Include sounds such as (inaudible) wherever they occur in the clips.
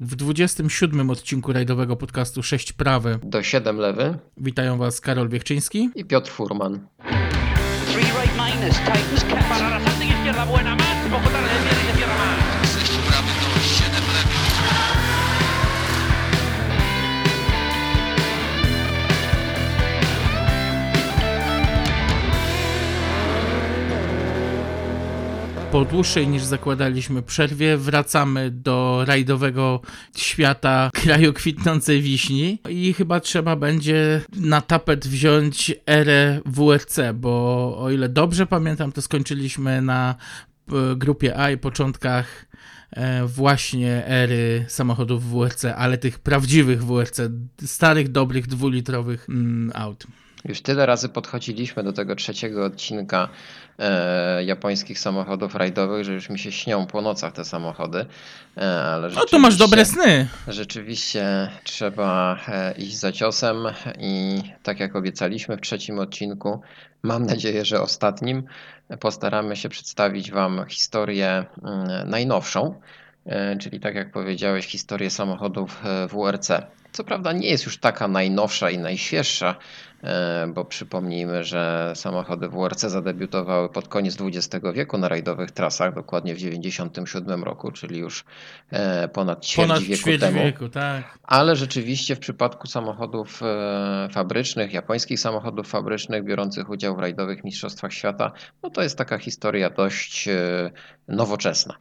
W 27 odcinku rajdowego podcastu 6 prawy do 7 lewy witają Was Karol Wiechczyński i Piotr Furman. Three right minus. Para la izquierda buena, Po dłuższej niż zakładaliśmy przerwie wracamy do rajdowego świata kraju kwitnącej wiśni i chyba trzeba będzie na tapet wziąć erę WRC, bo o ile dobrze pamiętam, to skończyliśmy na e, grupie A i początkach e, właśnie ery samochodów WRC, ale tych prawdziwych WRC, starych, dobrych, dwulitrowych mm, aut. Już tyle razy podchodziliśmy do tego trzeciego odcinka e, japońskich samochodów rajdowych, że już mi się śnią po nocach te samochody. E, No to masz dobre sny. Rzeczywiście trzeba e, iść za ciosem i tak jak obiecaliśmy w trzecim odcinku, mam nadzieję, że ostatnim, postaramy się przedstawić Wam historię mm, najnowszą, e, czyli tak jak powiedziałeś, historię samochodów e, WRC. Co prawda nie jest już taka najnowsza i najświeższa, bo przypomnijmy, że samochody WRC zadebiutowały pod koniec XX wieku na rajdowych trasach, dokładnie w 1997 roku, czyli już e, ponad ćwierć Ponad wieku ćwierć temu. wieku, tak. Ale rzeczywiście w przypadku samochodów e, fabrycznych, japońskich samochodów fabrycznych biorących udział w rajdowych mistrzostwach świata, no to jest taka historia dość e, nowoczesna.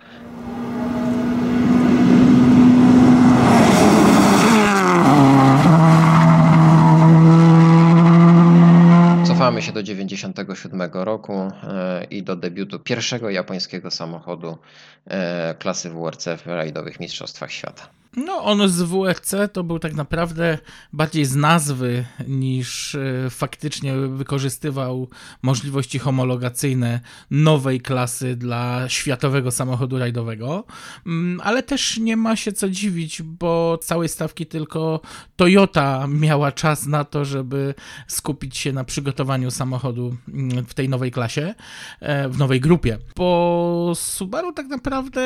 Cofamy się do 1997 roku e, i do debiutu pierwszego japońskiego samochodu e, klasy WRC w rajdowych mistrzostwach świata. No, on z WRC to był tak naprawdę bardziej z nazwy niż e, faktycznie wykorzystywał możliwości homologacyjne nowej klasy dla światowego samochodu rajdowego. Mm, Ale też nie ma się co dziwić, bo całej stawki tylko Toyota miała czas na to, żeby skupić się na przygotowaniu samochodu mm, w tej nowej klasie, e, w nowej grupie. Bo Subaru tak naprawdę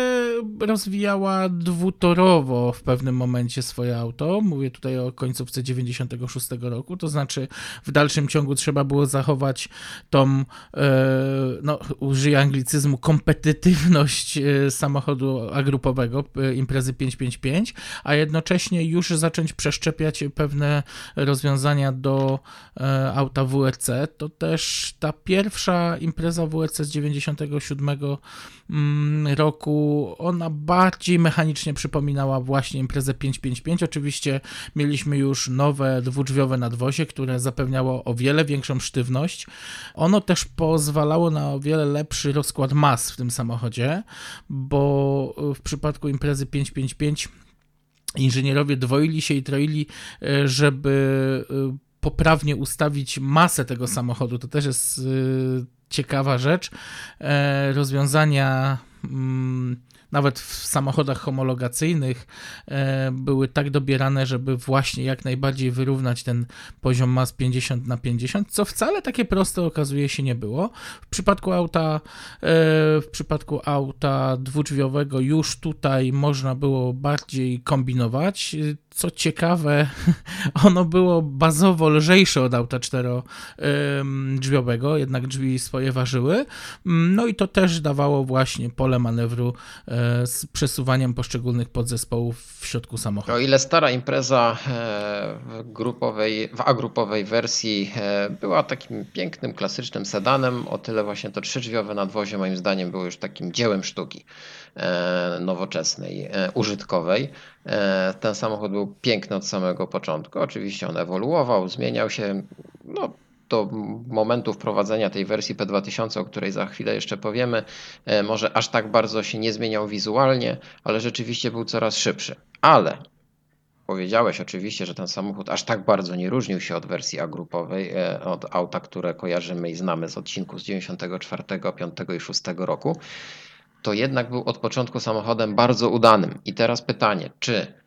rozwijała dwutorowo w pewnym momencie swoje auto. Mówię tutaj o końcówce 96 roku, to znaczy w dalszym ciągu trzeba było zachować tą, e, no użyję anglicyzmu, kompetytywność e, samochodu agrupowego, e, imprezy 555, a jednocześnie już zacząć przeszczepiać pewne rozwiązania do auta WRC. To też ta pierwsza impreza WRC z 97 mm, roku, ona bardziej mechanicznie przypominała właśnie imprezę 555. Oczywiście mieliśmy już nowe dwudrzwiowe nadwozie, które zapewniało o wiele większą sztywność. Ono też pozwalało na o wiele lepszy rozkład mas w tym samochodzie, bo w przypadku imprezy 555 inżynierowie dwoili się i troili, e, żeby e, poprawnie ustawić masę tego samochodu. To też jest e, ciekawa rzecz. E, Rozwiązania mm, nawet w samochodach homologacyjnych e, były tak dobierane, żeby właśnie jak najbardziej wyrównać ten poziom mas 50 na 50, co wcale takie proste okazuje się nie było. W przypadku auta, e, w przypadku auta dwudrzwiowego już tutaj można było bardziej kombinować. Co ciekawe, (laughs) ono było bazowo lżejsze od auta czterodrzwiowego, jednak drzwi swoje ważyły. No i to też dawało właśnie pole manewru e, z przesuwaniem poszczególnych podzespołów w środku samochodu. O ile stara impreza e, w, grupowej, w agrupowej wersji e, była takim pięknym, klasycznym sedanem, o tyle właśnie to trzydrzwiowe nadwozie moim zdaniem było już takim dziełem sztuki nowoczesnej, e, użytkowej. E, Ten samochód był piękny od samego początku. Oczywiście on ewoluował, zmieniał się. No, do momentu wprowadzenia tej wersji P2000, o której za chwilę jeszcze powiemy, e, może aż tak bardzo się nie zmieniał wizualnie, ale rzeczywiście był coraz szybszy. Ale powiedziałeś oczywiście, że ten samochód aż tak bardzo nie różnił się od wersji agrupowej, e, od auta, które kojarzymy i znamy z odcinków z 94, 5 i 6 roku to jednak był od początku samochodem bardzo udanym. I teraz pytanie, czy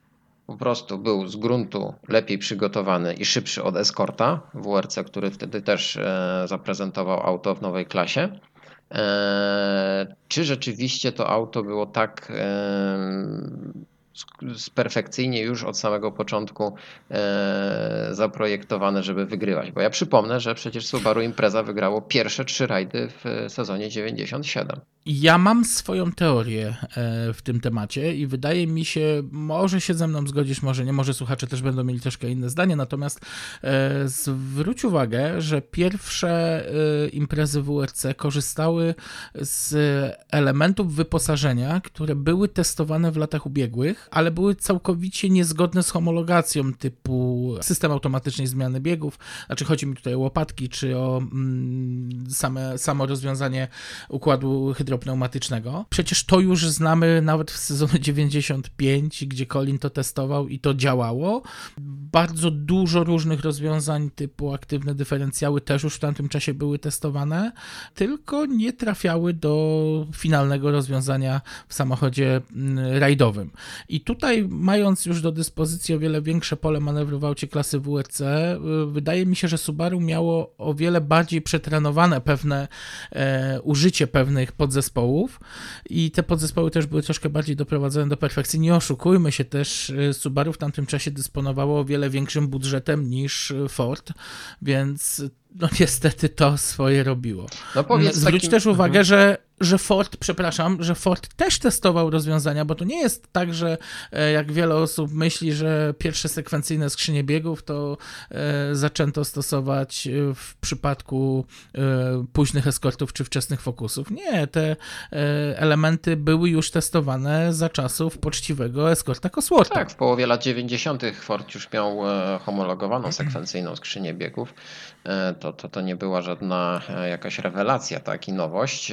po prostu był z gruntu lepiej przygotowany i szybszy od Escorta WRC, który wtedy też e, zaprezentował auto w nowej klasie, e, czy rzeczywiście to auto było tak e, perfekcyjnie już od samego początku zaprojektowane, żeby wygrywać. Bo ja przypomnę, że przecież Subaru Impreza wygrało pierwsze trzy rajdy w sezonie 97. Ja mam swoją teorię e, w tym temacie i wydaje mi się, może się ze mną zgodzisz, może nie, może słuchacze też będą mieli troszkę inne zdanie, natomiast e, zwróć uwagę, że pierwsze e, imprezy WRC korzystały z elementów wyposażenia, które były testowane w latach ubiegłych, ale były całkowicie niezgodne z homologacją typu system automatycznej zmiany biegów, znaczy chodzi mi tutaj o łopatki, czy o mm, same, samo rozwiązanie układu hydro hydropneumatycznego. Przecież to już znamy nawet w sezonie 95, gdzie Colin to testował i to działało. Bardzo dużo różnych rozwiązań typu aktywne dyferencjały też już w tamtym czasie były testowane, tylko nie trafiały do finalnego rozwiązania w samochodzie mm, rajdowym. I tutaj, mając już do dyspozycji o wiele większe pole manewru w aucie klasy WRC, y, wydaje mi się, że Subaru miało o wiele bardziej przetrenowane pewne e, użycie pewnych podzespołów podzespołów i te podzespoły też były troszkę bardziej doprowadzone do perfekcji. Nie oszukujmy się też, y, Subaru w tamtym czasie dysponowało o wiele większym budżetem niż Ford, więc no niestety to swoje robiło. No Zwróć takim... też uwagę, mhm. że że Ford, przepraszam, że Ford też testował rozwiązania, bo to nie jest tak, że e, jak wiele osób myśli, że pierwsze sekwencyjne skrzynie biegów to e, zaczęto stosować e, w przypadku późnych eskortów czy wczesnych fokusów. Nie, te elementy były już testowane za czasów poczciwego eskorta Coswortha. Tak, w połowie lat 90. Ford już miał homologowaną sekwencyjną skrzynię biegów. To, to, to nie była żadna jakaś rewelacja, tak, i nowość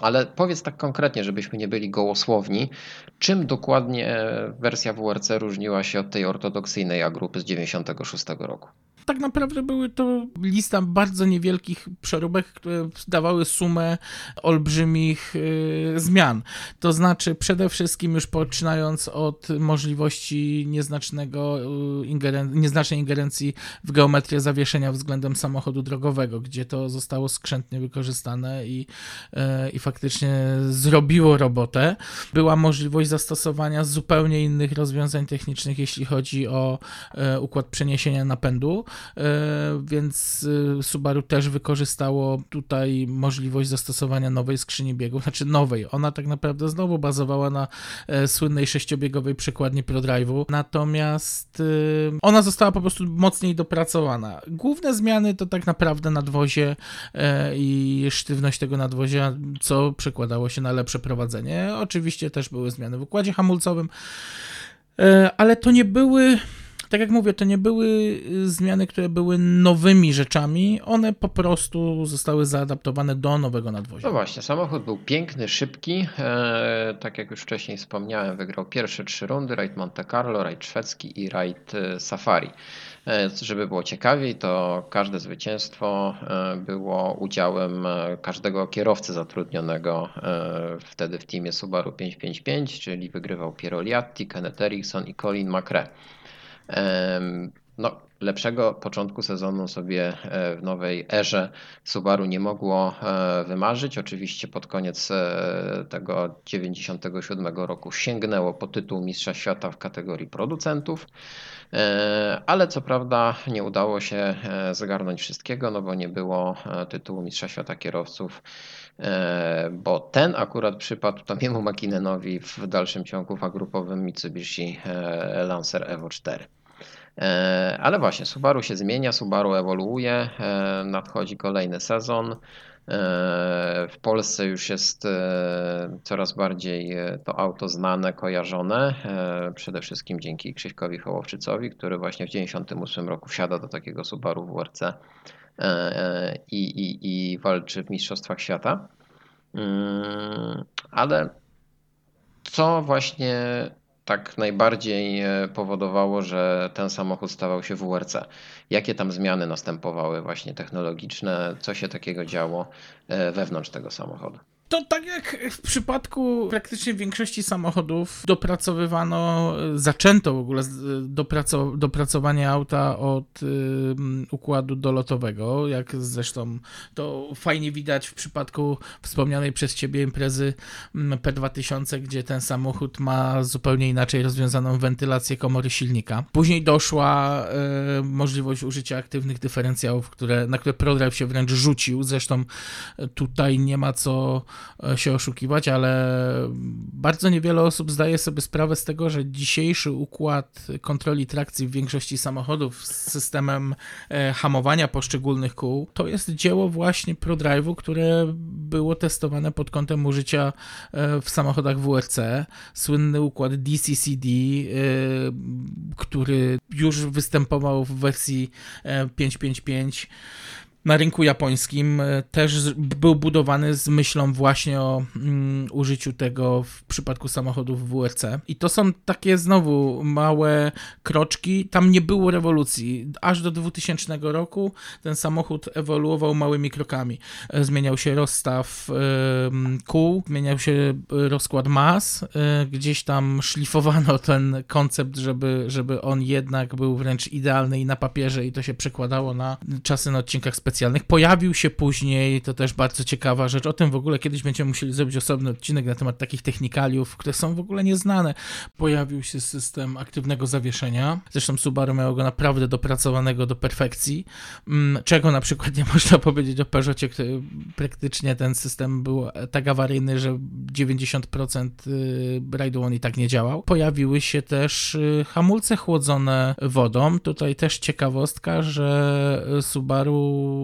ale powiedz tak konkretnie, żebyśmy nie byli gołosłowni, czym dokładnie wersja WRC różniła się od tej ortodoksyjnej A grupy z 96 roku? Tak naprawdę były to lista bardzo niewielkich przeróbek, które dawały sumę olbrzymich y, zmian. To znaczy przede wszystkim już poczynając od możliwości nieznacznego y, ingeren nieznacznej ingerencji w geometrię zawieszenia względem samochodu drogowego, gdzie to zostało skrzętnie wykorzystane i, y, i faktycznie zrobiło robotę. Była możliwość zastosowania zupełnie innych rozwiązań technicznych, jeśli chodzi o układ przeniesienia napędu. E, więc e, Subaru też wykorzystało tutaj możliwość zastosowania nowej skrzyni biegów, znaczy nowej. Ona tak naprawdę znowu bazowała na e, słynnej sześciobiegowej przekładni ProDrive'u, natomiast ona została po prostu mocniej dopracowana. Główne zmiany to tak naprawdę nadwozie i sztywność tego nadwozia, co przekładało się na lepsze prowadzenie. Oczywiście też były zmiany w układzie hamulcowym, ale to nie były tak jak mówię, to nie były y, zmiany, które były nowymi rzeczami, one po prostu zostały zaadaptowane do nowego nadwozia. No właśnie, samochód był piękny, szybki, e, tak jak już wcześniej wspomniałem, wygrał pierwsze trzy rundy, rajd Monte Carlo, rajd szwedzki i rajd e, Safari. E, żeby było ciekawiej, to każde zwycięstwo e, było udziałem każdego kierowcy zatrudnionego wtedy w teamie Subaru 555, czyli wygrywał Piero Liatti, Kenneth Eriksson i Colin McRae. No, lepszego początku sezonu sobie e, w nowej erze Subaru nie mogło e, wymarzyć. Oczywiście pod koniec e, tego 97 roku sięgnęło po tytuł Mistrza Świata w kategorii producentów, ale co prawda nie udało się zagarnąć wszystkiego, no bo nie było tytułu Mistrza Świata kierowców bo ten akurat przypadł Tamiemu Makinenowi w dalszym ciągu w agrupowym Mitsubishi Lancer Evo 4. E, ale właśnie, Subaru się zmienia, Subaru ewoluuje, e, nadchodzi kolejny sezon. E, w Polsce już jest coraz bardziej to auto znane, kojarzone, przede wszystkim dzięki Krzyśkowi Hołowczycowi, który właśnie w 1998 roku wsiada do takiego Subaru WRC i, i, i walczy w Mistrzostwach Świata. Mm, ale co właśnie tak najbardziej e, powodowało, że ten samochód stawał się WRC? Jakie tam zmiany następowały właśnie technologiczne? Co się takiego działo e, wewnątrz tego samochodu? To tak jak w przypadku praktycznie większości samochodów dopracowywano, zaczęto w ogóle dopracow dopracowanie auta od y, układu dolotowego, jak zresztą to fajnie widać w przypadku wspomnianej przez ciebie imprezy P2000, gdzie ten samochód ma zupełnie inaczej rozwiązaną wentylację komory silnika. Później doszła y, możliwość użycia aktywnych dyferencjałów, które, na które ProDrive się wręcz rzucił. Zresztą tutaj nie ma co się oszukiwać, ale bardzo niewiele osób zdaje sobie sprawę z tego, że dzisiejszy układ kontroli trakcji w większości samochodów z systemem e, hamowania poszczególnych kół to jest dzieło właśnie ProDrive'u, które było testowane pod kątem użycia e, w samochodach WRC. Słynny układ DCCD, który już występował w wersji 555 na rynku japońskim e, też był budowany z myślą właśnie o mm, użyciu tego w przypadku samochodów WRC. I to są takie znowu małe kroczki. Tam nie było rewolucji. Aż do 2000 roku ten samochód ewoluował małymi krokami. E, zmieniał się rozstaw y, kół, zmieniał się rozkład mas. Gdzieś tam szlifowano (laughs) ten koncept, żeby, żeby on jednak był wręcz idealny i na papierze i to się przekładało na czasy na odcinkach specjalnych specjalnych. Pojawił się później, to też bardzo ciekawa rzecz, o tym w ogóle kiedyś będziemy musieli zrobić osobny odcinek na temat takich technikaliów, które są w ogóle nieznane. Pojawił się system aktywnego zawieszenia, zresztą Subaru miało go naprawdę dopracowanego do perfekcji, mm, czego na przykład nie (laughs) można powiedzieć o Peugeotie, który praktycznie ten system był tak awaryjny, że 90% y, rajdu on i tak nie działał. Pojawiły się też y, hamulce chłodzone wodą. Tutaj też ciekawostka, że Subaru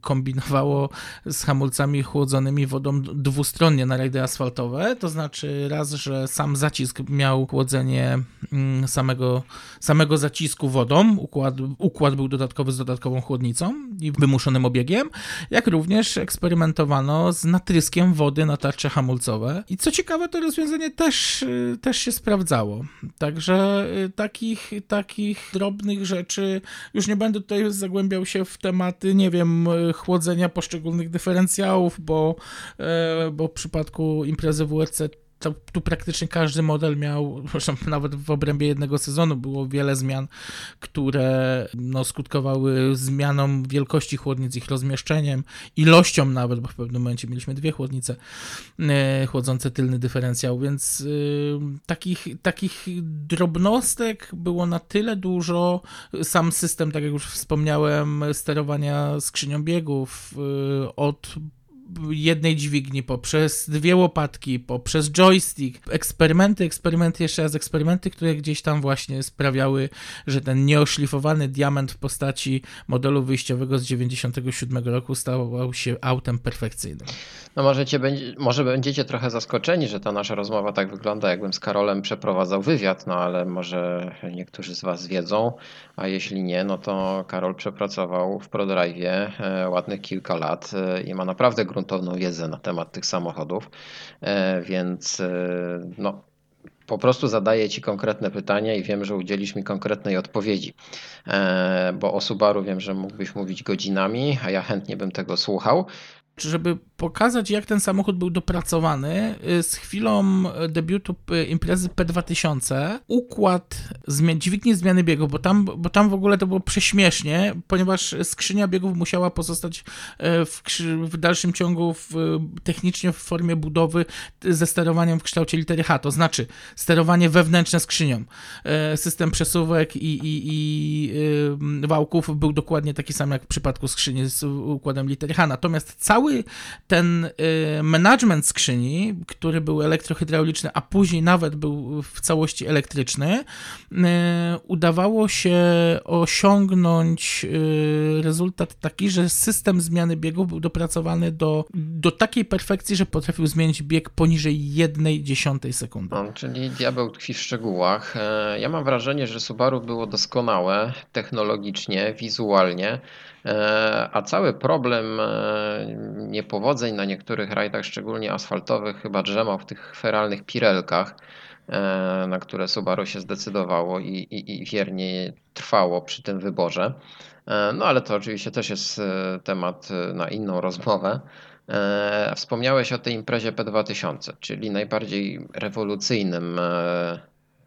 kombinowało z hamulcami chłodzonymi wodą dwustronnie na rajdy asfaltowe, to znaczy raz, że sam zacisk miał chłodzenie mm, samego, samego zacisku wodą, układ, układ był dodatkowy z dodatkową chłodnicą i wymuszonym obiegiem, jak również eksperymentowano z natryskiem wody na tarcze hamulcowe. I co ciekawe to rozwiązanie też, też się sprawdzało. Także y, takich, takich drobnych rzeczy, już nie będę tutaj zagłębiał się w tematy, nie wiem, chłodzenia poszczególnych dyferencjałów, bo, e, bo w przypadku imprezy WRC to, tu praktycznie każdy model miał, (laughs) zresztą nawet w obrębie jednego sezonu było wiele zmian, które no, skutkowały zmianą wielkości chłodnic, ich rozmieszczeniem, ilością nawet, bo w pewnym momencie mieliśmy dwie chłodnice e, chłodzące tylny dyferencjał, więc e, takich, takich drobnostek było na tyle dużo. Sam system, tak jak już wspomniałem, sterowania skrzynią biegów e, od jednej dźwigni, poprzez dwie łopatki, poprzez joystick, eksperymenty, eksperymenty, jeszcze raz eksperymenty, które gdzieś tam właśnie sprawiały, że ten nieoszlifowany diament w postaci modelu wyjściowego z 97 roku stał się autem perfekcyjnym. No możecie, może będziecie trochę zaskoczeni, że ta nasza rozmowa tak wygląda, jakbym z Karolem przeprowadzał wywiad, no ale może niektórzy z Was wiedzą, a jeśli nie, no to Karol przepracował w ProDrive e, ładnych kilka lat e, i ma naprawdę gruntowną wiedzę na temat tych samochodów, e, więc no, po prostu zadaję Ci konkretne pytania i wiem, że udzielisz mi konkretnej odpowiedzi. Bo o Subaru wiem, że mógłbyś mówić godzinami, a ja chętnie bym tego słuchał żeby pokazać, jak ten samochód był dopracowany, y, z chwilą debiutu y, imprezy P2000 układ zmian, dźwigni zmiany biegów, bo tam, bo tam w ogóle to było prześmiesznie, ponieważ skrzynia biegów musiała pozostać y, w, w dalszym ciągu w, technicznie w formie budowy ze sterowaniem w kształcie litery H, to znaczy sterowanie wewnętrzne skrzynią. System przesuwek i, i, i wałków był dokładnie taki sam jak w przypadku skrzyni z układem litery H, natomiast cały cały ten y, management skrzyni, który był elektrohydrauliczny, a później nawet był w całości elektryczny, y, udawało się osiągnąć y, rezultat taki, że system zmiany biegów był dopracowany do, do takiej perfekcji, że potrafił zmienić bieg poniżej jednej dziesiątej sekundy. No, czyli diabeł tkwi w szczegółach. E, ja mam wrażenie, że Subaru było doskonałe technologicznie, wizualnie. E, a cały problem e, niepowodzeń na niektórych rajdach, szczególnie asfaltowych, chyba drzemał w tych feralnych pirelkach, e, na które Subaru się zdecydowało i, i, i wiernie trwało przy tym wyborze. No ale to oczywiście też jest temat na inną rozmowę. Wspomniałeś o tej imprezie P2000, czyli najbardziej rewolucyjnym,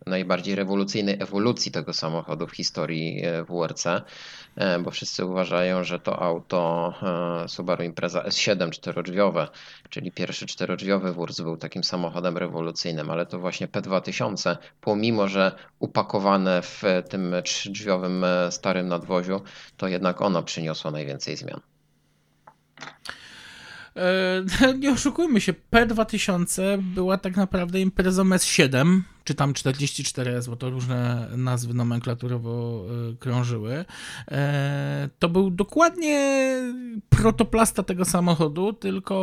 najbardziej rewolucyjnej ewolucji tego samochodu w historii e, WRC, bo wszyscy uważają, że to auto Subaru Impreza S7 czterodrzwiowe, czyli pierwszy czterodrzwiowy WRC był takim samochodem rewolucyjnym, ale to właśnie P2000, pomimo że upakowane w tym trzydrzwiowym starym nadwoziu, to jednak ono przyniosło najwięcej zmian. E, (laughs) nie oszukujmy się, P2000 była tak naprawdę imprezą S7, czy tam 44S, bo to różne nazwy nomenklaturowo e, krążyły. E, to był dokładnie protoplasta tego samochodu, tylko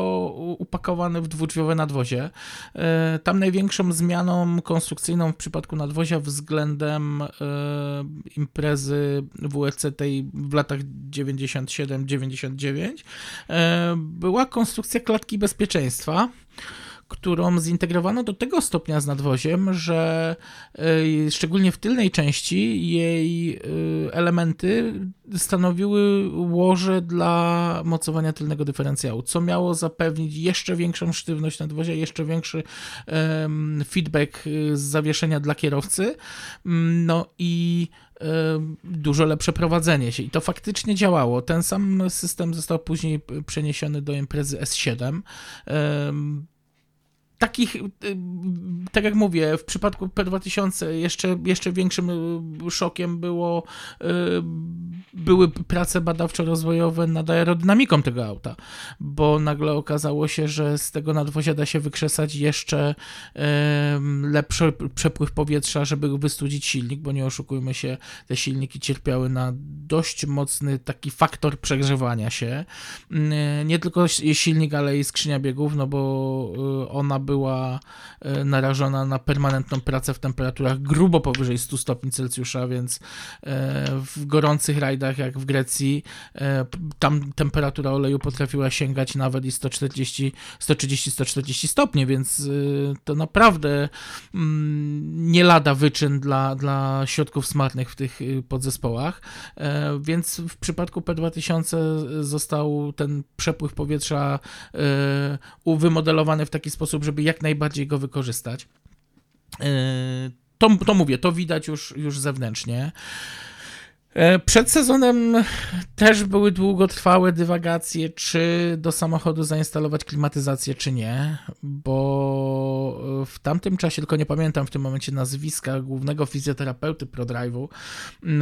upakowany w dwudrzwiowe nadwozie. E, tam największą zmianą konstrukcyjną w przypadku nadwozia względem imprezy WRC tej w latach 97-99 była konstrukcja klatki bezpieczeństwa którą zintegrowano do tego stopnia z nadwoziem, że e, szczególnie w tylnej części jej e, elementy stanowiły łoże dla mocowania tylnego dyferencjału, co miało zapewnić jeszcze większą sztywność nadwozia, jeszcze większy feedback z zawieszenia dla kierowcy. Mm, no i dużo lepsze prowadzenie się. I to faktycznie działało. Ten sam system został później przeniesiony do imprezy S7 takich, y, tak jak mówię, w przypadku P2000 jeszcze, jeszcze większym y, szokiem było, y, były prace badawczo-rozwojowe nad aerodynamiką tego auta, bo nagle okazało się, że z tego nadwozia da się wykrzesać jeszcze lepszy przepływ powietrza, żeby wystudzić silnik, bo nie oszukujmy się, te silniki cierpiały na dość mocny taki faktor przegrzewania się. Nie tylko silnik, ale i skrzynia biegów, no bo ona była była e, narażona na permanentną pracę w temperaturach grubo powyżej 100 stopni Celsjusza, więc e, w gorących rajdach jak w Grecji e, tam temperatura oleju potrafiła sięgać nawet i 140, 130-140 stopni, więc to naprawdę mm, nie lada wyczyn dla, dla środków smartnych w tych podzespołach, więc w przypadku P2000 został ten przepływ powietrza wymodelowany w taki sposób, żeby jak najbardziej go wykorzystać. E, to, to mówię, to widać już, już zewnętrznie. E, przed sezonem też były długotrwałe dywagacje, czy do samochodu zainstalować klimatyzację, czy nie, bo w tamtym czasie, tylko nie pamiętam w tym momencie nazwiska głównego fizjoterapeuty ProDrive'u,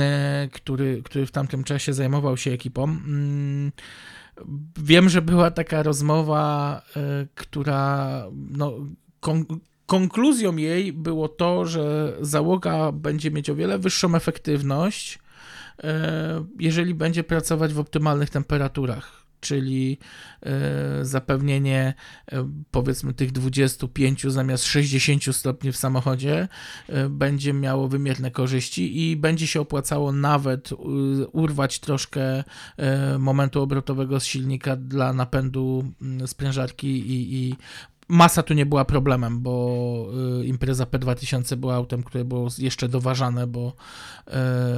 e, który, który w tamtym czasie zajmował się ekipą. Wiem, że była taka rozmowa, y, która no, kon konkluzją jej było to, że załoga będzie mieć o wiele wyższą efektywność, y, jeżeli będzie pracować w optymalnych temperaturach czyli e, zapewnienie e, powiedzmy tych 25 zamiast 60 stopni w samochodzie e, będzie miało wymierne korzyści i będzie się opłacało nawet urwać troszkę momentu obrotowego z silnika dla napędu mm, sprężarki i, i masa tu nie była problemem, bo impreza P2000 była autem, które było jeszcze doważane, bo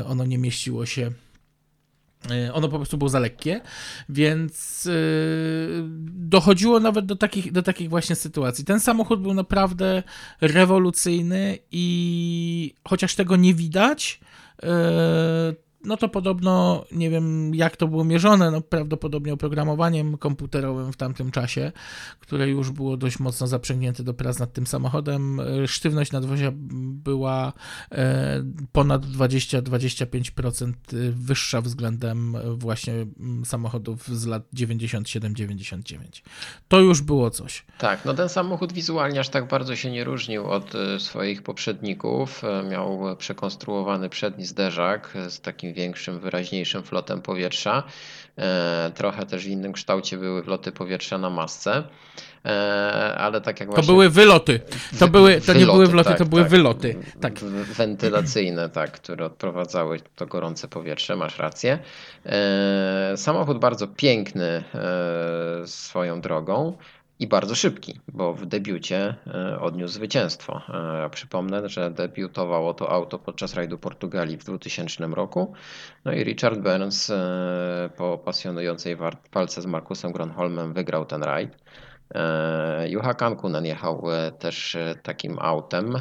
ono nie mieściło się ono po prostu było za lekkie, więc yy, dochodziło nawet do takich, do takich właśnie sytuacji. Ten samochód był naprawdę rewolucyjny i chociaż tego nie widać, yy, no to podobno, nie wiem jak to było mierzone, no prawdopodobnie oprogramowaniem komputerowym w tamtym czasie, które już było dość mocno zaprzęgnięte do prac nad tym samochodem. E, sztywność nadwozia była e, ponad 20-25% e, wyższa względem właśnie mm, samochodów z lat 97-99. To już było coś. Tak, no ten samochód wizualnie aż tak bardzo się nie różnił od swoich poprzedników. Miał przekonstruowany przedni zderzak z takim większym, wyraźniejszym flotem powietrza. E, trochę też w innym kształcie były wloty powietrza na masce. E, ale tak jak właśnie... To były wyloty. To, były, to wyloty, nie były wloty, tak, to były tak. wyloty. Tak. Wentylacyjne, tak, które odprowadzały to gorące powietrze, masz rację. E, samochód bardzo piękny swoją drogą i bardzo szybki, bo w debiucie e, odniósł zwycięstwo. E, przypomnę, że debiutowało to auto podczas rajdu Portugalii w 2000 roku. No i Richard Burns e, po pasjonującej walce z Markusem Gronholmem wygrał ten rajd. Juha Kankunen jechał też takim autem,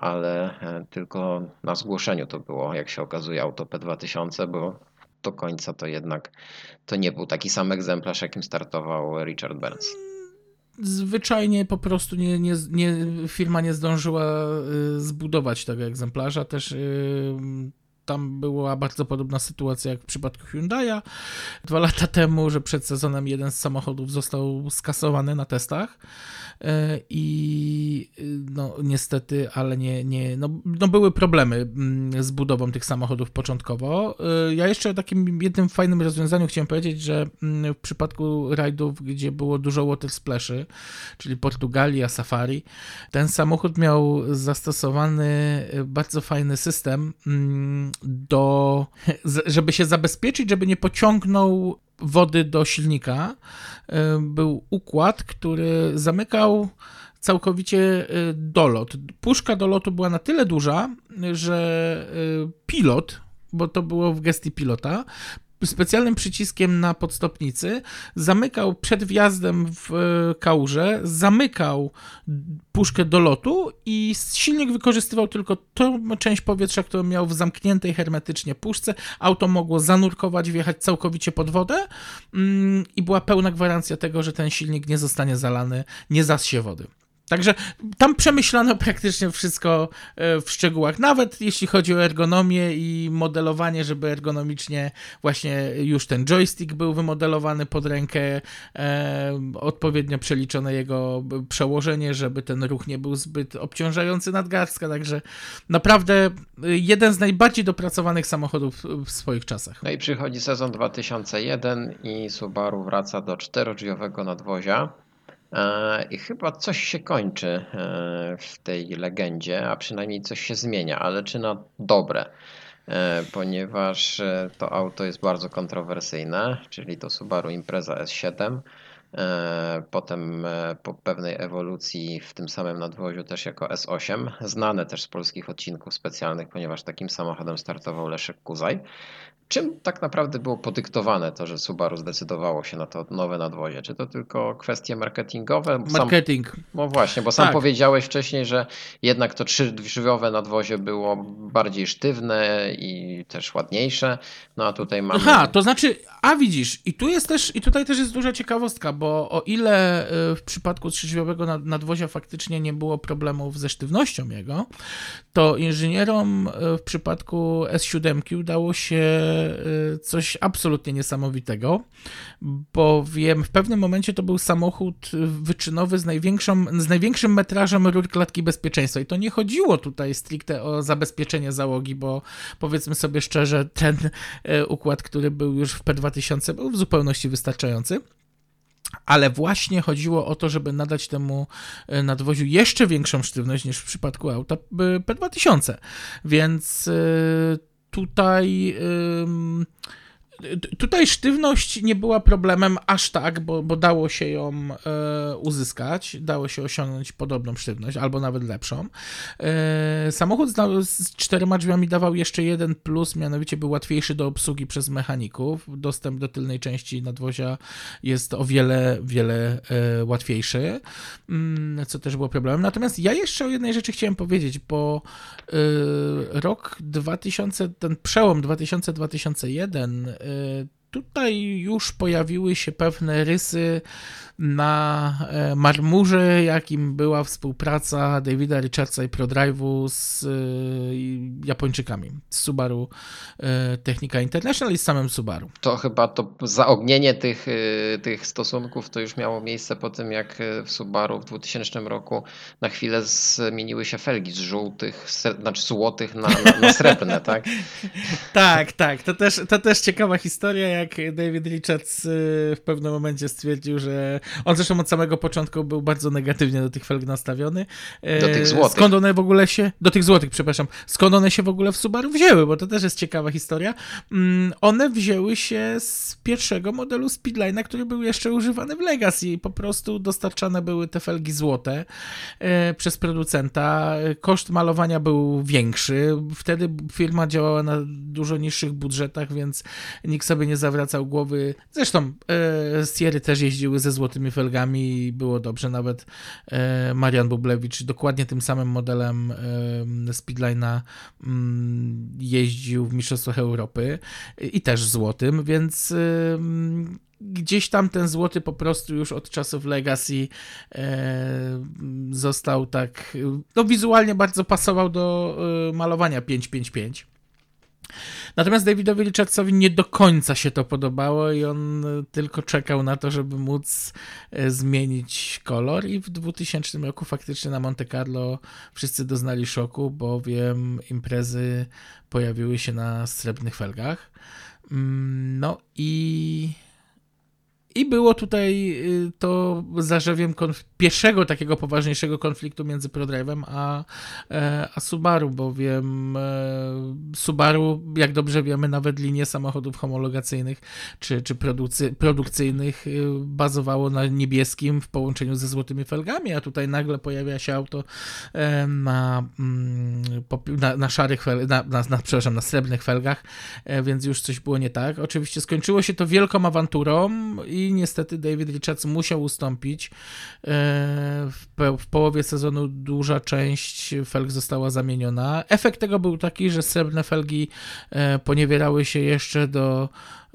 ale tylko na zgłoszeniu to było, jak się okazuje, auto P2000, bo do końca to jednak to nie był taki sam egzemplarz, jakim startował Richard Burns zwyczajnie po prostu nie, nie, nie, firma nie zdążyła y, zbudować tego egzemplarza. Też y, tam była bardzo podobna sytuacja jak w przypadku Hyundai'a dwa lata temu, że przed sezonem jeden z samochodów został skasowany na testach e, i no niestety, ale nie, nie no, no były problemy mm, z budową tych samochodów początkowo. E, ja jeszcze o takim jednym fajnym rozwiązaniu chciałem powiedzieć, że mm, w przypadku rajdów, gdzie było dużo water splashy, czyli Portugalia, Safari, ten samochód miał zastosowany bardzo fajny system mm, do, żeby się zabezpieczyć, żeby nie pociągnął wody do silnika, e, był układ, który zamykał całkowicie e, dolot. Puszka dolotu była na tyle duża, że e, pilot, bo to było w gestii pilota, specjalnym przyciskiem na podstopnicy zamykał przed wjazdem w e, kałużę, zamykał puszkę do lotu i silnik wykorzystywał tylko tą część powietrza, którą miał w zamkniętej hermetycznie puszce. Auto mogło zanurkować, wjechać całkowicie pod wodę mm, i była pełna gwarancja tego, że ten silnik nie zostanie zalany, nie zassie wody. Także tam przemyślano (laughs) praktycznie wszystko e, w szczegółach, nawet jeśli chodzi o ergonomię i modelowanie, żeby ergonomicznie właśnie już ten joystick był wymodelowany pod rękę, e, odpowiednio przeliczone jego przełożenie, żeby ten ruch nie był zbyt obciążający nadgarstka, także naprawdę jeden z najbardziej dopracowanych samochodów w swoich czasach. No i przychodzi sezon 2001 i Subaru wraca do czterodrzwiowego nadwozia. E, I chyba coś się kończy e, w tej legendzie, a przynajmniej coś się zmienia, ale czy na dobre? E, ponieważ to auto jest bardzo kontrowersyjne, czyli to Subaru Impreza S7. Potem po pewnej ewolucji w tym samym nadwoziu też jako S8, znane też z polskich odcinków specjalnych, ponieważ takim samochodem startował Leszek Kuzaj. Czym tak naprawdę było podyktowane to, że Subaru zdecydowało się na to nowe nadwozie? Czy to tylko kwestie marketingowe? Marketing. Sam, no właśnie, bo sam tak. powiedziałeś wcześniej, że jednak to trzydrzwiowe nadwozie było bardziej sztywne i też ładniejsze. No a tutaj mamy. Aha, to znaczy, a widzisz, i tu jest też, i tutaj też jest duża ciekawostka, bo o ile y, w przypadku trzydrzwiowego nadwozia faktycznie nie było problemów ze sztywnością jego, to inżynierom y, w przypadku S7 udało się coś absolutnie niesamowitego, bowiem w pewnym momencie to był samochód wyczynowy z, największą, z największym metrażem rur klatki bezpieczeństwa. I to nie chodziło tutaj stricte o zabezpieczenie załogi, bo powiedzmy sobie szczerze, ten y, układ, który był już w P2000 był w zupełności wystarczający ale właśnie chodziło o to, żeby nadać temu y, nadwoziu jeszcze większą sztywność niż w przypadku auta P2000. Więc tutaj. Tutaj sztywność nie była problemem aż tak, bo, bo dało się ją e, uzyskać, dało się osiągnąć podobną sztywność, albo nawet lepszą. E, samochód z, z, czterema drzwiami dawał jeszcze jeden plus, mianowicie był łatwiejszy do obsługi przez mechaników. Dostęp do tylnej części nadwozia jest o wiele, wiele e, łatwiejszy, mm, co też było problemem. Natomiast ja jeszcze o jednej rzeczy chciałem powiedzieć, bo e, rok 2000, ten przełom 2000-2001 Uh. Tutaj już pojawiły się pewne rysy na e, marmurze, jakim była współpraca Davida Richardsa i ProDrive'u z e, Japończykami, z Subaru e, Technika International i z samym Subaru. To chyba to zaognienie tych, tych stosunków to już miało miejsce po tym, jak w Subaru w 2000 roku na chwilę zmieniły się felgi z żółtych, znaczy złotych na, na, na srebrne, tak? (laughs) tak, tak. To też, to też ciekawa historia. Ja jak David Richards y, w pewnym momencie stwierdził, że on zresztą od samego początku był bardzo negatywnie do tych felg nastawiony. Do tych złotych. Skąd one w ogóle się, do tych złotych, przepraszam, skąd one się w ogóle w Subaru wzięły, bo to też jest ciekawa historia. Mm, One wzięły się z pierwszego modelu Speedline'a, który był jeszcze używany w Legacy i po prostu dostarczane były te felgi złote e, przez producenta. Koszt malowania był większy. Wtedy firma działała na dużo niższych budżetach, więc nikt sobie nie zawracał głowy. Zresztą e, Sierry też jeździły ze złotymi felgami i było dobrze. Nawet e, Marian Bublewicz dokładnie tym samym modelem e, Speedline'a mm, jeździł w Mistrzostwach Europy i też złotym, więc ym, gdzieś tam ten złoty po prostu już od czasów Legacy e, został tak, no wizualnie bardzo pasował do e, malowania 555. Natomiast Davidowi Richardsowi nie do końca się to podobało i on e, tylko czekał na to, żeby móc e, zmienić kolor i w 2000 roku faktycznie na Monte Carlo wszyscy doznali szoku, bowiem imprezy pojawiły się na srebrnych felgach. Mm, No i i było tutaj y, to zarzewiem konf- pierwszego takiego poważniejszego konfliktu między ProDrive'em a, e, a Subaru, bowiem e, Subaru, jak dobrze wiemy, nawet linie samochodów homologacyjnych czy, czy produkcyjnych y, bazowało na niebieskim w połączeniu ze złotymi felgami, a tutaj nagle pojawia się auto e, na, mm, na, na szarych na, na, na, przepraszam, na srebrnych felgach, e, więc już coś było nie tak. Oczywiście skończyło się to wielką awanturą i niestety David Richards musiał ustąpić. W, pe- w połowie sezonu duża część felg została zamieniona. Efekt tego był taki, że srebrne felgi e, poniewierały się jeszcze do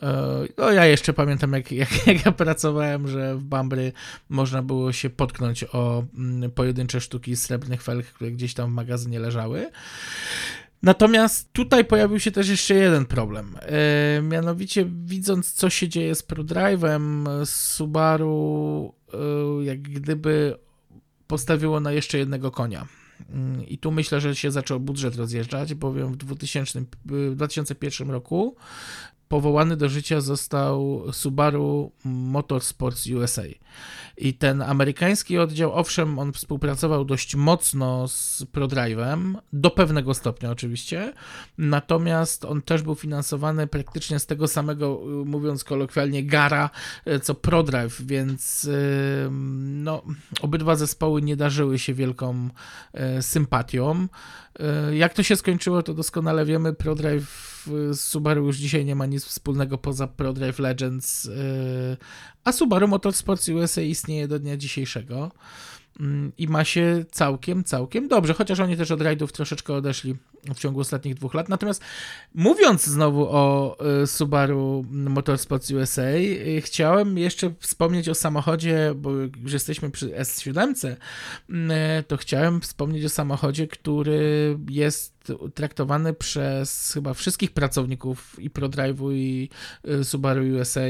e, no ja jeszcze pamiętam, jak, jak, (laughs) jak ja pracowałem, że w Bambry można było się potknąć o mm, pojedyncze sztuki srebrnych felg, które gdzieś tam w magazynie leżały. Natomiast tutaj pojawił się też jeszcze jeden problem. E, mianowicie, widząc, co się dzieje z ProDrive'em, Subaru e, jak gdyby postawiło na jeszcze jednego konia. Mm, I tu myślę, że się zaczął budżet rozjeżdżać, bowiem w 2000, w 2001 roku powołany do życia został Subaru Motorsports USA. I ten amerykański oddział, owszem, on współpracował dość mocno z ProDrive'em, do pewnego stopnia oczywiście, natomiast on też był finansowany praktycznie z tego samego, y, mówiąc kolokwialnie, gara, y, co ProDrive, więc no, obydwa zespoły nie darzyły się wielką y, sympatią. Y, Jak to się skończyło, to doskonale wiemy. ProDrive z Subaru już dzisiaj nie ma nic wspólnego poza ProDrive Legends, y, a Subaru Motorsports USA istnieje do dnia dzisiejszego Mm, i ma się całkiem, całkiem dobrze, chociaż oni też od rajdów troszeczkę odeszli w ciągu ostatnich dwóch lat. Natomiast mówiąc znowu o y, Subaru Motorsports USA, y, chciałem jeszcze wspomnieć o samochodzie, bo już jesteśmy przy S7, y, to chciałem wspomnieć o samochodzie, który jest traktowany przez chyba wszystkich pracowników i ProDrive'u i Subaru USA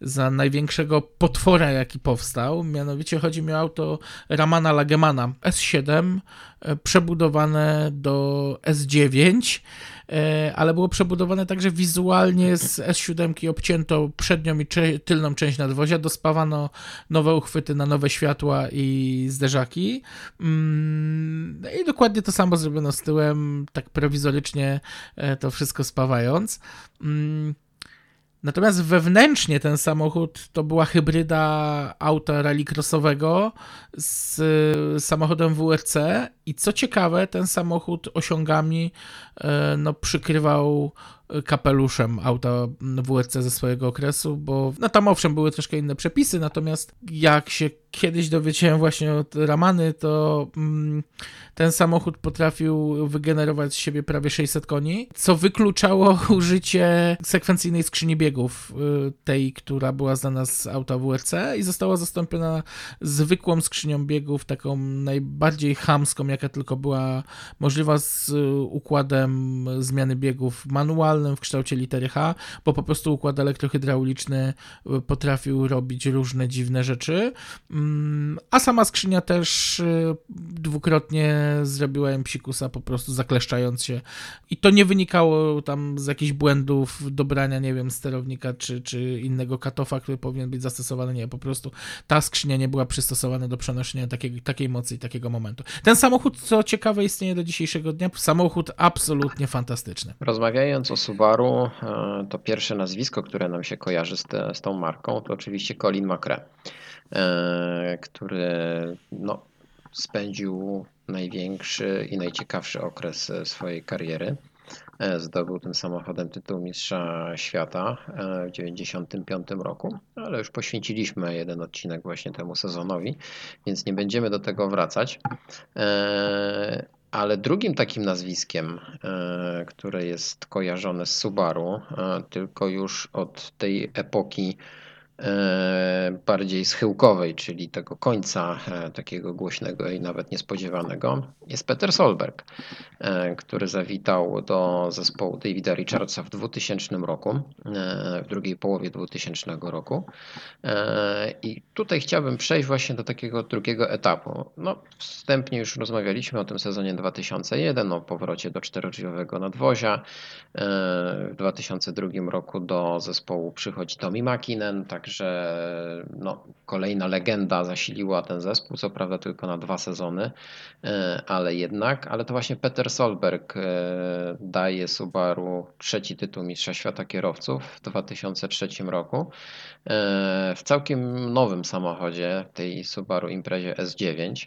za największego potwora, jaki powstał. Mianowicie chodzi mi o auto Ramana Lagemana S7 e, przebudowane do S9 e, ale było przebudowane także wizualnie z S7 obcięto przednią i tylną część nadwozia, dospawano nowe uchwyty na nowe światła i zderzaki. Mm, I dokładnie to samo zrobiono z tyłem, tak prowizorycznie e, to wszystko spawając. Mm, Natomiast wewnętrznie ten samochód to była hybryda auta rallycrossowego z samochodem WRC i co ciekawe, ten samochód osiągami e, no, przykrywał kapeluszem auta WRC ze swojego okresu, bo no tam owszem były troszkę inne przepisy, natomiast jak się kiedyś dowiedziałem właśnie od Ramany, to mm, ten samochód potrafił wygenerować z siebie prawie 600 koni, co wykluczało (laughs) użycie sekwencyjnej skrzyni biegów, tej, która była znana z auta WRC i została zastąpiona zwykłą skrzynią biegów, taką najbardziej chamską, jaka tylko była możliwa z układem zmiany biegów manualnym w kształcie litery H, bo po prostu układ elektrohydrauliczny potrafił robić różne dziwne rzeczy. Mm, a sama skrzynia też dwukrotnie zrobiła im psikusa po prostu zakleszczając się. I to nie wynikało tam z jakichś błędów dobrania, nie wiem, sterownika czy, czy innego katofa, który powinien być zastosowany. Nie, po prostu ta skrzynia nie była przystosowana do przenoszenia takiej, takiej mocy i takiego momentu. Ten samochód, co ciekawe, istnieje do dzisiejszego dnia. Samochód absolutnie fantastyczny. Rozmawiając o Subaru, e, to pierwsze nazwisko, które nam się kojarzy z, te, z tą marką, to oczywiście Colin McRae, e, który no, spędził największy i najciekawszy okres swojej kariery. E, zdobył tym samochodem tytuł Mistrza Świata e, w 1995 roku, ale już poświęciliśmy jeden odcinek właśnie temu sezonowi, więc nie będziemy do tego wracać. E, ale drugim takim nazwiskiem, które jest kojarzone z Subaru, tylko już od tej epoki bardziej schyłkowej, czyli tego końca e, takiego głośnego i nawet niespodziewanego, jest Peter Solberg, e, który zawitał do zespołu Davida Richardsa w 2000 roku, w drugiej połowie 2000 roku. I tutaj chciałbym przejść właśnie do takiego drugiego etapu. No, wstępnie już rozmawialiśmy o tym sezonie 2001, o powrocie do czterodrzwiowego nadwozia. W 2002 roku do zespołu przychodzi Tommy Makinen, także że no, kolejna legenda zasiliła ten zespół, co prawda tylko na dwa sezony, e, ale jednak, ale to właśnie Peter Solberg e, daje Subaru trzeci tytuł Mistrza Świata Kierowców w 2003 roku e, w całkiem nowym samochodzie, tej Subaru Imprezie S9.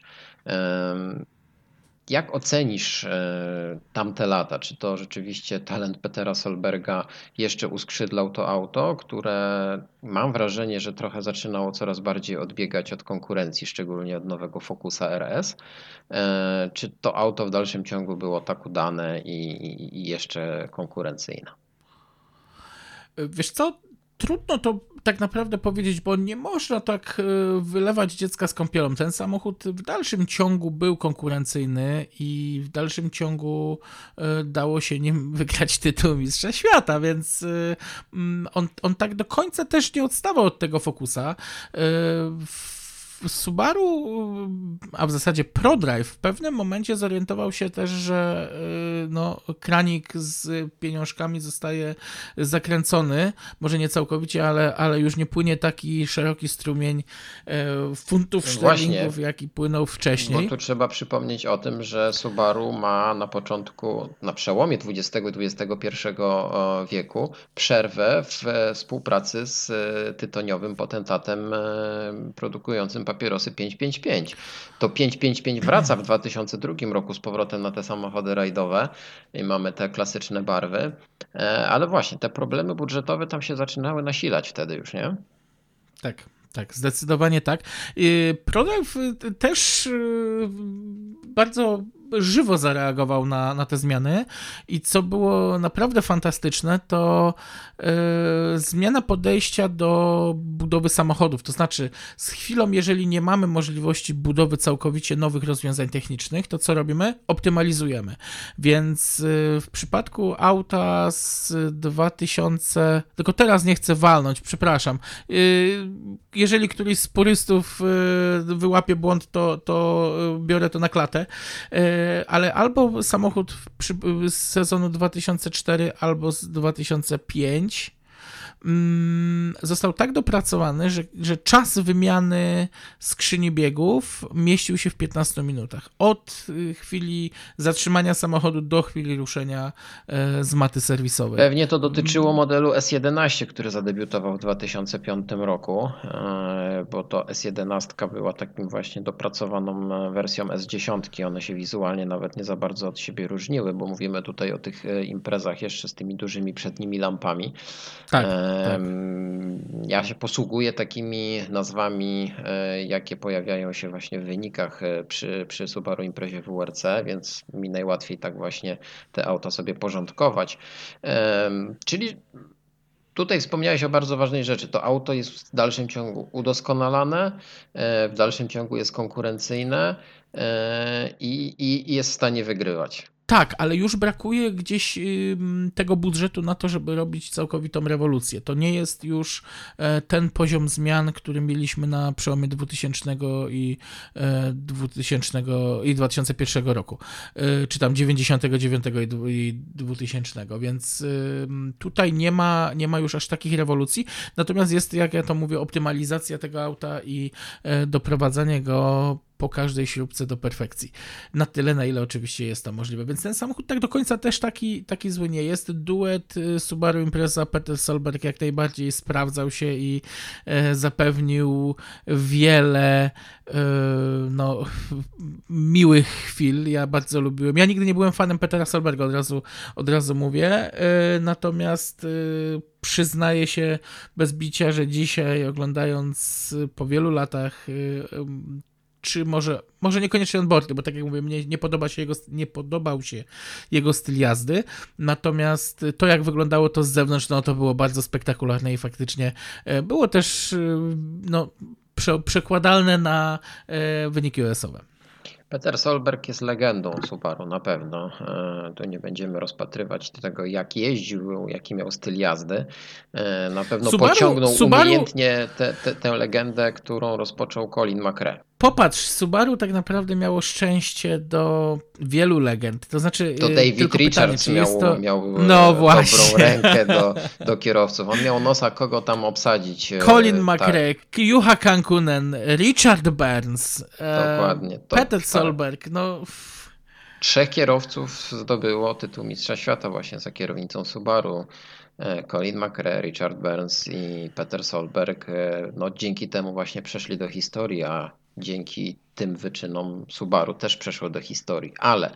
Jak ocenisz e, tamte lata? Czy to rzeczywiście talent Petera Solberga jeszcze uskrzydlał to auto, które mam wrażenie, że trochę zaczynało coraz bardziej odbiegać od konkurencji, szczególnie od nowego Focusa RS? E, czy to auto w dalszym ciągu było tak udane i, i jeszcze konkurencyjne? Wiesz co, trudno to tak naprawdę powiedzieć, bo nie można tak e, wylewać dziecka z kąpielą. Ten samochód w dalszym ciągu był konkurencyjny i w dalszym ciągu e, dało się nim (laughs) wygrać tytuł Mistrza Świata, więc e, mm, on, on tak do końca też nie odstawał od tego Focusa. Subaru, a w zasadzie ProDrive w pewnym momencie zorientował się też, że y, no, kranik z pieniążkami zostaje zakręcony, może nie całkowicie, ale, ale już nie płynie taki szeroki strumień y, funtów szterlingów, jaki płynął wcześniej. Bo tu trzeba przypomnieć o tym, że Subaru ma na początku, na przełomie XX i XXI wieku przerwę w współpracy z tytoniowym potentatem produkującym papierosy 555. To 555 wraca w (laughs) 2002 roku z powrotem na te samochody rajdowe i mamy te klasyczne barwy, e, ale właśnie te problemy budżetowe tam się zaczynały nasilać wtedy już, nie? Tak. Tak, zdecydowanie tak. Prodrive też y, bardzo żywo zareagował na, na te zmiany i co było naprawdę fantastyczne, to yy, zmiana podejścia do budowy samochodów. To znaczy, z chwilą, jeżeli nie mamy możliwości budowy całkowicie nowych rozwiązań technicznych, to co robimy? Optymalizujemy. Więc yy, w przypadku auta z 2000, tylko teraz nie chcę walnąć, przepraszam. Yy, jeżeli któryś z purystów wyłapie błąd, to, to biorę to na klatę ale albo samochód z sezonu 2004, albo z 2005 Mm, został tak dopracowany, że, że czas wymiany skrzyni biegów mieścił się w 15 minutach. Od y, chwili zatrzymania samochodu do chwili ruszenia e, z maty serwisowej. Pewnie to dotyczyło modelu S11, który zadebiutował w 2005 roku, e, bo to S11 była takim właśnie dopracowaną e, wersją S10. One się wizualnie nawet nie za bardzo od siebie różniły, bo mówimy tutaj o tych imprezach jeszcze z tymi dużymi przednimi lampami. Tak. Tak. Ja się posługuję takimi nazwami, e, jakie pojawiają się właśnie w wynikach e, przy, przy Subaru Imprezie WRC, więc mi najłatwiej tak właśnie te auta sobie porządkować. Czyli Tutaj wspomniałeś o bardzo ważnej rzeczy. To auto jest w dalszym ciągu udoskonalane, e, w dalszym ciągu jest konkurencyjne e, i, i jest w stanie wygrywać. Tak, ale już brakuje gdzieś tego budżetu na to, żeby robić całkowitą rewolucję. To nie jest już e, ten poziom zmian, który mieliśmy na przełomie 2000 i 2000 e, i 2001 roku, e, czy tam 99 i 2000, więc tutaj nie ma, nie ma już aż takich rewolucji. Natomiast jest, jak ja to mówię, optymalizacja tego auta i doprowadzanie go po każdej śrubce do perfekcji. Na tyle, na ile oczywiście jest to możliwe. Więc ten samochód tak do końca też taki, taki zły nie jest. Duet y, Subaru Impreza Peter Solberg jak najbardziej sprawdzał się i e, zapewnił wiele e, no, miłych chwil. Ja bardzo lubiłem. Ja nigdy nie byłem fanem Petera Solberga, od razu, od razu mówię. E, natomiast e, przyznaję się bez bicia, że dzisiaj oglądając po wielu latach e, czy może, może niekoniecznie onboardy, bo tak jak mówię, mnie nie, podoba się jego, nie podobał się jego styl jazdy, natomiast to jak wyglądało to z zewnątrz, no to było bardzo spektakularne i faktycznie e, było też e, no, prze, przekładalne na e, wyniki US-owe. Peter Solberg jest legendą Subaru na pewno. Tu nie będziemy rozpatrywać tego, jak jeździł, jaki miał styl jazdy. Na pewno Subaru, pociągnął Subaru... umiejętnie tę legendę, którą rozpoczął Colin McRae. Popatrz, Subaru tak naprawdę miało szczęście do wielu legend. To znaczy. To y, David Richards pytanie, miał, to... miał no, właśnie. dobrą rękę do, (laughs) do kierowców. On miał nosa, kogo tam obsadzić. E, Colin tak. McRae, Juha Kankunen, Richard Burns, e, Dokładnie, to, Peter tak. Solberg. No. Trzech kierowców zdobyło tytuł Mistrza Świata właśnie za kierownicą Subaru. E, Colin McRae, Richard Burns i Peter Solberg. No, dzięki temu właśnie przeszli do historii, a dzięki tym wyczynom Subaru też przeszło do historii, ale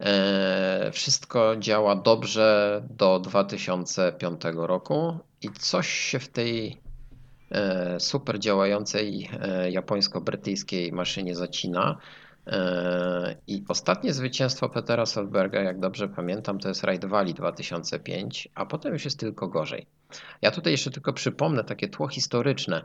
e, wszystko działa dobrze do 2005 roku i coś się w tej e, super działającej e, japońsko-brytyjskiej maszynie zacina. I ostatnie zwycięstwo Petera Solberga, jak dobrze pamiętam, to jest Ride Valley 2005, a potem już jest tylko gorzej. Ja tutaj jeszcze tylko przypomnę takie tło historyczne.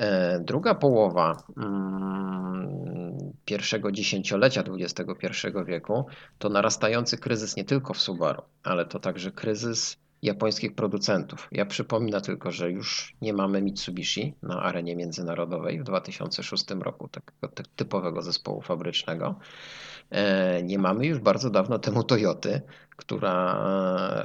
E, druga połowa mm, pierwszego dziesięciolecia XXI wieku to narastający kryzys nie tylko w Subaru, ale to także kryzys japońskich producentów. Ja przypominam tylko, że już nie mamy Mitsubishi na arenie międzynarodowej w 2006 roku, takiego typowego zespołu fabrycznego. E, nie mamy już bardzo dawno temu Toyoty, która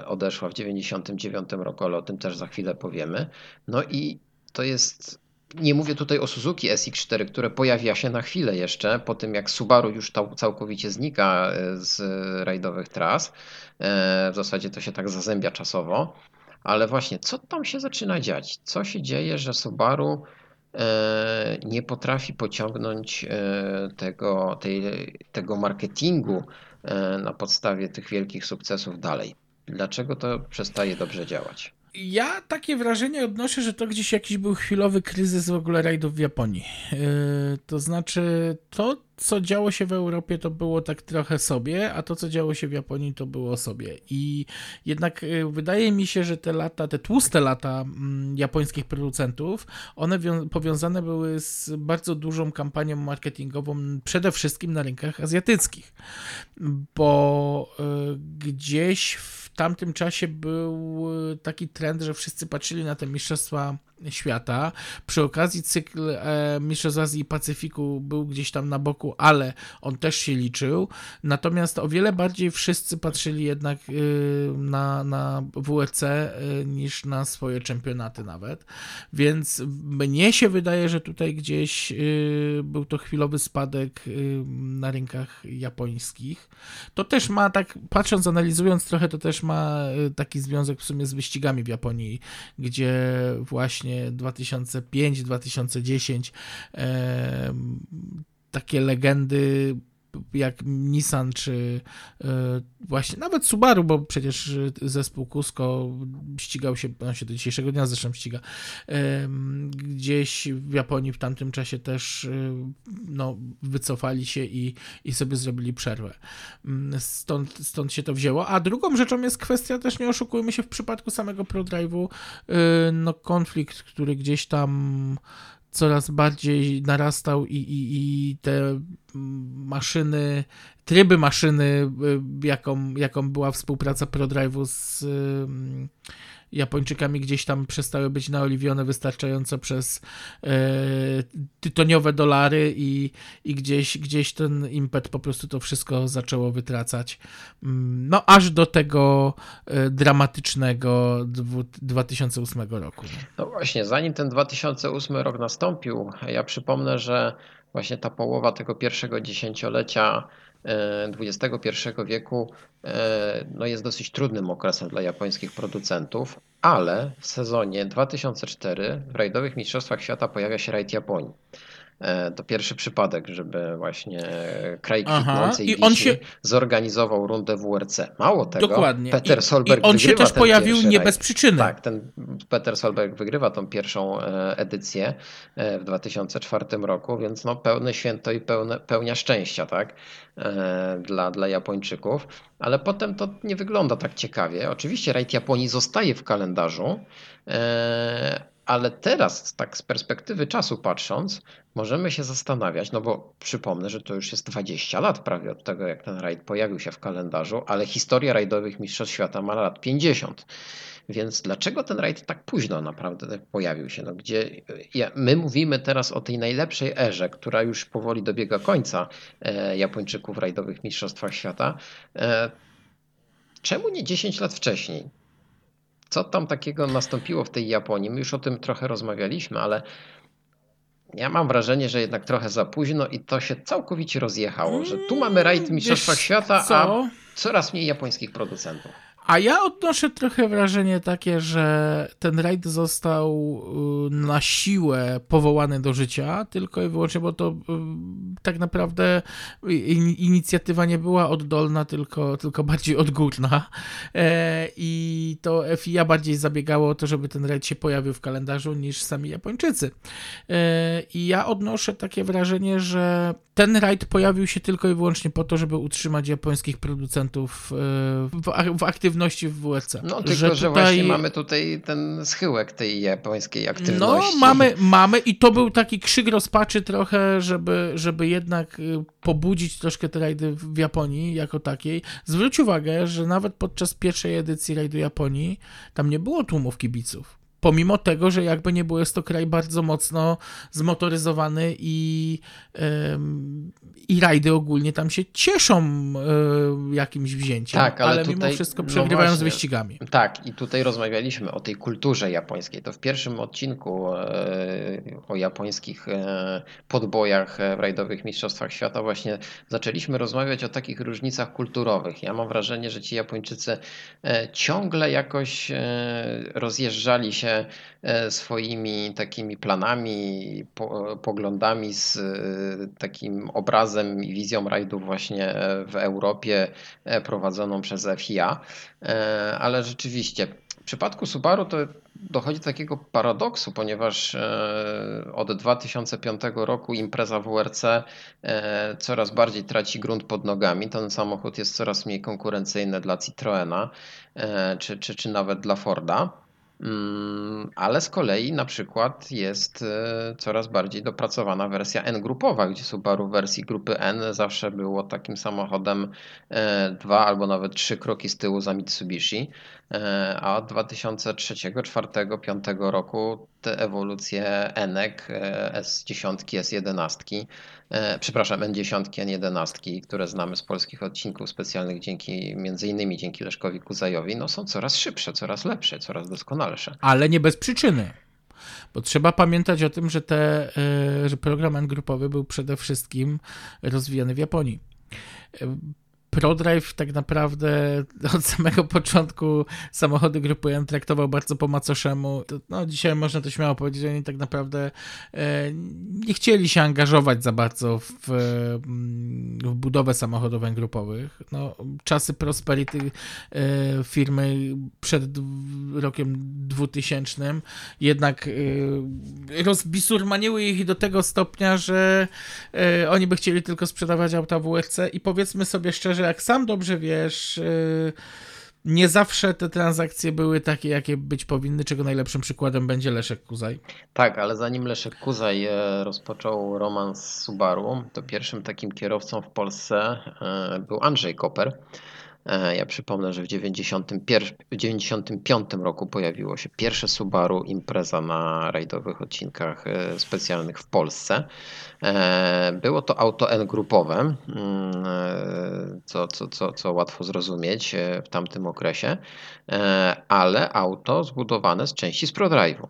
odeszła w 1999 roku, ale o tym też za chwilę powiemy. No i to jest nie mówię tutaj o Suzuki SX4, które pojawia się na chwilę jeszcze, po tym jak Subaru już całkowicie znika e, z rajdowych tras. E, w zasadzie to się tak zazębia czasowo. Ale właśnie, co tam się zaczyna dziać? Co się dzieje, że Subaru e, nie potrafi pociągnąć tego, tej, tego marketingu na podstawie tych wielkich sukcesów dalej? Dlaczego to przestaje dobrze działać? Ja takie wrażenie odnoszę, że to gdzieś jakiś był chwilowy kryzys w ogóle rajdów w Japonii. Yy, to znaczy, to co działo się w Europie, to było tak trochę sobie, a to co działo się w Japonii, to było sobie. I jednak yy, wydaje mi się, że te lata, te tłuste lata mm, japońskich producentów, one powiązane były z bardzo dużą kampanią marketingową, przede wszystkim na rynkach azjatyckich, bo yy, gdzieś w tamtym czasie był e, taki trend, że wszyscy patrzyli na te mistrzostwa świata. Przy okazji cykl e, Mistrzostw Azji i Pacyfiku był gdzieś tam na boku, ale on też się liczył. Natomiast o wiele bardziej wszyscy patrzyli jednak e, na, na WEC e, niż na swoje czempionaty nawet. Więc mnie się wydaje, że tutaj gdzieś e, był to chwilowy spadek na rynkach japońskich. To też ma tak, patrząc, analizując trochę, to też ma taki związek w sumie z wyścigami w Japonii, gdzie właśnie właśnie 2005-2010 takie legendy jak Nissan czy e, właśnie nawet Subaru, bo przecież zespół Cusco ścigał się, on się do dzisiejszego dnia zresztą ściga, gdzieś w Japonii w tamtym czasie też no, wycofali się i, i sobie zrobili przerwę. Mm, stąd, stąd się to wzięło. A drugą rzeczą jest kwestia też, nie oszukujmy się, w przypadku samego ProDrive'u, no konflikt, który gdzieś tam coraz bardziej narastał i, i, i te maszyny, tryby maszyny, y, jaką, jaką była współpraca ProDrive'u z Japończykami gdzieś tam przestały być naoliwione wystarczająco przez e, tytoniowe dolary i, i gdzieś, gdzieś ten impet po prostu to wszystko zaczęło wytracać. Mm, no aż do tego e, dramatycznego 2008 roku. No właśnie, zanim ten 2008 rok nastąpił, ja przypomnę, że właśnie ta połowa tego pierwszego dziesięciolecia XXI wieku e, no jest dosyć trudnym okresem dla japońskich producentów, ale w sezonie 2004 w rajdowych mistrzostwach świata pojawia się rajd Japonii. E, to pierwszy przypadek, żeby właśnie kraj kwitnącej I on się zorganizował rundę WRC. Mało tego, Dokładnie. Peter Solberg I on się też pojawił nie bez przyczyny. Tak, ten Peter Solberg wygrywa tą pierwszą e, edycję e, w 2004 roku, więc no pełne święto i pełne, pełnia szczęścia, tak, dla, dla Japończyków. Ale potem to nie wygląda tak ciekawie. Oczywiście rajd Japonii zostaje w kalendarzu, ale teraz, tak z perspektywy czasu patrząc, możemy się zastanawiać, no bo przypomnę, że to już jest 20 lat prawie od tego, jak ten rajd pojawił się w kalendarzu, ale historia rajdowych Mistrzostw Świata ma lat 50. Więc dlaczego ten rajd tak późno naprawdę pojawił się? No, gdzie my mówimy teraz o tej najlepszej erze, która już powoli dobiega końca e, Japończyków w rajdowych Mistrzostwach Świata. E, czemu nie 10 lat wcześniej? Co tam takiego nastąpiło w tej Japonii? My już o tym trochę rozmawialiśmy, ale ja mam wrażenie, że jednak trochę za późno i to się całkowicie rozjechało, że tu mamy rajd Mistrzostwa Świata, co? a coraz mniej japońskich producentów. A ja odnoszę trochę wrażenie takie, że ten rajd został y, na siłę powołany do życia, tylko i wyłącznie, bo to y, tak naprawdę inicjatywa nie była oddolna, tylko, tylko bardziej odgórna. E, I to FIA bardziej zabiegało o to, żeby ten rajd się pojawił w kalendarzu niż sami Japończycy. E, I ja odnoszę takie wrażenie, że ten rajd pojawił się tylko i wyłącznie po to, żeby utrzymać japońskich producentów e, w, w aktywności w WRC. No tylko, że, że właśnie mamy tutaj ten schyłek tej japońskiej aktywności. No mamy, mamy i to był taki krzyk rozpaczy trochę, żeby, żeby jednak y, pobudzić troszkę te rajdy w Japonii jako takiej. Zwróć uwagę, że nawet podczas pierwszej edycji rajdu Japonii tam nie było tłumów kibiców pomimo tego, że jakby nie było, jest to kraj bardzo mocno zmotoryzowany i, i rajdy ogólnie tam się cieszą e, jakimś wzięciem, tak, ale, ale tutaj, mimo wszystko no przegrywają no z wyścigami. Tak, i tutaj rozmawialiśmy o tej kulturze japońskiej. To w pierwszym odcinku e, o japońskich e, podbojach w rajdowych mistrzostwach świata właśnie zaczęliśmy rozmawiać o takich różnicach kulturowych. Ja mam wrażenie, że ci Japończycy ciągle jakoś rozjeżdżali się E, swoimi takimi planami, poglądami z e, takim obrazem i wizją rajdów właśnie w Europie e, prowadzoną przez FIA. Ale rzeczywiście w przypadku Subaru to dochodzi do takiego paradoksu, ponieważ od 2005 roku impreza WRC coraz bardziej traci grunt pod nogami. Ten samochód jest coraz mniej konkurencyjny dla Citroena czy, czy, czy nawet dla Forda. Mm, ale z kolei na przykład jest e, coraz bardziej dopracowana wersja N-grupowa, gdzie Subaru w wersji grupy N zawsze było takim samochodem e, dwa albo nawet trzy kroki z tyłu za Mitsubishi, e, a od 2003, 2004, 2005 roku te ewolucje Enek, S10, S11 E, przepraszam, N10, N11, które znamy z polskich odcinków specjalnych dzięki, między innymi dzięki Leszkowi Kuzajowi, no są coraz szybsze, coraz lepsze, coraz doskonalsze. Ale nie bez przyczyny. Bo trzeba pamiętać o tym, że, te, e, że program N grupowy był przede wszystkim rozwijany w Japonii. ProDrive tak naprawdę od samego początku samochody grupy M traktował bardzo po macoszemu. To, no, dzisiaj można to śmiało powiedzieć, że oni tak naprawdę e, nie chcieli się angażować za bardzo w, w budowę samochodów grupowych. No, czasy prosperity e, firmy przed rokiem 2000 jednak e, rozbisurmaniły ich do tego stopnia, że e, oni by chcieli tylko sprzedawać auta WRC i powiedzmy sobie szczerze, jak sam dobrze wiesz, yy, nie zawsze te transakcje były takie, jakie być powinny, czego najlepszym przykładem będzie Leszek Kuzaj. Tak, ale zanim Leszek Kuzaj e, rozpoczął romans z Subaru, to pierwszym takim kierowcą w Polsce e, był Andrzej Koper. E, ja przypomnę, że w 1995 roku pojawiło się pierwsze Subaru impreza na rajdowych odcinkach e, specjalnych w Polsce. E, było to auto N-grupowe, mm, co, co, co, co łatwo zrozumieć w tamtym okresie, ale auto zbudowane z części z ProDrive'u.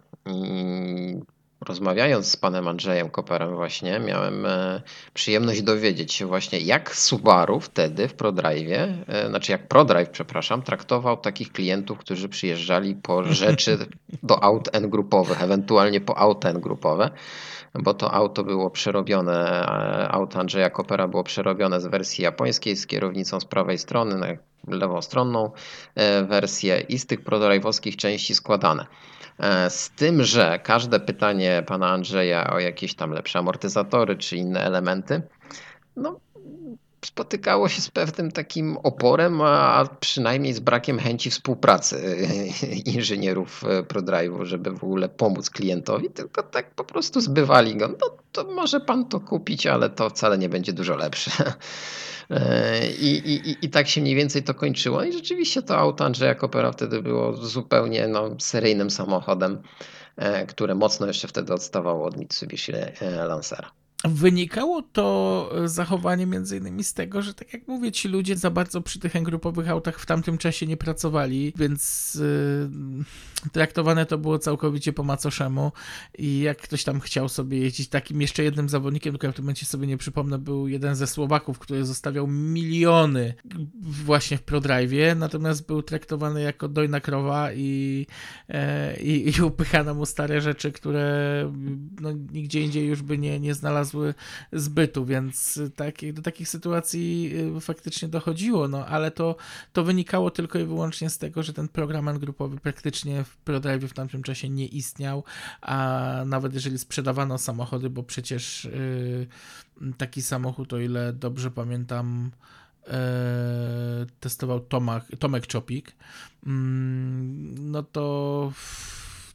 Rozmawiając z panem Andrzejem Koperem właśnie, miałem e, przyjemność dowiedzieć się właśnie, jak Subaru wtedy w ProDrive, e, znaczy jak ProDrive, przepraszam, traktował takich klientów, którzy przyjeżdżali po rzeczy (laughs) do aut N grupowych, ewentualnie po auta N grupowe, bo to auto było przerobione, e, auto Andrzeja Kopera było przerobione z wersji japońskiej z kierownicą z prawej strony na lewostronną wersję i z tych ProDrive'owskich części składane. E, z tym, że każde pytanie pana Andrzeja o jakieś tam lepsze amortyzatory czy inne elementy, no, spotykało się z pewnym takim oporem, a przynajmniej z brakiem chęci współpracy inżynierów e, ProDrive'u, żeby w ogóle pomóc klientowi, tylko tak po prostu zbywali go. No to może pan to kupić, ale to wcale nie będzie dużo lepsze. E, I, i, I tak się mniej więcej to kończyło. I rzeczywiście to auto Andrzeja Kopera wtedy było zupełnie no, seryjnym samochodem, e, które mocno jeszcze wtedy odstawało od Mitsubishi Lancera. Wynikało to e, zachowanie między innymi z tego, że tak jak mówię, ci ludzie za bardzo przy tych grupowych autach w tamtym czasie nie pracowali, więc yy, traktowane to było całkowicie po macoszemu i jak ktoś tam chciał sobie jeździć, takim jeszcze jednym zawodnikiem, tylko ja w tym momencie sobie nie przypomnę, był jeden ze Słowaków, który zostawiał miliony właśnie w ProDrive'ie, natomiast był traktowany jako dojna krowa i, yy, i upychano mu stare rzeczy, które no, nigdzie indziej już by nie, nie znalazły zbytu, więc tak, do takich sytuacji y, faktycznie dochodziło, no ale to, to wynikało tylko i wyłącznie z tego, że ten program grupowy praktycznie w ProDrive w tamtym czasie nie istniał, a nawet jeżeli sprzedawano samochody, bo przecież yy, taki samochód, o ile dobrze pamiętam, yy, testował Tomak, Tomek Czopik, yy, no to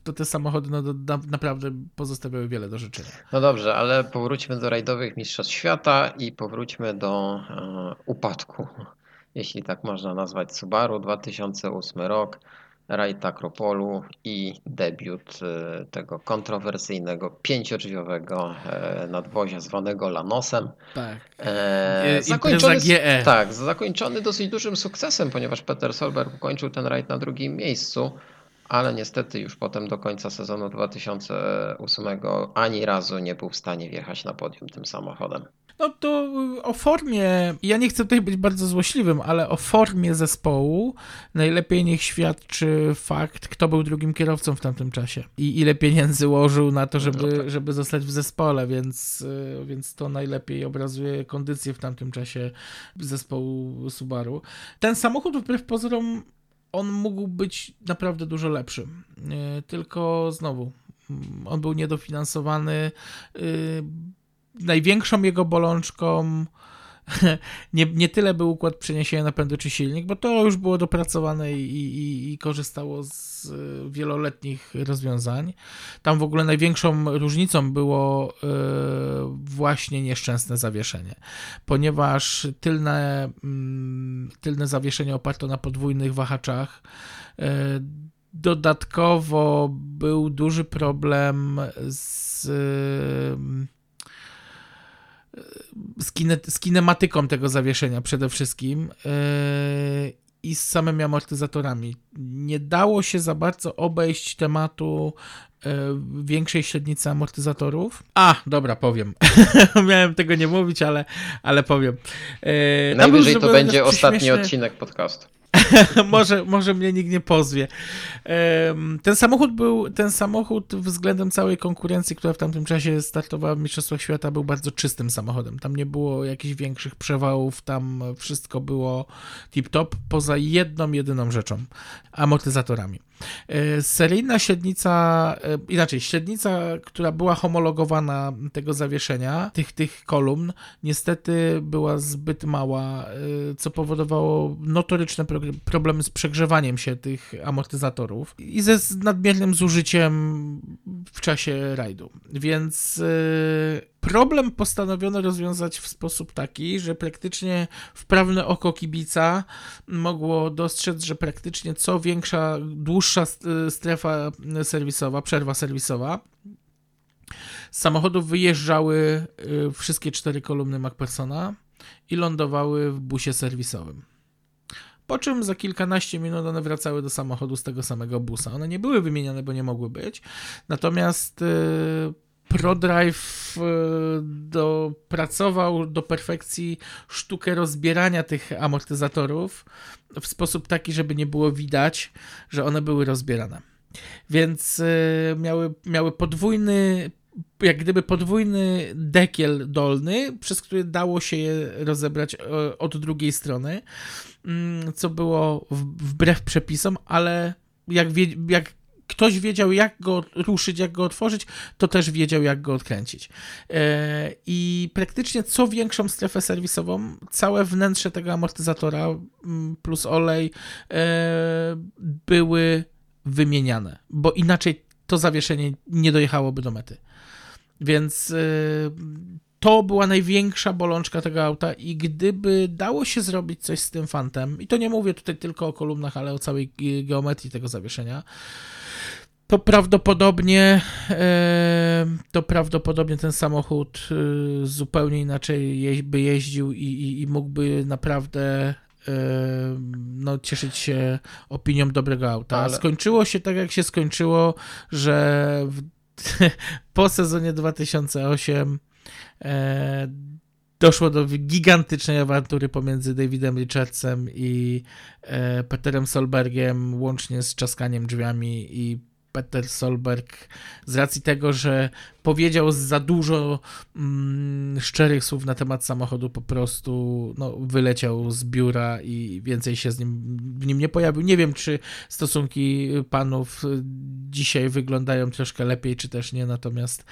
to te samochody no, na, naprawdę pozostawiały wiele do życzenia. No dobrze, ale powróćmy do rajdowych mistrzostw świata i powróćmy do e, upadku, (laughs) jeśli tak można nazwać Subaru. 2008 rok, rajd Akropolu i debiut e, tego kontrowersyjnego pięciodrzwiowego e, nadwozia zwanego Lanosem. Tak. E, zakończony, GE. Tak, zakończony dosyć dużym sukcesem, ponieważ Peter Solberg ukończył ten rajd na drugim miejscu ale niestety już potem do końca sezonu 2008 ani razu nie był w stanie wjechać na podium tym samochodem. No to o formie, ja nie chcę tutaj być bardzo złośliwym, ale o formie zespołu najlepiej niech świadczy fakt, kto był drugim kierowcą w tamtym czasie i ile pieniędzy łożył na to, żeby, no tak. żeby zostać w zespole, więc, więc to najlepiej obrazuje kondycję w tamtym czasie zespołu Subaru. Ten samochód wbrew pozorom on mógł być naprawdę dużo lepszy. E, tylko znowu, mm, on był niedofinansowany. E, największą jego bolączką (laughs) nie, nie tyle był układ przeniesienia napędu czy silnik, bo to już było dopracowane i, i, i, korzystało z e, wieloletnich rozwiązań. Tam w ogóle największą różnicą było e, właśnie nieszczęsne zawieszenie, ponieważ tylne, mm, tylne zawieszenie oparto na podwójnych wahaczach. E, dodatkowo był duży problem z z, kine, z kinematyką tego zawieszenia przede wszystkim. Yy, i z samymi amortyzatorami. Nie dało się za bardzo obejść tematu e, większej średnicy amortyzatorów. A, dobra, powiem. (laughs) Miałem tego nie mówić, ale, ale powiem. E, Najwyżej to będzie ostatni odcinek podcastu. (laughs) może, może mnie nikt nie pozwie. Ten samochód był, ten samochód względem całej konkurencji, która w tamtym czasie startowała w Mistrzostwach Świata, był bardzo czystym samochodem. Tam nie było jakichś większych przewałów, tam wszystko było tip-top, poza jedną, jedyną rzeczą, amortyzatorami. E, seryjna średnica, e, inaczej, średnica, która była homologowana tego zawieszenia, tych, tych kolumn, niestety była zbyt mała, e, co powodowało notoryczne problemy z przegrzewaniem się tych amortyzatorów i ze nadmiernym zużyciem w czasie rajdu. Więc Problem postanowiono rozwiązać w sposób taki, że praktycznie wprawne oko kibica mogło dostrzec, że praktycznie co większa, dłuższa strefa serwisowa, przerwa serwisowa, z samochodów wyjeżdżały y, wszystkie cztery kolumny MacPersona i lądowały w busie serwisowym. Po czym za kilkanaście minut one wracały do samochodu z tego samego busa. One nie były wymienione, bo nie mogły być. Natomiast yy, ProDrive e, dopracował do perfekcji sztukę rozbierania tych amortyzatorów w sposób taki, żeby nie było widać, że one były rozbierane. Więc e, miały, miały podwójny, jak gdyby podwójny dekiel dolny, przez który dało się je rozebrać e, od drugiej strony, mm, co było wbrew przepisom, ale jak, jak ktoś wiedział, jak go ruszyć, jak go otworzyć, to też wiedział, jak go odkręcić. E, I praktycznie co większą strefę serwisową, całe wnętrze tego amortyzatora plus olej e, były wymieniane, bo inaczej to zawieszenie nie dojechałoby do mety. Więc e, to była największa bolączka tego auta i gdyby dało się zrobić coś z tym fantem, i to nie mówię tutaj tylko o kolumnach, ale o całej geometrii tego zawieszenia, to prawdopodobnie e, to prawdopodobnie ten samochód e, zupełnie inaczej by jeździł i, i, i mógłby naprawdę e, no, cieszyć się opinią dobrego auta. Ale... Skończyło się tak, jak się skończyło, że w, (laughs) po sezonie 2008 doszło do gigantycznej awantury pomiędzy Davidem Richardsem i Peterem Solbergiem, łącznie z czaskaniem drzwiami i Peter Solberg z racji tego, że powiedział za dużo mm, szczerych słów na temat samochodu, po prostu no, wyleciał z biura i więcej się z nim, w nim nie pojawił. Nie wiem, czy stosunki panów dzisiaj wyglądają troszkę lepiej, czy też nie, natomiast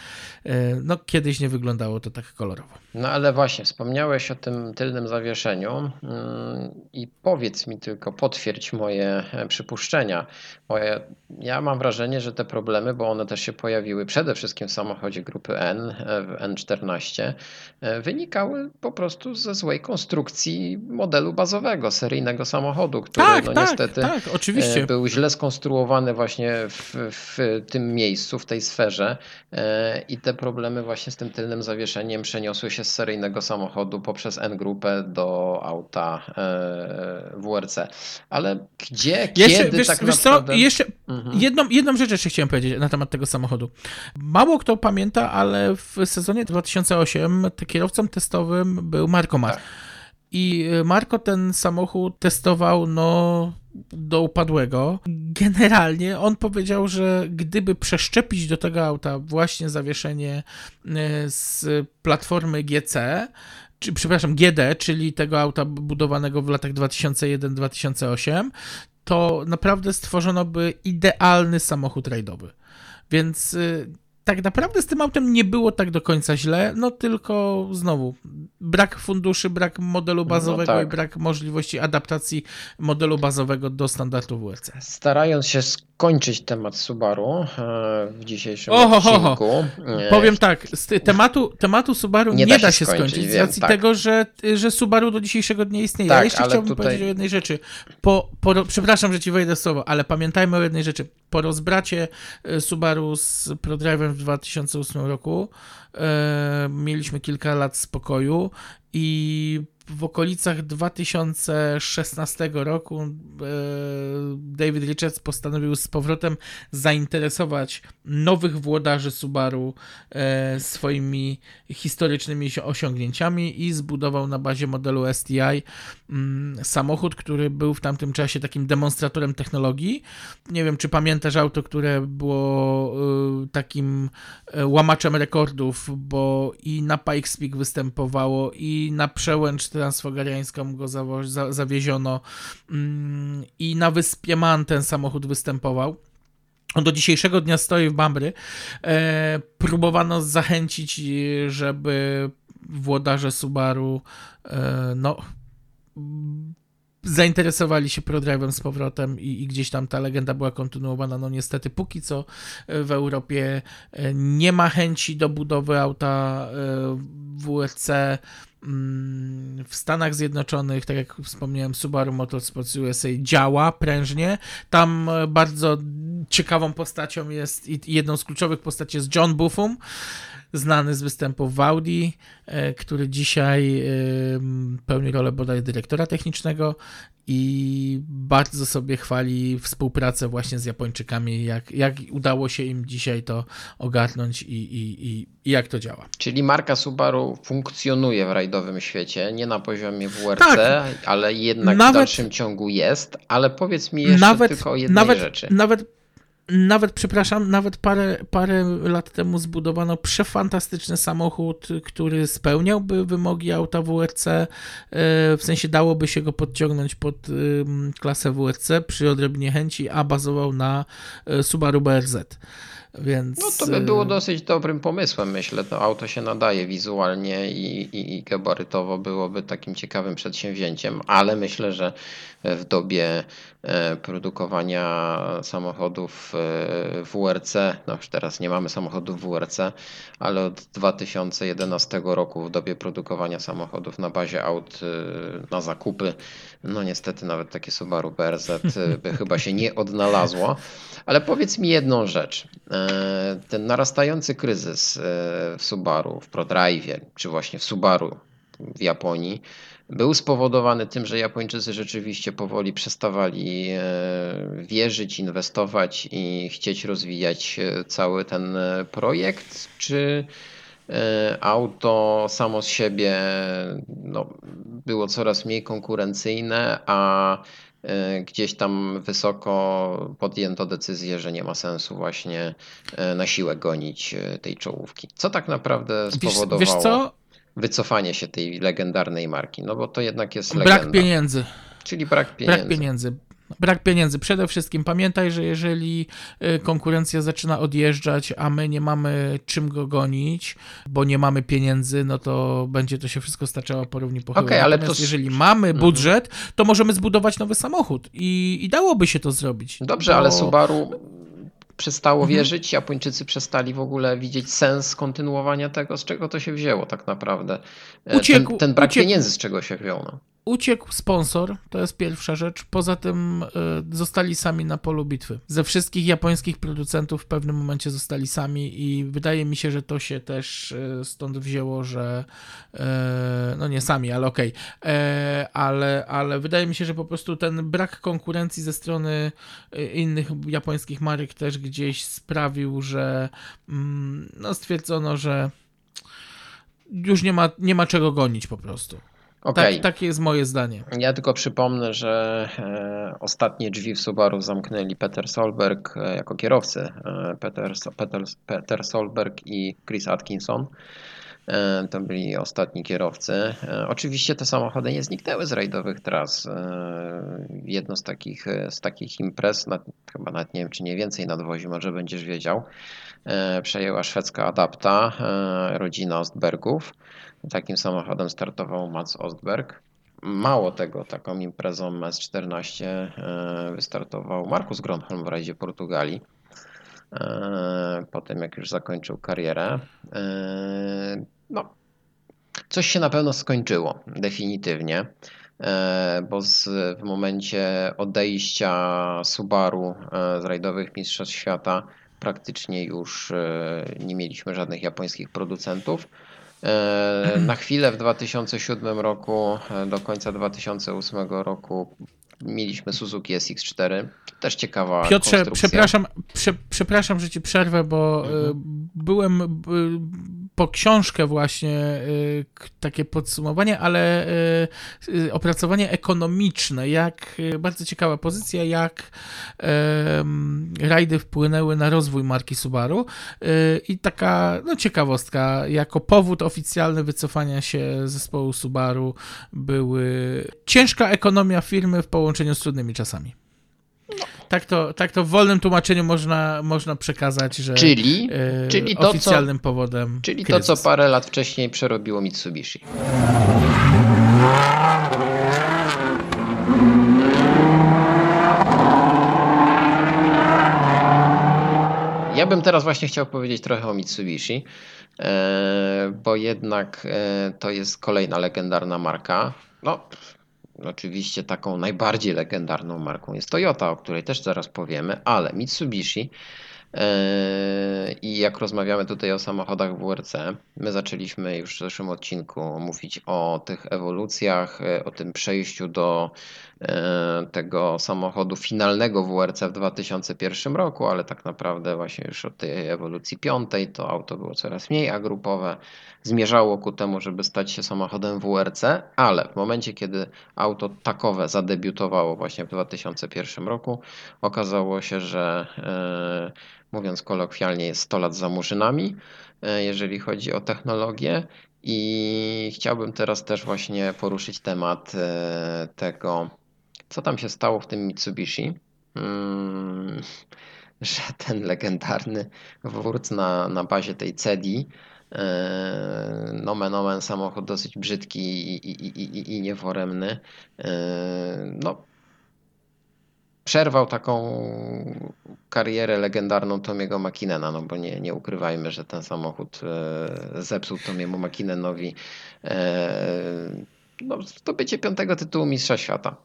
e, no, kiedyś nie wyglądało to tak kolorowo. No ale właśnie, wspomniałeś o tym tylnym zawieszeniu mm, i powiedz mi tylko, potwierdź moje e, przypuszczenia. Moje, ja mam wrażenie, że te problemy, bo one też się pojawiły przede wszystkim w samochodzie, grupy N, w N14, e, wynikały po prostu ze złej konstrukcji modelu bazowego, seryjnego samochodu, który tak, no tak, niestety tak, oczywiście. E, był źle skonstruowany właśnie w, w tym miejscu, w tej sferze e, i te problemy właśnie z tym tylnym zawieszeniem przeniosły się z seryjnego samochodu poprzez N-grupę do auta WRC. Ale gdzie, jeszcze, kiedy wiesz, tak wiesz naprawdę... Co? Jeszcze mhm. jedną, jedną rzecz jeszcze chciałem powiedzieć na temat tego samochodu. Mało kto pamięta, ale w sezonie 2008 kierowcą testowym był Marco Mar. Tak. I Marco ten samochód testował no do upadłego. Generalnie on powiedział, że gdyby przeszczepić do tego auta właśnie zawieszenie e, z platformy GC, czy, przepraszam, GD, czyli tego auta budowanego w latach 2001-2008, to naprawdę stworzono by idealny samochód rajdowy. Więc y, tak naprawdę z tym autem nie było tak do końca źle, no tylko znowu brak funduszy, brak modelu no bazowego no tak. i brak możliwości adaptacji modelu bazowego do standardów WRC. Starając się skończyć temat Subaru e, w dzisiejszym Oho, odcinku. Ho. Powiem tak, z tematu, tematu Subaru nie, nie da, się skończyć, skończyć z racji tak. tego, że, że Subaru do dzisiejszego dnia istnieje. Tak, ja jeszcze chciałbym tutaj... powiedzieć o jednej rzeczy. Po, po, przepraszam, że ci wejdę w słowo, ale pamiętajmy o jednej rzeczy. Po rozbracie e, Subaru z ProDrive'em w 2008 roku e, mieliśmy kilka lat spokoju i w okolicach 2016 roku e, David Richards postanowił z powrotem zainteresować nowych włodarzy Subaru e, swoimi historycznymi osiągnięciami i zbudował na bazie modelu STI mm, samochód, który był w tamtym czasie takim demonstratorem technologii. Nie wiem, czy pamiętasz auto, które było e, takim łamaczem rekordów, bo i na Pikes Peak występowało i na przełęcz transfogariańską go zawo- za- zawieziono mm, i na wyspie Man ten samochód występował. On do dzisiejszego dnia stoi w Bambry. E, próbowano zachęcić, żeby włodarze Subaru e, no zainteresowali się ProDrive'em z powrotem i, i, gdzieś tam ta legenda była kontynuowana. No niestety póki co w Europie e, nie ma chęci do budowy auta e, WRC w Stanach Zjednoczonych, tak jak wspomniałem, Subaru Motorsports USA działa prężnie. Tam e, bardzo ciekawą postacią jest i jedną z kluczowych postaci jest John Buffum, znany z występów w Audi, który dzisiaj pełni rolę bodaj dyrektora technicznego i bardzo sobie chwali współpracę właśnie z Japończykami, jak, jak udało się im dzisiaj to ogarnąć i, i, i, i jak to działa. Czyli marka Subaru funkcjonuje w rajdowym świecie, nie na poziomie WRC, tak. ale jednak nawet, w dalszym ciągu jest, ale powiedz mi jeszcze nawet, tylko o jednej nawet, rzeczy. Nawet nawet, przepraszam, nawet parę, parę lat temu zbudowano przefantastyczny samochód, który spełniałby wymogi auta WRC, e, w sensie dałoby się go podciągnąć pod klasę WRC przy odrobinie chęci, a bazował na e, Subaru BRZ. Więc... No to by było dosyć dobrym pomysłem, myślę. To auto się nadaje wizualnie i, i, i gabarytowo byłoby takim ciekawym przedsięwzięciem, ale myślę, że w dobie e, produkowania samochodów e, WRC, no już teraz nie mamy samochodów WRC, ale od 2011 roku w dobie produkowania samochodów na bazie aut e, na zakupy, no niestety nawet takie Subaru BRZ by chyba się nie odnalazło. Ale powiedz mi jedną rzecz. Ten narastający kryzys w Subaru, w ProDrive, czy właśnie w Subaru w Japonii, był spowodowany tym, że Japończycy rzeczywiście powoli przestawali e, wierzyć, inwestować i chcieć rozwijać e, cały ten e, projekt, czy auto samo z siebie no, było coraz mniej konkurencyjne, a gdzieś tam wysoko podjęto decyzję, że nie ma sensu właśnie na siłę gonić tej czołówki. Co tak naprawdę spowodowało? Wiesz, wiesz co? wycofanie się tej legendarnej marki, no bo to jednak jest legenda. Brak pieniędzy. Czyli brak pieniędzy. Brak pieniędzy. Brak pieniędzy. Przede wszystkim pamiętaj, że jeżeli y, konkurencja zaczyna odjeżdżać, a my nie mamy czym go gonić, bo nie mamy pieniędzy, no to będzie to się wszystko staczało porówni pochyłej. Okay, ale to... jeżeli mamy mhm. budżet, to możemy zbudować nowy samochód i, i dałoby się to zrobić. Dobrze, bo... ale Subaru przestało wierzyć, Japończycy przestali w ogóle widzieć sens kontynuowania tego, z czego to się wzięło tak naprawdę. E, uciekł, ten, ten brak uciekł, pieniędzy z czego się wziął. No. Uciekł sponsor, to jest pierwsza rzecz. Poza tym y, zostali sami na polu bitwy. Ze wszystkich japońskich producentów w pewnym momencie zostali sami i wydaje mi się, że to się też y, stąd wzięło, że y, no nie sami, ale okej. Okay. ale, ale wydaje mi się, że po prostu ten brak konkurencji ze strony innych japońskich marek też gdzieś sprawił, że mm, no stwierdzono, że już nie ma, nie ma czego gonić po prostu. Okay. Tak, takie jest moje zdanie. Ja tylko przypomnę, że e, ostatnie drzwi w Subaru zamknęli Peter Solberg e, jako kierowcy. E, Peter, Peter, Peter Solberg i Chris Atkinson. To byli ostatni kierowcy. Oczywiście te samochody nie zniknęły z rajdowych tras. Jedno z takich, z takich imprez, chyba nawet nie wiem, czy nie więcej nadwozi, może będziesz wiedział, przejęła szwedzka Adapta, rodzina Ostbergów. Takim samochodem startował Mats Ostberg. Mało tego, taką imprezą S14 wystartował Markus Gronholm w rajdzie Portugalii. Potem, jak już zakończył karierę, no, coś się na pewno skończyło, definitywnie, e, bo z, w momencie odejścia Subaru e, z rajdowych Mistrzostw Świata praktycznie już e, nie mieliśmy żadnych japońskich producentów. E, na chwilę w 2007 roku, e, do końca 2008 roku mieliśmy Suzuki SX4. Też ciekawa Piotrze, przepraszam, prze, przepraszam, że ci przerwę, bo Mhm. y, byłem po książkę właśnie, y, takie podsumowanie, ale y, y, opracowanie ekonomiczne, jak, bardzo ciekawa pozycja, jak rajdy wpłynęły na rozwój marki Subaru i taka, no ciekawostka, jako powód oficjalny wycofania się zespołu Subaru były ciężka ekonomia firmy w połączeniu z trudnymi czasami. Tak to, tak to w wolnym tłumaczeniu można, można przekazać, że Czyli, e, czyli to, co- oficjalnym powodem czyli to, co kryzys. parę lat wcześniej przerobiło Mitsubishi. Ja bym teraz właśnie chciał powiedzieć trochę o Mitsubishi, e, bo jednak e, to jest kolejna legendarna marka. No, oczywiście taką najbardziej legendarną marką jest Toyota, o której też zaraz powiemy, ale Mitsubishi e, i jak rozmawiamy tutaj o samochodach WRC, my zaczęliśmy już w zeszłym odcinku mówić o tych ewolucjach, e, o tym przejściu do tego samochodu finalnego WRC w 2001 roku, ale tak naprawdę właśnie już od tej ewolucji piątej to auto było coraz mniej agrupowe, zmierzało ku temu, żeby stać się samochodem WRC, ale w momencie, kiedy auto takowe zadebiutowało właśnie w 2001 roku, okazało się, że e, mówiąc kolokwialnie jest 100 lat za murzynami, e, jeżeli chodzi o technologię. I chciałbym teraz też właśnie poruszyć temat e, tego, co tam się stało w tym Mitsubishi. Mm, (laughs) że ten legendarny wóz na, na bazie tej CEDI, e, nomen omen samochód dosyć brzydki i, i, i, i- nieforemny, e, no, przerwał taką karierę legendarną Tomiego Makinena, no bo nie, nie ukrywajmy, że ten samochód e, zepsuł Tomiemu Makinenowi no, zdobycie piątego tytułu Mistrza Świata.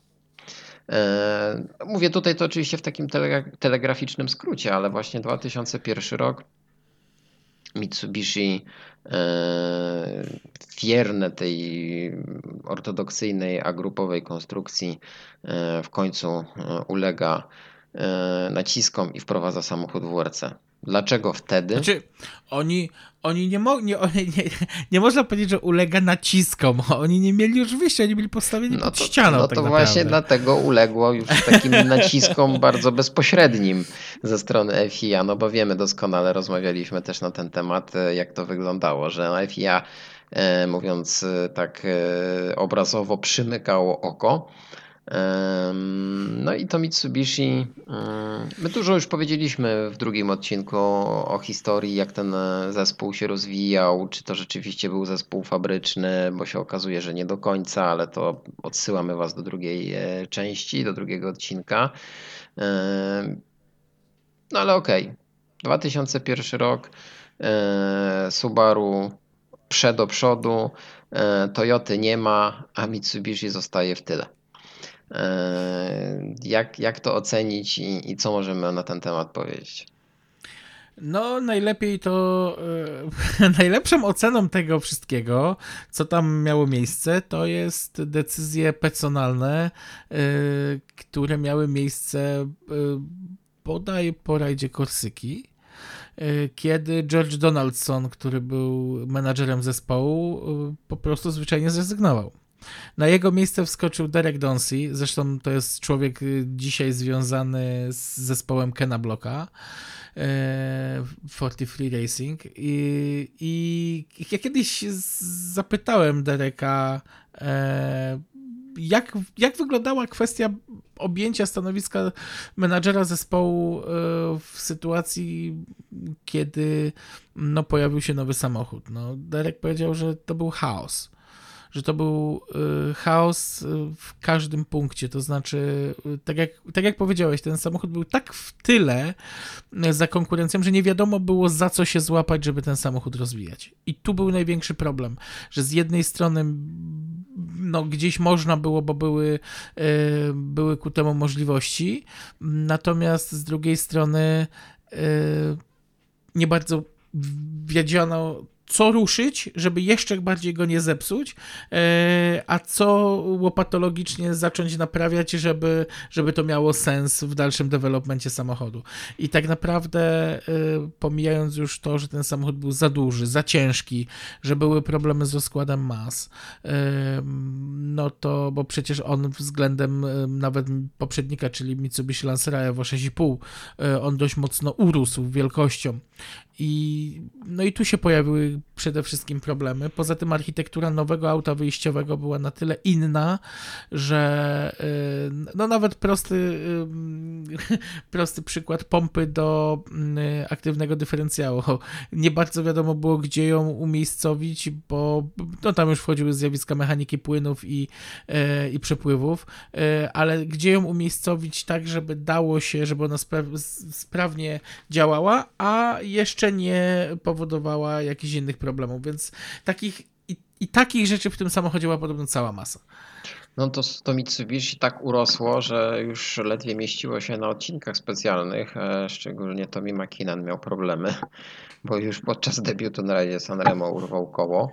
E, Mówię tutaj to oczywiście w takim tele, telegraficznym skrócie, ale właśnie 2001 rok Mitsubishi e, wierne tej ortodoksyjnej, agrupowej konstrukcji e, w końcu ulega naciskom i wprowadza samochód WRC. Dlaczego wtedy? Znaczy, oni, oni nie, mo- nie, oni nie, (laughs) nie można powiedzieć, że ulega naciskom. Oni nie mieli już wyjścia, oni byli postawieni No pod to, ścianą. no tak to naprawdę. właśnie dlatego uległo już takim (laughs) naciskom bardzo bezpośrednim ze strony FIA, no bo wiemy doskonale, rozmawialiśmy też na ten temat, e, jak to wyglądało, że FIA, e, mówiąc e, tak obrazowo, przymykało oko. No i to Mitsubishi. My dużo już powiedzieliśmy w drugim odcinku o historii, jak ten e, zespół się rozwijał, czy to rzeczywiście był zespół fabryczny, bo się okazuje, że nie do końca, ale to odsyłamy Was do drugiej e, części, do drugiego odcinka. No ale okej. 2001 rok. e, Subaru prze do przodu, Toyoty nie ma, a Mitsubishi zostaje w tyle. E, Jak, jak to ocenić i, i co możemy na ten temat powiedzieć? No, najlepiej to. E, (laughs) najlepszą oceną tego wszystkiego, co tam miało miejsce, to jest decyzje personalne, e, które miały miejsce bodaj po rajdzie Korsyki. Kiedy George Donaldson, który był menadżerem zespołu, po prostu zwyczajnie zrezygnował. Na jego miejsce wskoczył Derek Donsey, zresztą to jest człowiek y, dzisiaj związany z zespołem Kena Blocka, e, 43 Racing i, i ja kiedyś zapytałem Dereka, e, jak, jak wyglądała kwestia objęcia stanowiska menadżera zespołu e, w sytuacji, kiedy no, pojawił się nowy samochód. No, Derek powiedział, że to był chaos że to był y, chaos y, w każdym punkcie. To znaczy, y, tak jak, tak jak powiedziałeś, ten samochód był tak w tyle za konkurencją, że nie wiadomo było za co się złapać, żeby ten samochód rozwijać. I tu był największy problem, że z jednej strony no, gdzieś można było, bo były, były ku temu możliwości, natomiast z drugiej strony nie bardzo wiedziano, co ruszyć, żeby jeszcze bardziej go nie zepsuć, e, a co łopatologicznie zacząć naprawiać, żeby, żeby to miało sens w dalszym developmencie samochodu. I tak naprawdę, e, pomijając już to, że ten samochód był za duży, za ciężki, że były problemy z rozkładem mas, e, no to, bo przecież on względem nawet poprzednika, czyli Mitsubishi Lancera Evo 6,5, on dość mocno urósł wielkością. I, no i tu się pojawiły przede wszystkim problemy. Poza tym architektura nowego auta wyjściowego była na tyle inna, że y, no nawet prosty, y, (laughs) prosty przykład pompy do y, aktywnego dyferencjału. Nie bardzo wiadomo było, gdzie ją umiejscowić, bo no tam już wchodziły zjawiska mechaniki płynów i, i przepływów, ale gdzie ją umiejscowić tak, żeby dało się, żeby ona spra sprawnie działała, a jeszcze nie powodowała jakichś innych problemów, więc takich i, i takich rzeczy w tym samochodzie była podobno cała masa. No to, to Mitsubishi tak urosło, że już ledwie mieściło się na odcinkach specjalnych, e, szczególnie Tommy McKinnon miał problemy, bo już podczas debiutu na rajdzie Sanremo urwał koło.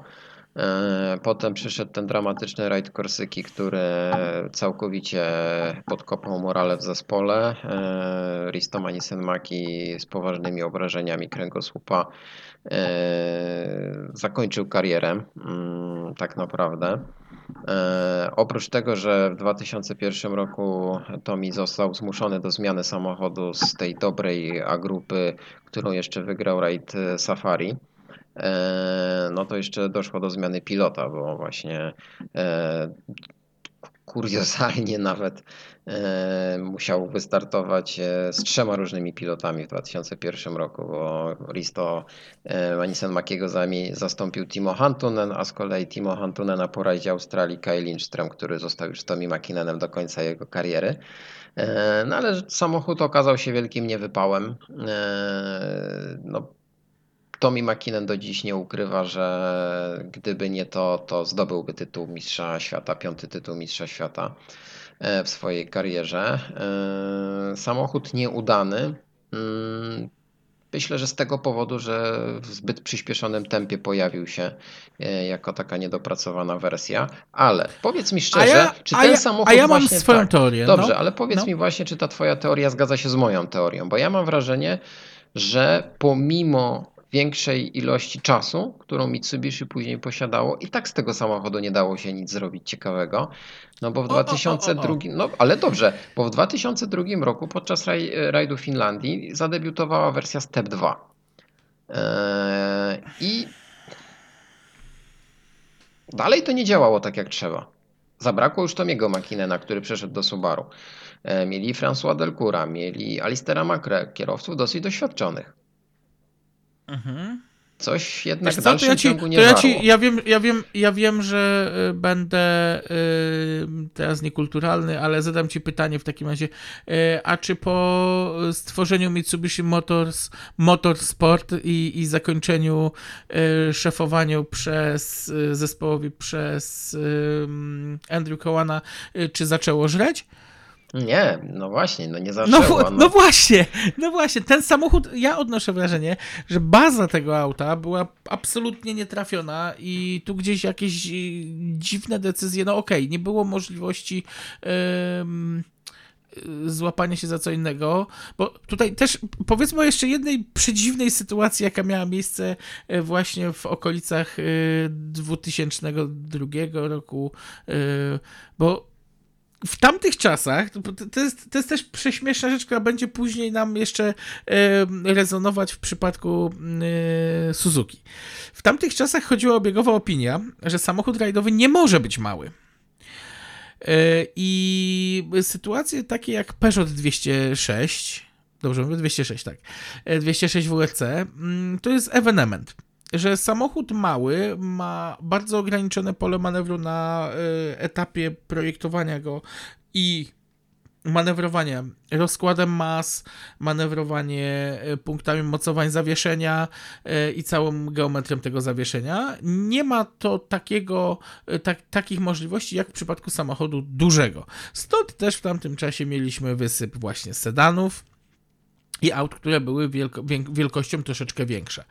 E, potem przyszedł ten dramatyczny rajd Korsyki, który całkowicie podkopał morale w zespole. E, Risto Manisenmaki z poważnymi obrażeniami kręgosłupa zakończył karierę mm, tak naprawdę. E, oprócz tego, że w 2001 roku Tomi został zmuszony do zmiany samochodu z tej dobrej A grupy, którą jeszcze wygrał rajd Safari, e, no to jeszcze doszło do zmiany pilota, bo właśnie e, kuriozalnie (laughs) nawet e, musiał wystartować e, z trzema różnymi pilotami w 2001 roku, bo Risto e, Manisen Makiego zastąpił Timo Hantunen, a z kolei Timo Hantunena po rajdzie Australii Kyle Lindström, który został już Tomi Makinenem do końca jego kariery. No ale samochód okazał się wielkim niewypałem. No, Tommy McKinnon do dziś nie ukrywa, że gdyby nie to, to zdobyłby tytuł Mistrza Świata, piąty tytuł Mistrza Świata e, w swojej karierze. E, samochód nieudany. Mm, myślę, że z tego powodu, że w zbyt przyspieszonym tempie pojawił się e, jako taka niedopracowana wersja. Ale powiedz mi szczerze, ja, czy ten ja, samochód. A ja mam właśnie, swoją tak, teorię. Dobrze, no. ale powiedz no. mi właśnie, czy ta Twoja teoria zgadza się z moją teorią, bo ja mam wrażenie, że pomimo większej ilości czasu, którą Mitsubishi później posiadało i tak z tego samochodu nie dało się nic zrobić ciekawego. No bo w 2002, o, o, o, no ale dobrze, bo w 2002 roku podczas raj, rajdu Finlandii zadebiutowała wersja Step 2. Eee, I dalej to nie działało tak jak trzeba. Zabrakło już Tomiego Makinena, który przeszedł do Subaru. Eee, mieli François Delcoura, mieli Alistera Macre, kierowców dosyć doświadczonych. Mhm. Coś jednak w dalszym ja ci, ciągu nie to ja, ci, ja, wiem, ja, wiem, ja wiem, że y, będę y, teraz niekulturalny, ale zadam ci pytanie w takim razie. Y, a czy po stworzeniu Mitsubishi Motors, Motorsport i, i zakończeniu szefowaniu przez zespołowi przez Andrew Cowana, czy zaczęło żreć? Nie, no właśnie, no nie zaczęło. No, no. no właśnie, no właśnie, ten samochód, ja odnoszę wrażenie, że baza tego auta była absolutnie nietrafiona i tu gdzieś jakieś y, dziwne decyzje, no okej, okay, nie było możliwości złapania się za co innego, bo tutaj też powiedzmy o jeszcze jednej przedziwnej sytuacji, jaka miała miejsce e, właśnie w okolicach 2002 e, roku, bo w tamtych czasach, to jest, to jest też prześmieszna rzecz, która będzie później nam jeszcze rezonować w przypadku Suzuki. W tamtych czasach chodziła obiegowa opinia, że samochód rajdowy nie może być mały. E, I sytuacje takie jak Peugeot 206, dobrze mówię, 206, tak, 206 e, WRC, mm, to jest evenement że samochód mały ma bardzo ograniczone pole manewru na y, etapie projektowania go i manewrowanie rozkładem mas, manewrowanie y, punktami mocowań zawieszenia y, i całą geometrią tego zawieszenia. Nie ma to takiego, tak, takich możliwości jak w przypadku samochodu dużego. Stąd też w tamtym czasie mieliśmy wysyp właśnie sedanów i aut, które były wielko, wielkością troszeczkę większe.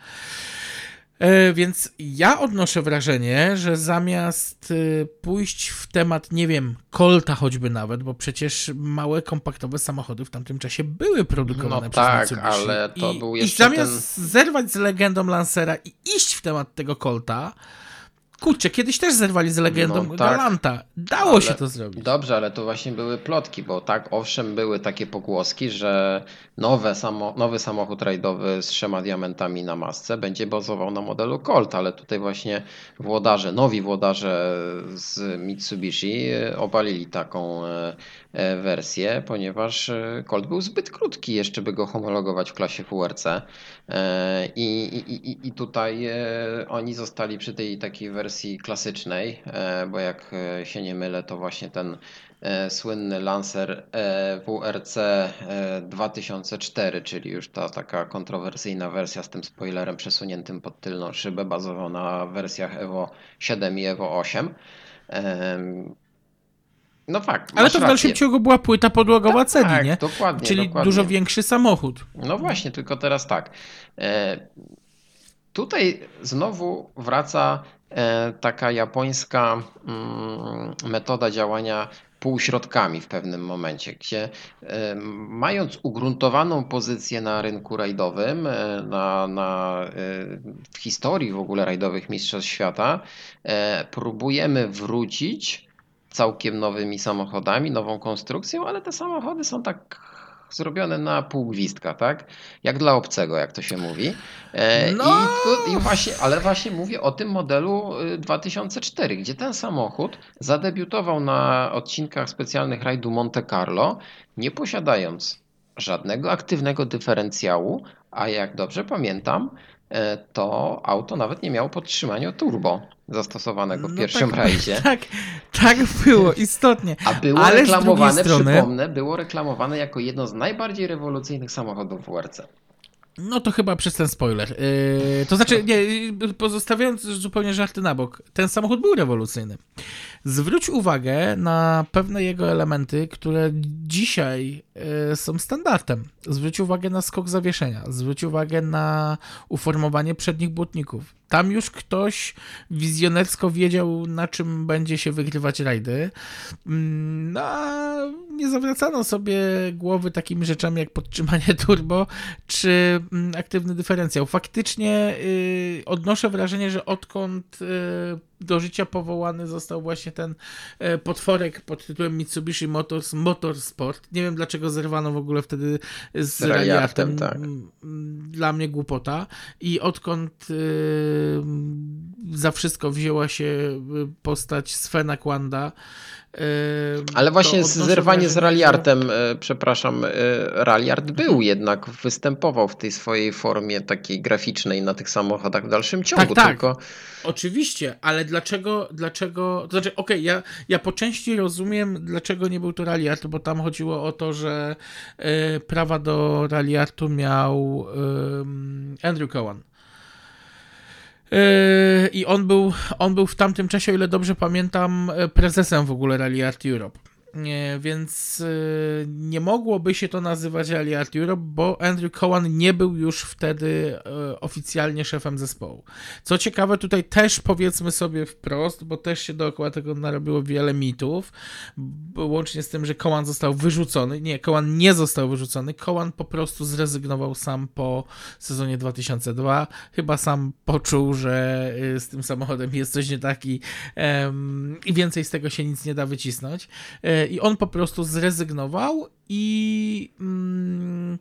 E, Więc ja odnoszę wrażenie, że zamiast y, pójść w temat, nie wiem, Colta choćby nawet, bo przecież małe kompaktowe samochody w tamtym czasie były produkowane No przez tak, Mitsubishi. ale to I, był I jeszcze zamiast zerwać z legendą Lancera i iść w temat tego Colta, kurczę, kiedyś też zerwali z legendą No tak, Galanta. Dało ale- się to zrobić. Dobrze, ale to właśnie były plotki, bo tak, owszem, były takie pogłoski, że nowe samo, nowy samochód rajdowy z trzema diamentami na masce będzie bazował na modelu Colt, ale tutaj właśnie włodarze, nowi włodarze z Mitsubishi e, obalili taką e, wersję, ponieważ e, Colt był zbyt krótki jeszcze, by go homologować w klasie WRC. E, I, i, i, tutaj e, oni zostali przy tej takiej wersji klasycznej, e, bo jak e, się nie mylę, to właśnie ten e, słynny Lancer e, WRC e, 2004, czyli już ta taka kontrowersyjna wersja z tym spoilerem przesuniętym pod tylną szybę, bazował na wersjach Evo 7 i Evo 8. No fakt, Ale to w dalszym ciągu była płyta podłogowa Tak, Cedi, nie? dokładnie, Czyli dokładnie. dużo większy samochód. No właśnie, tylko teraz tak. E, Tutaj znowu wraca e, taka japońska mm, metoda działania półśrodkami w pewnym momencie, gdzie e, mając ugruntowaną pozycję na rynku rajdowym, e, na, na, e, w historii w ogóle rajdowych mistrzostw świata, próbujemy wrócić całkiem nowymi samochodami, nową konstrukcją, ale te samochody są tak zrobione na pół gwizdka, tak? Jak dla obcego, jak to się mówi. E, No. I, tu, I właśnie, ale właśnie mówię o tym modelu y, 2004, gdzie ten samochód zadebiutował na odcinkach specjalnych rajdu Monte Carlo, nie posiadając żadnego aktywnego dyferencjału, a jak dobrze pamiętam, to auto nawet nie miało podtrzymania turbo zastosowanego w No pierwszym tak, rajdzie. (laughs) Tak, tak było, istotnie. A było Ale reklamowane, strony- przypomnę, było reklamowane jako jedno z najbardziej rewolucyjnych samochodów WRC. No to chyba przez ten spoiler. Yy, to znaczy, nie, yy, pozostawiając zupełnie żarty na bok, ten samochód był rewolucyjny. Zwróć uwagę na pewne jego elementy, które dzisiaj yy, są standardem. Zwróć uwagę na skok zawieszenia, zwróć uwagę na uformowanie przednich błotników. Tam już ktoś wizjonersko wiedział, na czym będzie się wygrywać rajdy. Mm, No, a nie zawracano sobie głowy takimi rzeczami jak podtrzymanie (laughs) turbo czy mm, aktywny dyferencjał. Faktycznie y, odnoszę wrażenie, że odkąd y, do życia powołany został właśnie ten y, potworek pod tytułem Mitsubishi Motors Motorsport. Nie wiem dlaczego zerwano w ogóle wtedy z, Ralliartem. tak. Mm, Dla mnie głupota. I odkąd y, za wszystko wzięła się y, postać Svena Kwanda. Y, Ale właśnie zerwanie z Ralliartem, e, przepraszam, e, Ralliart był jednak, występował w tej swojej formie takiej graficznej na tych samochodach w dalszym ciągu, tak. tylko Oczywiście, ale dlaczego, dlaczego, to znaczy, okej, ja, ja po części rozumiem, dlaczego nie był to Ralliart, bo tam chodziło o to, że e, prawa do Ralliartu miał em, Andrew Cowan. E, I on był, on był w tamtym czasie, o ile dobrze pamiętam, e, prezesem w ogóle Rally Art Europe. Nie, więc e, nie mogłoby się to nazywać Art Europe, bo Andrew Cowan nie był już wtedy e, oficjalnie szefem zespołu. Co ciekawe, tutaj też powiedzmy sobie wprost, bo też się dookoła tego narobiło wiele mitów, łącznie z tym, że Cowan został wyrzucony. Nie, Cowan nie został wyrzucony. Cowan po prostu zrezygnował sam po sezonie 2002. Chyba sam poczuł, że y, z tym samochodem jest coś nie tak i, więcej z tego się nic nie da wycisnąć. E, I on po prostu zrezygnował i. Mm,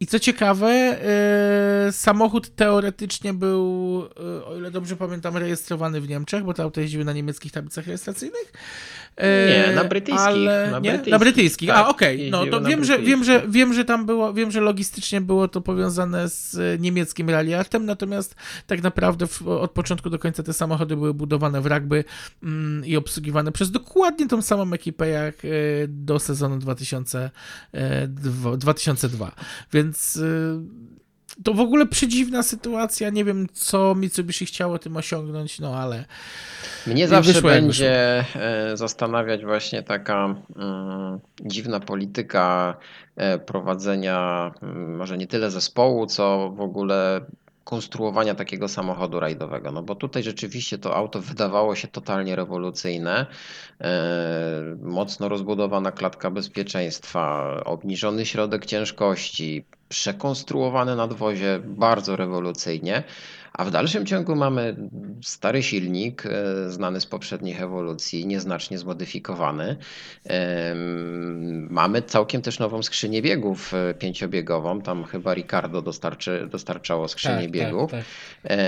i co ciekawe, e, samochód teoretycznie był, e, o ile dobrze pamiętam, rejestrowany w Niemczech, bo te auta jeździły na niemieckich tablicach rejestracyjnych. E, Nie, na brytyjskich, Ale, na nie? brytyjskich, na brytyjskich. tak, A, okej. No jeździły to wiem, że, wiem, że, wiem, że tam było, wiem, że logistycznie było to powiązane z e, niemieckim rallyartem, natomiast tak naprawdę w, od początku do końca te samochody były budowane w rugby mm, i obsługiwane przez dokładnie tą samą ekipę jak e, do sezonu 2000, e, dwo- 2002. Więc e, to w ogóle przedziwna sytuacja. Nie wiem, co Mitsubishi chciało tym osiągnąć, no ale Mnie zawsze wyszło będzie e, zastanawiać właśnie taka mm, dziwna polityka e, prowadzenia mm, może nie tyle zespołu, co w ogóle konstruowania takiego samochodu rajdowego. No bo tutaj rzeczywiście to auto wydawało się totalnie rewolucyjne. E, mocno rozbudowana klatka bezpieczeństwa, obniżony środek ciężkości, przekonstruowane nadwozie bardzo rewolucyjnie. A w dalszym ciągu mamy stary silnik, e, znany z poprzednich ewolucji, nieznacznie zmodyfikowany. Mamy całkiem też nową skrzynię biegów e, pięciobiegową. Tam chyba Ricardo dostarczy, dostarczało skrzynię tak, biegów. Tak, tak.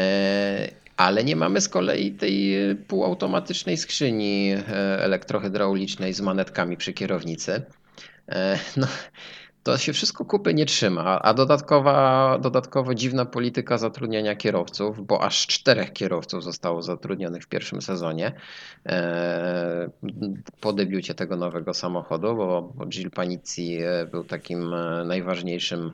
Ale nie mamy z kolei tej półautomatycznej skrzyni e, elektrohydraulicznej z manetkami przy kierownicy. No, to się wszystko kupy nie trzyma, a dodatkowa, dodatkowo dziwna polityka zatrudniania kierowców, bo aż czterech kierowców zostało zatrudnionych w pierwszym sezonie e, po debiucie tego nowego samochodu, bo Gil Panizzi e, był takim e, najważniejszym,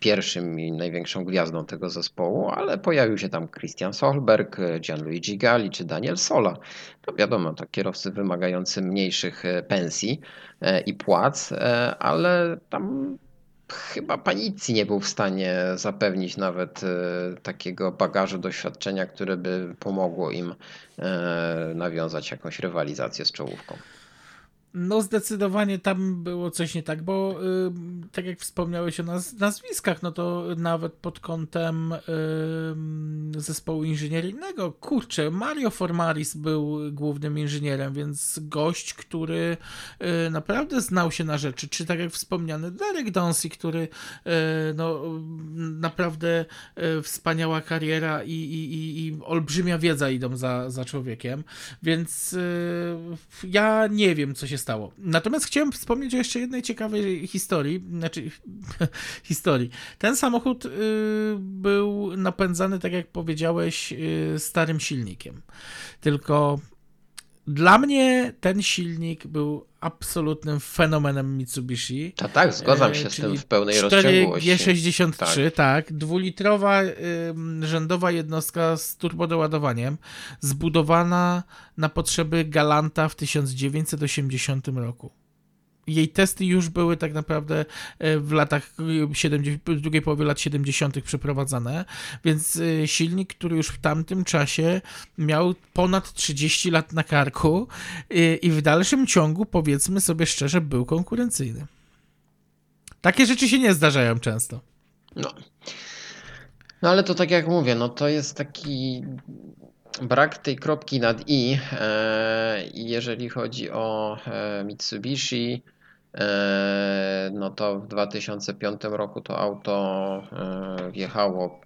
pierwszym i największą gwiazdą tego zespołu, ale pojawił się tam Christian Solberg, Gianluigi Galli czy Daniel Sola. To wiadomo, to kierowcy wymagający mniejszych pensji. E, i płac, e, ale tam chyba Panicji nie był w stanie zapewnić nawet e, takiego bagażu doświadczenia, które by pomogło im nawiązać jakąś rywalizację z czołówką. No zdecydowanie tam było coś nie tak, bo y, tak jak wspomniałeś o naz nazwiskach, no to nawet pod kątem y, zespołu inżynieryjnego, kurczę, Mario Formaris był głównym inżynierem, więc gość, który y, naprawdę znał się na rzeczy, czy tak jak wspomniany Derek Donsey, który y, no naprawdę y, wspaniała kariera i, i, i, i, olbrzymia wiedza idą za, za człowiekiem, więc y, ja nie wiem, co się stało. Natomiast chciałem wspomnieć o jeszcze jednej ciekawej historii, znaczy (laughs) historii. Ten samochód y, był napędzany, tak jak powiedziałeś, y, starym silnikiem. Tylko dla mnie ten silnik był absolutnym fenomenem Mitsubishi. A tak, zgadzam się z tym w pełnej rozciągłości. G63, tak. tak. Dwulitrowa rzędowa jednostka z turbodoładowaniem, zbudowana na potrzeby Galanta w 1980 roku jej testy już były tak naprawdę e, w latach 70, drugiej połowie lat 70. przeprowadzane, więc e, silnik, który już w tamtym czasie miał ponad 30 lat na karku e, i w dalszym ciągu, powiedzmy sobie szczerze, był konkurencyjny. Takie rzeczy się nie zdarzają często. No. No ale to tak jak mówię, no to jest taki brak tej kropki nad i, jeżeli chodzi o Mitsubishi, E, no to w 2005 roku to auto e, wjechało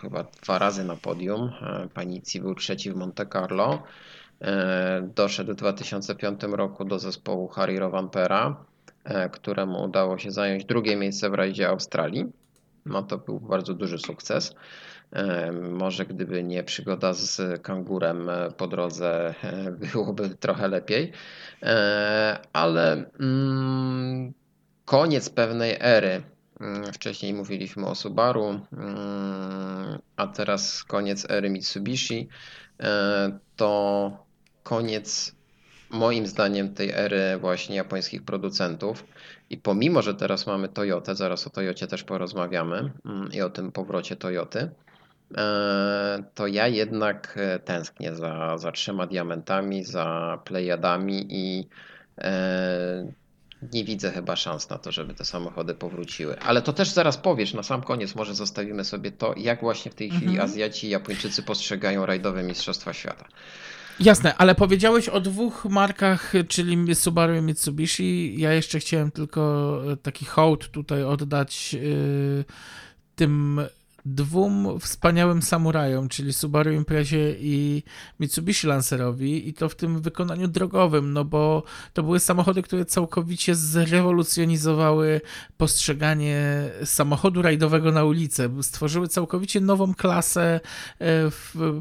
chyba dwa razy na podium. E, Panici był trzeci w Monte Carlo. Doszedł w 2005 roku do zespołu Harry Rovampera, któremu udało się zająć drugie miejsce w rajdzie Australii. No to był bardzo duży sukces. Może gdyby nie przygoda z kangurem po drodze, byłoby trochę lepiej. Ale mm, koniec pewnej ery. Mm, wcześniej mówiliśmy o Subaru, mm, a teraz koniec ery Mitsubishi. To koniec moim zdaniem tej ery właśnie japońskich producentów. I pomimo, że teraz mamy Toyotę, zaraz o Toyocie też porozmawiamy i o tym powrocie Toyoty, E, to ja jednak e, tęsknię za, za trzema diamentami, za Plejadami i e, nie widzę chyba szans na to, żeby te samochody powróciły. Ale to też zaraz powiesz, na sam koniec może zostawimy sobie to, jak właśnie w tej chwili mhm. Azjaci i Japończycy postrzegają rajdowe Mistrzostwa Świata. Jasne, ale powiedziałeś o dwóch markach, czyli Subaru i Mitsubishi. Ja jeszcze chciałem tylko taki hołd tutaj oddać tym dwóm wspaniałym samurajom, czyli Subaru Imprezie i Mitsubishi Lancerowi i to w tym wykonaniu drogowym, no bo to były samochody, które całkowicie zrewolucjonizowały postrzeganie samochodu rajdowego na ulicę, stworzyły całkowicie nową klasę e, w,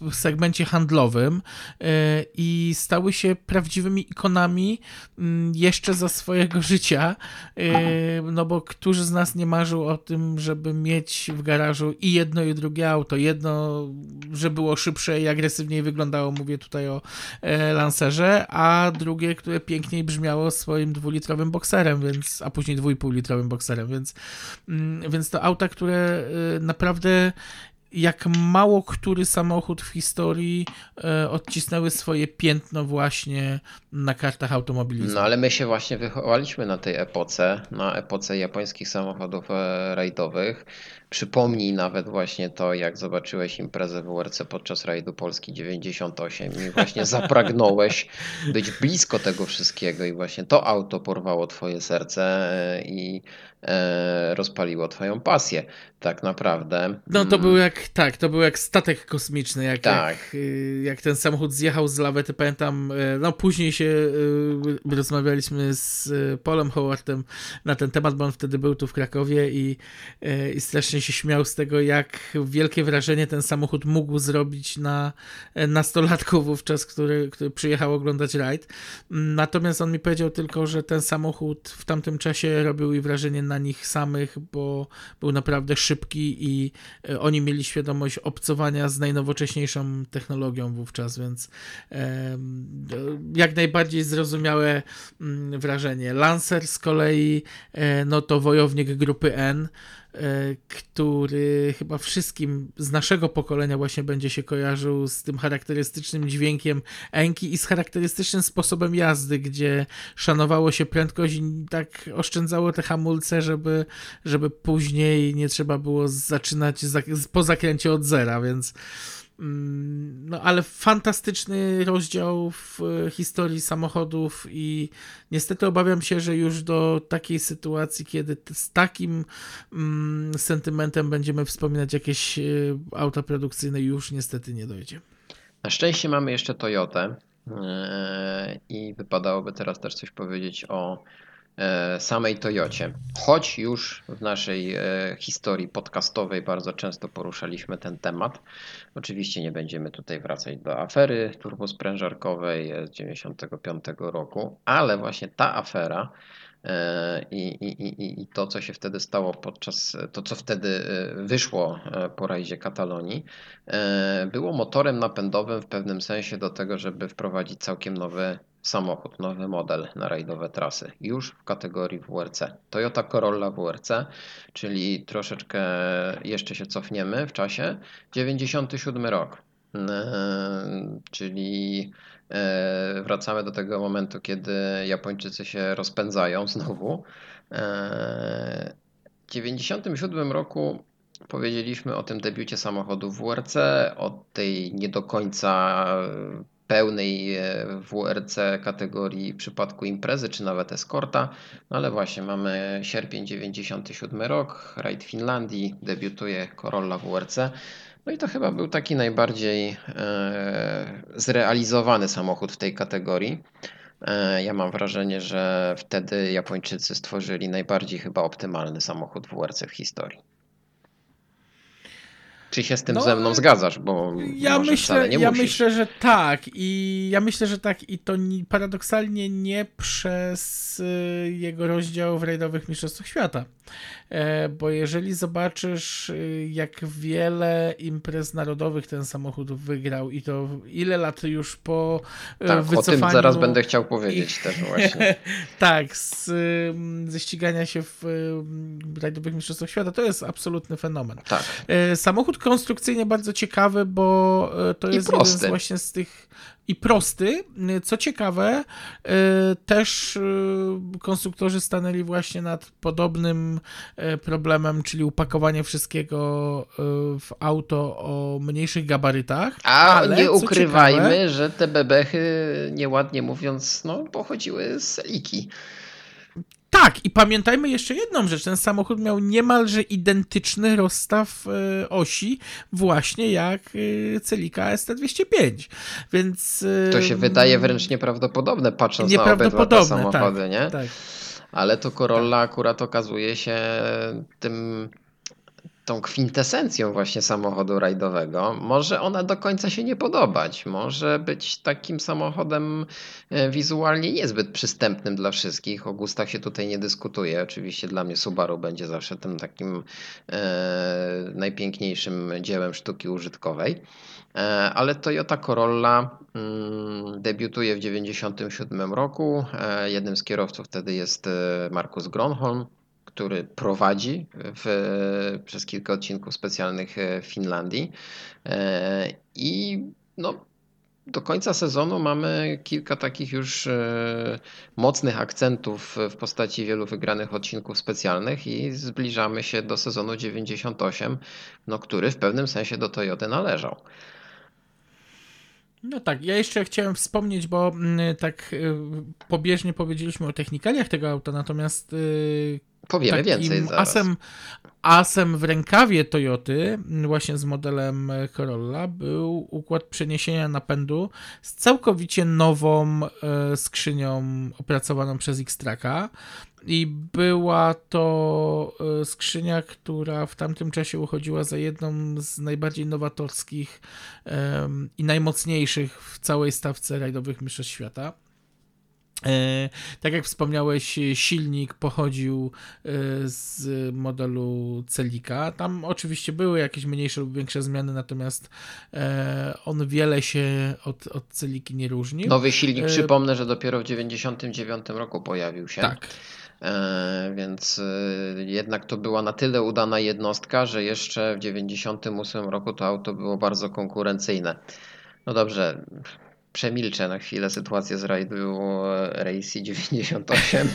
w segmencie handlowym e, i stały się prawdziwymi ikonami mm, jeszcze za swojego życia, e, no bo którzy z nas nie marzył o tym, żeby mieć w garażu i jedno i drugie auto. Jedno, że było szybsze i agresywniej wyglądało, mówię tutaj o e, Lancerze, a drugie, które piękniej brzmiało swoim dwulitrowym bokserem, więc, a później dwójpółlitrowym bokserem, więc, mm, więc to auta, które e, naprawdę jak mało który samochód w historii e, odcisnęły swoje piętno właśnie na kartach automobilizmu. No ale my się właśnie wychowaliśmy na tej epoce, na epoce japońskich samochodów e, rajdowych. Przypomnij nawet właśnie to, jak zobaczyłeś imprezę WRC podczas rajdu Polski 98 i właśnie (laughs) zapragnąłeś być blisko tego wszystkiego i właśnie to auto porwało twoje serce e, i e, rozpaliło twoją pasję. Tak naprawdę. No to był jak, tak, to był jak statek kosmiczny, jak, Tak. jak, y, jak ten samochód zjechał z lawety, pamiętam, y, no później się y, rozmawialiśmy z Polem Howardem na ten temat, bo on wtedy był tu w Krakowie i, i strasznie się śmiał z tego, jak wielkie wrażenie ten samochód mógł zrobić na e, nastolatku wówczas, który, który przyjechał oglądać rajd. Natomiast on mi powiedział tylko, że ten samochód w tamtym czasie robił i wrażenie na nich samych, bo był naprawdę szybki i e, oni mieli świadomość obcowania z najnowocześniejszą technologią wówczas, więc jak najbardziej zrozumiałe mm, wrażenie. Lancer z kolei, e, no to wojownik grupy N, który chyba wszystkim z naszego pokolenia właśnie będzie się kojarzył z tym charakterystycznym dźwiękiem Enki i z charakterystycznym sposobem jazdy, gdzie szanowało się prędkość i tak oszczędzało te hamulce, żeby, żeby później nie trzeba było zaczynać za, po zakręcie od zera, więc No, ale fantastyczny rozdział w e, historii samochodów i niestety obawiam się, że już do takiej sytuacji, kiedy z takim mm, sentymentem będziemy wspominać jakieś e, auta produkcyjne, już niestety nie dojdzie. Na szczęście mamy jeszcze Toyotę e, i wypadałoby teraz też coś powiedzieć o samej Toyocie. Choć już w naszej historii podcastowej bardzo często poruszaliśmy ten temat. Oczywiście nie będziemy tutaj wracać do afery turbosprężarkowej z 1995 roku, ale właśnie ta afera e, i, i, i, i to, co się wtedy stało podczas, to co wtedy e, wyszło e, po rajdzie Katalonii, było motorem napędowym w pewnym sensie do tego, żeby wprowadzić całkiem nowy samochód, nowy model na rajdowe trasy, już w kategorii WRC. Toyota Corolla WRC, czyli troszeczkę jeszcze się cofniemy w czasie, 97 rok. E, Czyli e, wracamy do tego momentu, kiedy Japończycy się rozpędzają (laughs) znowu. E, W 97 roku powiedzieliśmy o tym debiucie samochodu WRC, o tej nie do końca pełnej e, WRC kategorii w przypadku imprezy, czy nawet eskorta. No ale właśnie, mamy sierpień 97 rok, rajd Finlandii, debiutuje Corolla WRC. No i to chyba był taki najbardziej e, zrealizowany samochód w tej kategorii. E, Ja mam wrażenie, że wtedy Japończycy stworzyli najbardziej chyba optymalny samochód WRC w historii. Czy się z tym No, ze mną zgadzasz? Bo Ja myślę, nie ja musisz. myślę, że tak i ja myślę, że tak i to ni- paradoksalnie nie przez y, jego rozdział w rajdowych mistrzostwach świata. E, bo jeżeli zobaczysz y, jak wiele imprez narodowych ten samochód wygrał i to ile lat już po e, Tak, o wycofaniu tym zaraz będę chciał powiedzieć ich- też właśnie. (laughs) tak, z, ze ścigania się w rajdowych mistrzostwach świata, to jest absolutny fenomen. Tak. E, Samochód konstrukcyjnie bardzo ciekawy, bo to I jest jeden z właśnie z tych i prosty. Co ciekawe, e, też e, konstruktorzy stanęli właśnie nad podobnym e, problemem, czyli upakowanie wszystkiego w auto o mniejszych gabarytach. A ale nie ukrywajmy, ciekawe- że te bebechy, nieładnie mówiąc, no, pochodziły z Seliki. Tak, i pamiętajmy jeszcze jedną rzecz. Ten samochód miał niemalże identyczny rozstaw e, osi, właśnie jak e, Celica ST205. Więc. e, To się wydaje wręcz nieprawdopodobne, patrząc na obydwa te nieprawdopodobne, samochody, tak, nie? Tak. Ale to Corolla akurat okazuje się tym tą kwintesencją właśnie samochodu rajdowego, może ona do końca się nie podobać. Może być takim samochodem e, wizualnie niezbyt przystępnym dla wszystkich. O gustach się tutaj nie dyskutuje. Oczywiście dla mnie Subaru będzie zawsze tym takim e, najpiękniejszym dziełem sztuki użytkowej. E, ale Toyota Corolla mm, debiutuje w 1997 roku. E, jednym z kierowców wtedy jest e, Markus Gronholm który prowadzi w, przez kilka odcinków specjalnych w Finlandii. E, I no, do końca sezonu mamy kilka takich już e, mocnych akcentów w postaci wielu wygranych odcinków specjalnych i zbliżamy się do sezonu 98, no, który w pewnym sensie do Toyoty należał. No tak, ja jeszcze chciałem wspomnieć, bo mm, tak pobieżnie powiedzieliśmy o technikaliach tego auta, natomiast Powiemy więcej zaraz. Asem, asem w rękawie Toyoty, właśnie z modelem Corolla, był układ przeniesienia napędu z całkowicie nową e, skrzynią opracowaną przez X-Tracka. I była to e, skrzynia, która w tamtym czasie uchodziła za jedną z najbardziej nowatorskich i najmocniejszych w całej stawce rajdowych mistrzostw świata. E, tak jak wspomniałeś, silnik pochodził e, z modelu Celika. Tam oczywiście były jakieś mniejsze lub większe zmiany, natomiast e, on wiele się od, od Celiki nie różnił. Nowy silnik, przypomnę, że dopiero w 1999 roku pojawił się. Tak. Więc jednak to była na tyle udana jednostka, że jeszcze w 1998 roku to auto było bardzo konkurencyjne. No dobrze, przemilczę na chwilę sytuację z rajdu Racy 98. (laughs)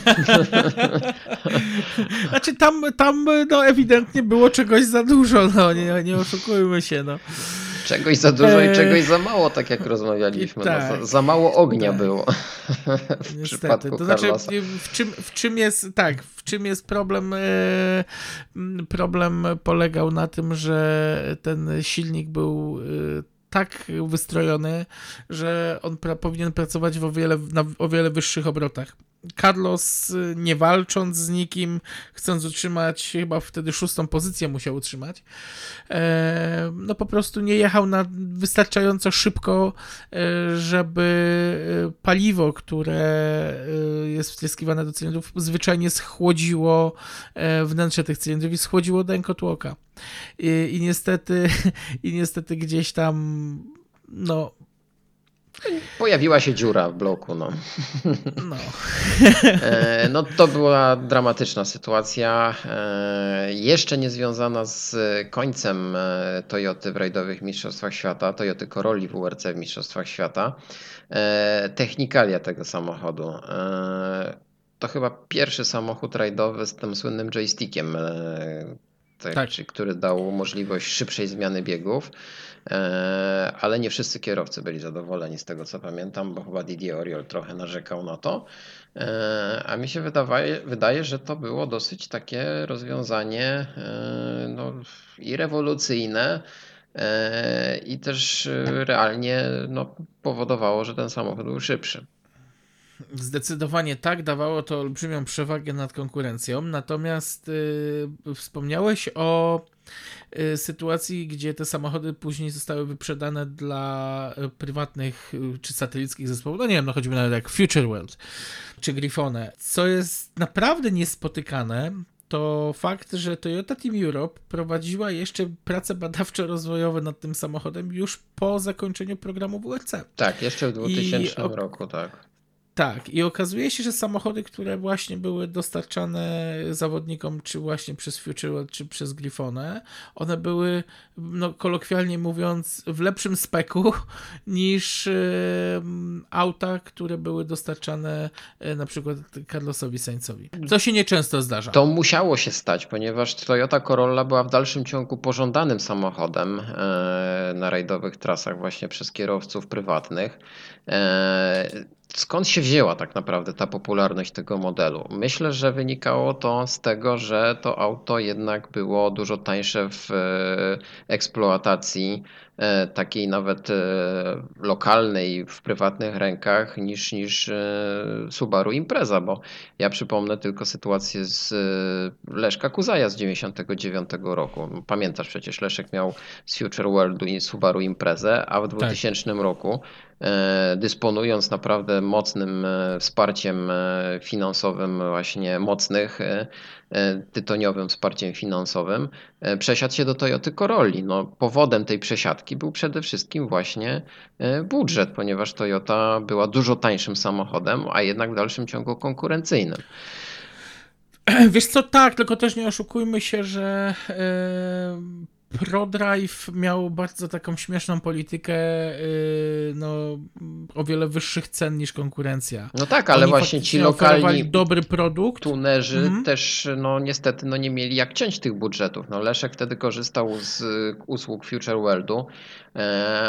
Znaczy tam, tam no ewidentnie było czegoś za dużo, no nie, nie oszukujmy się, no. Czegoś za dużo i e, czegoś za mało, tak jak rozmawialiśmy. Tak, no, za, za, mało ognia tak. było (laughs) w Niestety. przypadku to znaczy, w czym, w czym jest, tak, w czym jest problem? E, problem polegał na tym, że ten silnik był e, tak wystrojony, że on pra powinien pracować w o wiele, na o wiele wyższych obrotach. Carlos, y, nie walcząc z nikim, chcąc utrzymać, chyba wtedy szóstą pozycję musiał utrzymać, e, no po prostu nie jechał na wystarczająco szybko, e, żeby e, paliwo, które jest wtryskiwane do cylindrów, zwyczajnie schłodziło wnętrze tych cylindrów i schłodziło dękotłoka. I, i niestety, (laughs) i niestety gdzieś tam, no, Pojawiła się dziura w bloku, no. No. (laughs) E, no to była dramatyczna sytuacja, e, jeszcze nie związana z końcem e, Toyoty w rajdowych Mistrzostwach Świata, Toyoty Corolli w WRC w Mistrzostwach Świata. Technikalia tego samochodu. To chyba pierwszy samochód rajdowy z tym słynnym joystickiem, tak, tak. który dał możliwość szybszej zmiany biegów. E, ale nie wszyscy kierowcy byli zadowoleni z tego, co pamiętam, bo chyba Didier Oriol trochę narzekał na to. E, a mi się wydaje, wydaje, że to było dosyć takie rozwiązanie e, no, i rewolucyjne, i też realnie no, powodowało, że ten samochód był szybszy. Zdecydowanie tak, dawało to olbrzymią przewagę nad konkurencją. Natomiast yy, wspomniałeś o sytuacji, gdzie te samochody później zostały wyprzedane dla y, prywatnych y, czy satelickich zespołów, no nie wiem, no choćby nawet jak Future World czy Griffone, co jest naprawdę niespotykane, to fakt, że Toyota Team Europe prowadziła jeszcze prace badawczo-rozwojowe nad tym samochodem już po zakończeniu programu WRC. Tak, jeszcze w 2000 I, roku, tak. Tak, i okazuje się, że samochody, które właśnie były dostarczane zawodnikom, czy właśnie przez Future, czy przez Griffone, one były, no, kolokwialnie mówiąc, w lepszym speku (laughs) niż auta, które były dostarczane y, na przykład Carlosowi Sainzowi. Co się nieczęsto zdarza. To musiało się stać, ponieważ Toyota Corolla była w dalszym ciągu pożądanym samochodem y, na rajdowych trasach właśnie przez kierowców prywatnych. Skąd się wzięła tak naprawdę ta popularność tego modelu? Myślę, że wynikało to z tego, że to auto jednak było dużo tańsze w e, eksploatacji, takiej nawet e, lokalnej, w prywatnych rękach, niż, niż Subaru Impreza, bo ja przypomnę tylko sytuację z Leszka Kuzaja z 99 roku. Pamiętasz przecież, Leszek miał z Future Worldu i Subaru Imprezę, a w 2000 tak. roku dysponując naprawdę mocnym e, wsparciem e, finansowym, właśnie mocnych, e, tytoniowym wsparciem finansowym, przesiadł się do Toyoty Corolli. No, powodem tej przesiadki był przede wszystkim właśnie budżet, ponieważ Toyota była dużo tańszym samochodem, a jednak w dalszym ciągu konkurencyjnym. Wiesz co, tak, tylko też nie oszukujmy się, że ProDrive miał bardzo taką śmieszną politykę yy, no, o wiele wyższych cen niż konkurencja. No tak, ale Oni właśnie ci lokalni dobry produkt. tunerzy mhm. też no niestety no, nie mieli jak ciąć tych budżetów. No, Leszek wtedy korzystał z usług Future Worldu, e,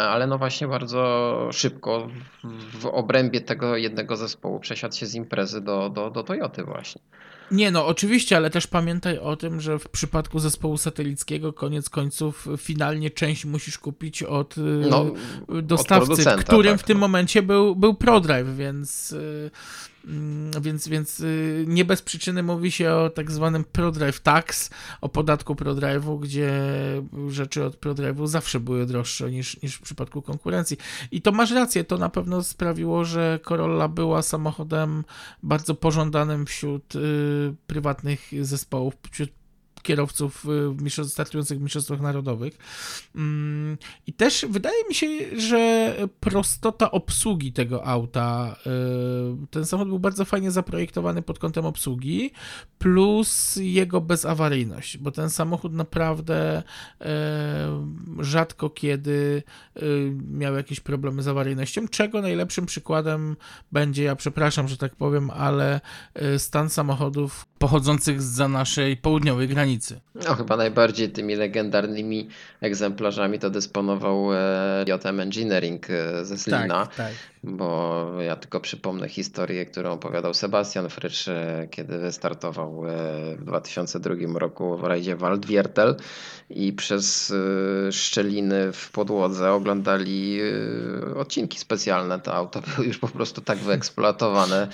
ale no właśnie bardzo szybko w obrębie tego jednego zespołu przesiadł się z imprezy do, do, do Toyoty właśnie. Nie, no oczywiście, ale też pamiętaj o tym, że w przypadku zespołu satelickiego koniec końców finalnie część musisz kupić od no, dostawcy, od którym tak, w tym no. momencie był, był ProDrive, więc y, więc, więc y, nie bez przyczyny mówi się o tak zwanym ProDrive Tax, o podatku ProDrive'u, gdzie rzeczy od ProDrive'u zawsze były droższe niż, niż w przypadku konkurencji. I to masz rację, to na pewno sprawiło, że Corolla była samochodem bardzo pożądanym wśród y, prywatnych zespołów, wśród kierowców y, startujących w Mistrzostwach Narodowych. Mm, I też wydaje mi się, że prostota obsługi tego auta, y, ten samochód był bardzo fajnie zaprojektowany pod kątem obsługi, plus jego bezawaryjność, bo ten samochód naprawdę y, rzadko kiedy miał jakieś problemy z awaryjnością, czego najlepszym przykładem będzie, ja przepraszam, że tak powiem, ale stan samochodów pochodzących za naszej południowej granicy. No chyba najbardziej tymi legendarnymi egzemplarzami to dysponował e, JM Engineering e, ze Slina. Tak, tak bo ja tylko przypomnę historię, którą opowiadał Sebastian Frycz, e, kiedy wystartował w 2002 roku w rajdzie Waldwiertel i przez szczeliny w podłodze oglądali odcinki specjalne. To auto (laughs) były już po prostu tak wyeksploatowane,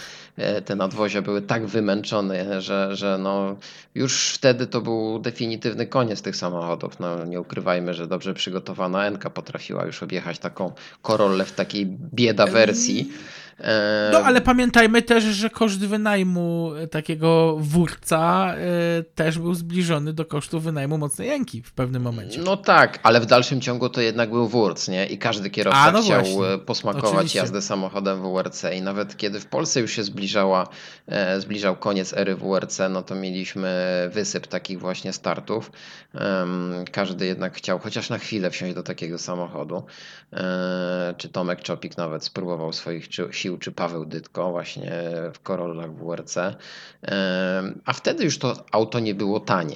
te nadwozia były tak wymęczone, że, że no już wtedy to był definitywny koniec tych samochodów. No, nie ukrywajmy, że dobrze przygotowana Enka potrafiła już objechać taką Corollę w takiej bieda wersji. No, ale pamiętajmy też, że koszt wynajmu takiego wórca e, też był zbliżony do kosztu wynajmu mocnej jęki w pewnym momencie. No tak, ale w dalszym ciągu to jednak był wórc, nie? I każdy kierowca A, no chciał właśnie. posmakować Oczywiście. jazdę samochodem WRC i nawet kiedy w Polsce już się zbliżała, e, zbliżał koniec ery WRC, no to mieliśmy wysyp takich właśnie startów. Każdy jednak chciał chociaż na chwilę wsiąść do takiego samochodu. E, czy Tomek Czopik nawet spróbował swoich sił czy Paweł Dytko właśnie w Corollach WRC. A wtedy już to auto nie było tanie.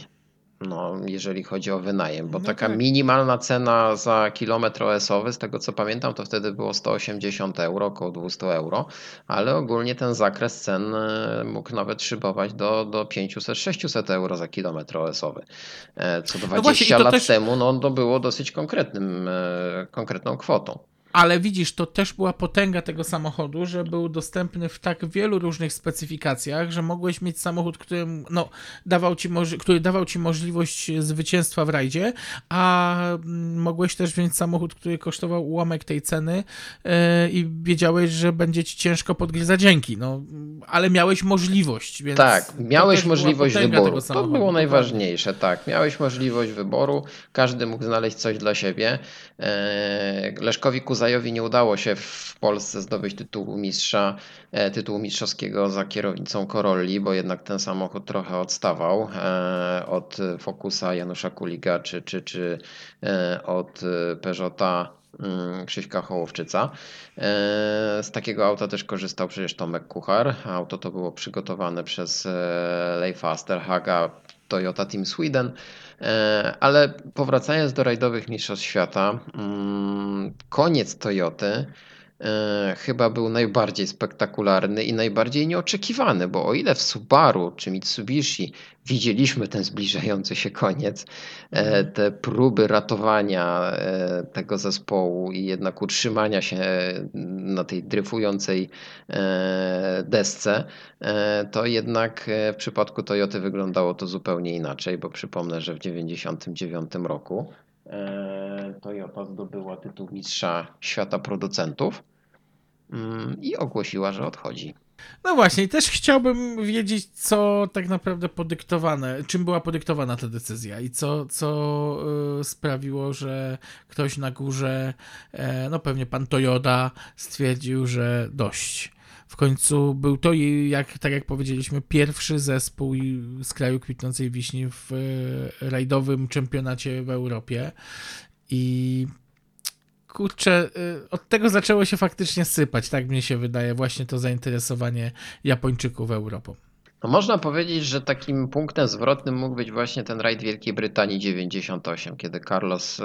No, jeżeli chodzi o wynajem, bo no taka tak. minimalna cena za kilometr OS-owy, z tego co pamiętam, to wtedy było 180 euro, około 200 euro, ale ogólnie ten zakres cen e, mógł nawet szybować do, do 500-600 euro za kilometr OS-owy. E, co 20 no właśnie, lat też... temu no, to było dosyć konkretnym, e, konkretną kwotą. Ale widzisz, to też była potęga tego samochodu, że był dostępny w tak wielu różnych specyfikacjach, że mogłeś mieć samochód, który, no, dawał ci który dawał ci możliwość zwycięstwa w rajdzie, a mm, mogłeś też wziąć samochód, który kosztował ułamek tej ceny yy, i wiedziałeś, że będzie ci ciężko podgryzać dzięki, no, ale miałeś możliwość. Więc tak, miałeś możliwość wyboru. To było najważniejsze, tak. Miałeś możliwość wyboru, każdy mógł znaleźć coś dla siebie. Yy, Leszkowi Kuza Zajowi nie udało się w Polsce zdobyć tytułu mistrza, e, tytułu mistrzowskiego za kierownicą Corolli, bo jednak ten samochód trochę odstawał e, od Focusa Janusza Kuliga czy, czy, czy e, od Peugeota mm, Krzyśka Hołowczyca. Z takiego auta też korzystał przecież Tomek Kuchar. Auto to było przygotowane przez Leifa Asterhaga Toyota Team Sweden. E, ale powracając do rajdowych mistrzostw świata, mm, koniec Toyoty chyba był najbardziej spektakularny i najbardziej nieoczekiwany, bo o ile w Subaru czy Mitsubishi widzieliśmy ten zbliżający się koniec, e, te próby ratowania e, tego zespołu i jednak utrzymania się na tej dryfującej desce, to jednak w przypadku Toyoty wyglądało to zupełnie inaczej, bo przypomnę, że w 1999 roku E, Toyota zdobyła tytuł mistrza świata producentów i ogłosiła, że odchodzi. No właśnie, też chciałbym wiedzieć, co tak naprawdę podyktowane, czym była podyktowana ta decyzja i co, co y, sprawiło, że ktoś na górze, e, no pewnie pan Toyota, stwierdził, że dość. W końcu był to, jak, tak jak powiedzieliśmy, pierwszy zespół z kraju kwitnącej wiśni w e, rajdowym czempionacie w Europie. I kurczę, e, od tego zaczęło się faktycznie sypać, tak mnie się wydaje, właśnie to zainteresowanie Japończyków Europą. No można powiedzieć, że takim punktem zwrotnym mógł być właśnie ten rajd Wielkiej Brytanii 98, kiedy Carlos e,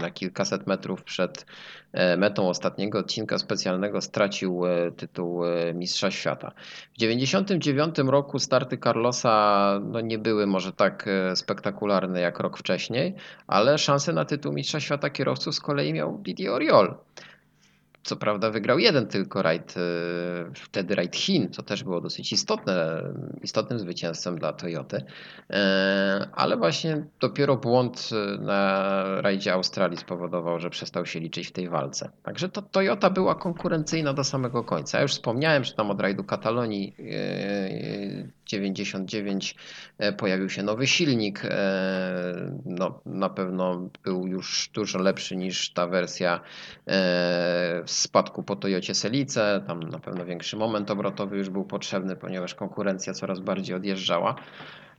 na kilkaset metrów przed e, metą ostatniego odcinka specjalnego stracił e, tytuł Mistrza Świata. W 99 roku starty Carlosa no nie były może tak spektakularne jak rok wcześniej, ale szanse na tytuł Mistrza Świata kierowców z kolei miał Didi Oriol. Co prawda wygrał jeden tylko rajd, e, wtedy rajd Chin, co też było dosyć istotne, istotnym zwycięstwem dla Toyoty, e, ale właśnie dopiero błąd na rajdzie Australii spowodował, że przestał się liczyć w tej walce. Także to Toyota była konkurencyjna do samego końca. Ja już wspomniałem, że tam od rajdu Katalonii 99 e, pojawił się nowy silnik. No, na pewno był już dużo lepszy niż ta wersja spadku po Toyocie Selice, tam na pewno większy moment obrotowy już był potrzebny, ponieważ konkurencja coraz bardziej odjeżdżała.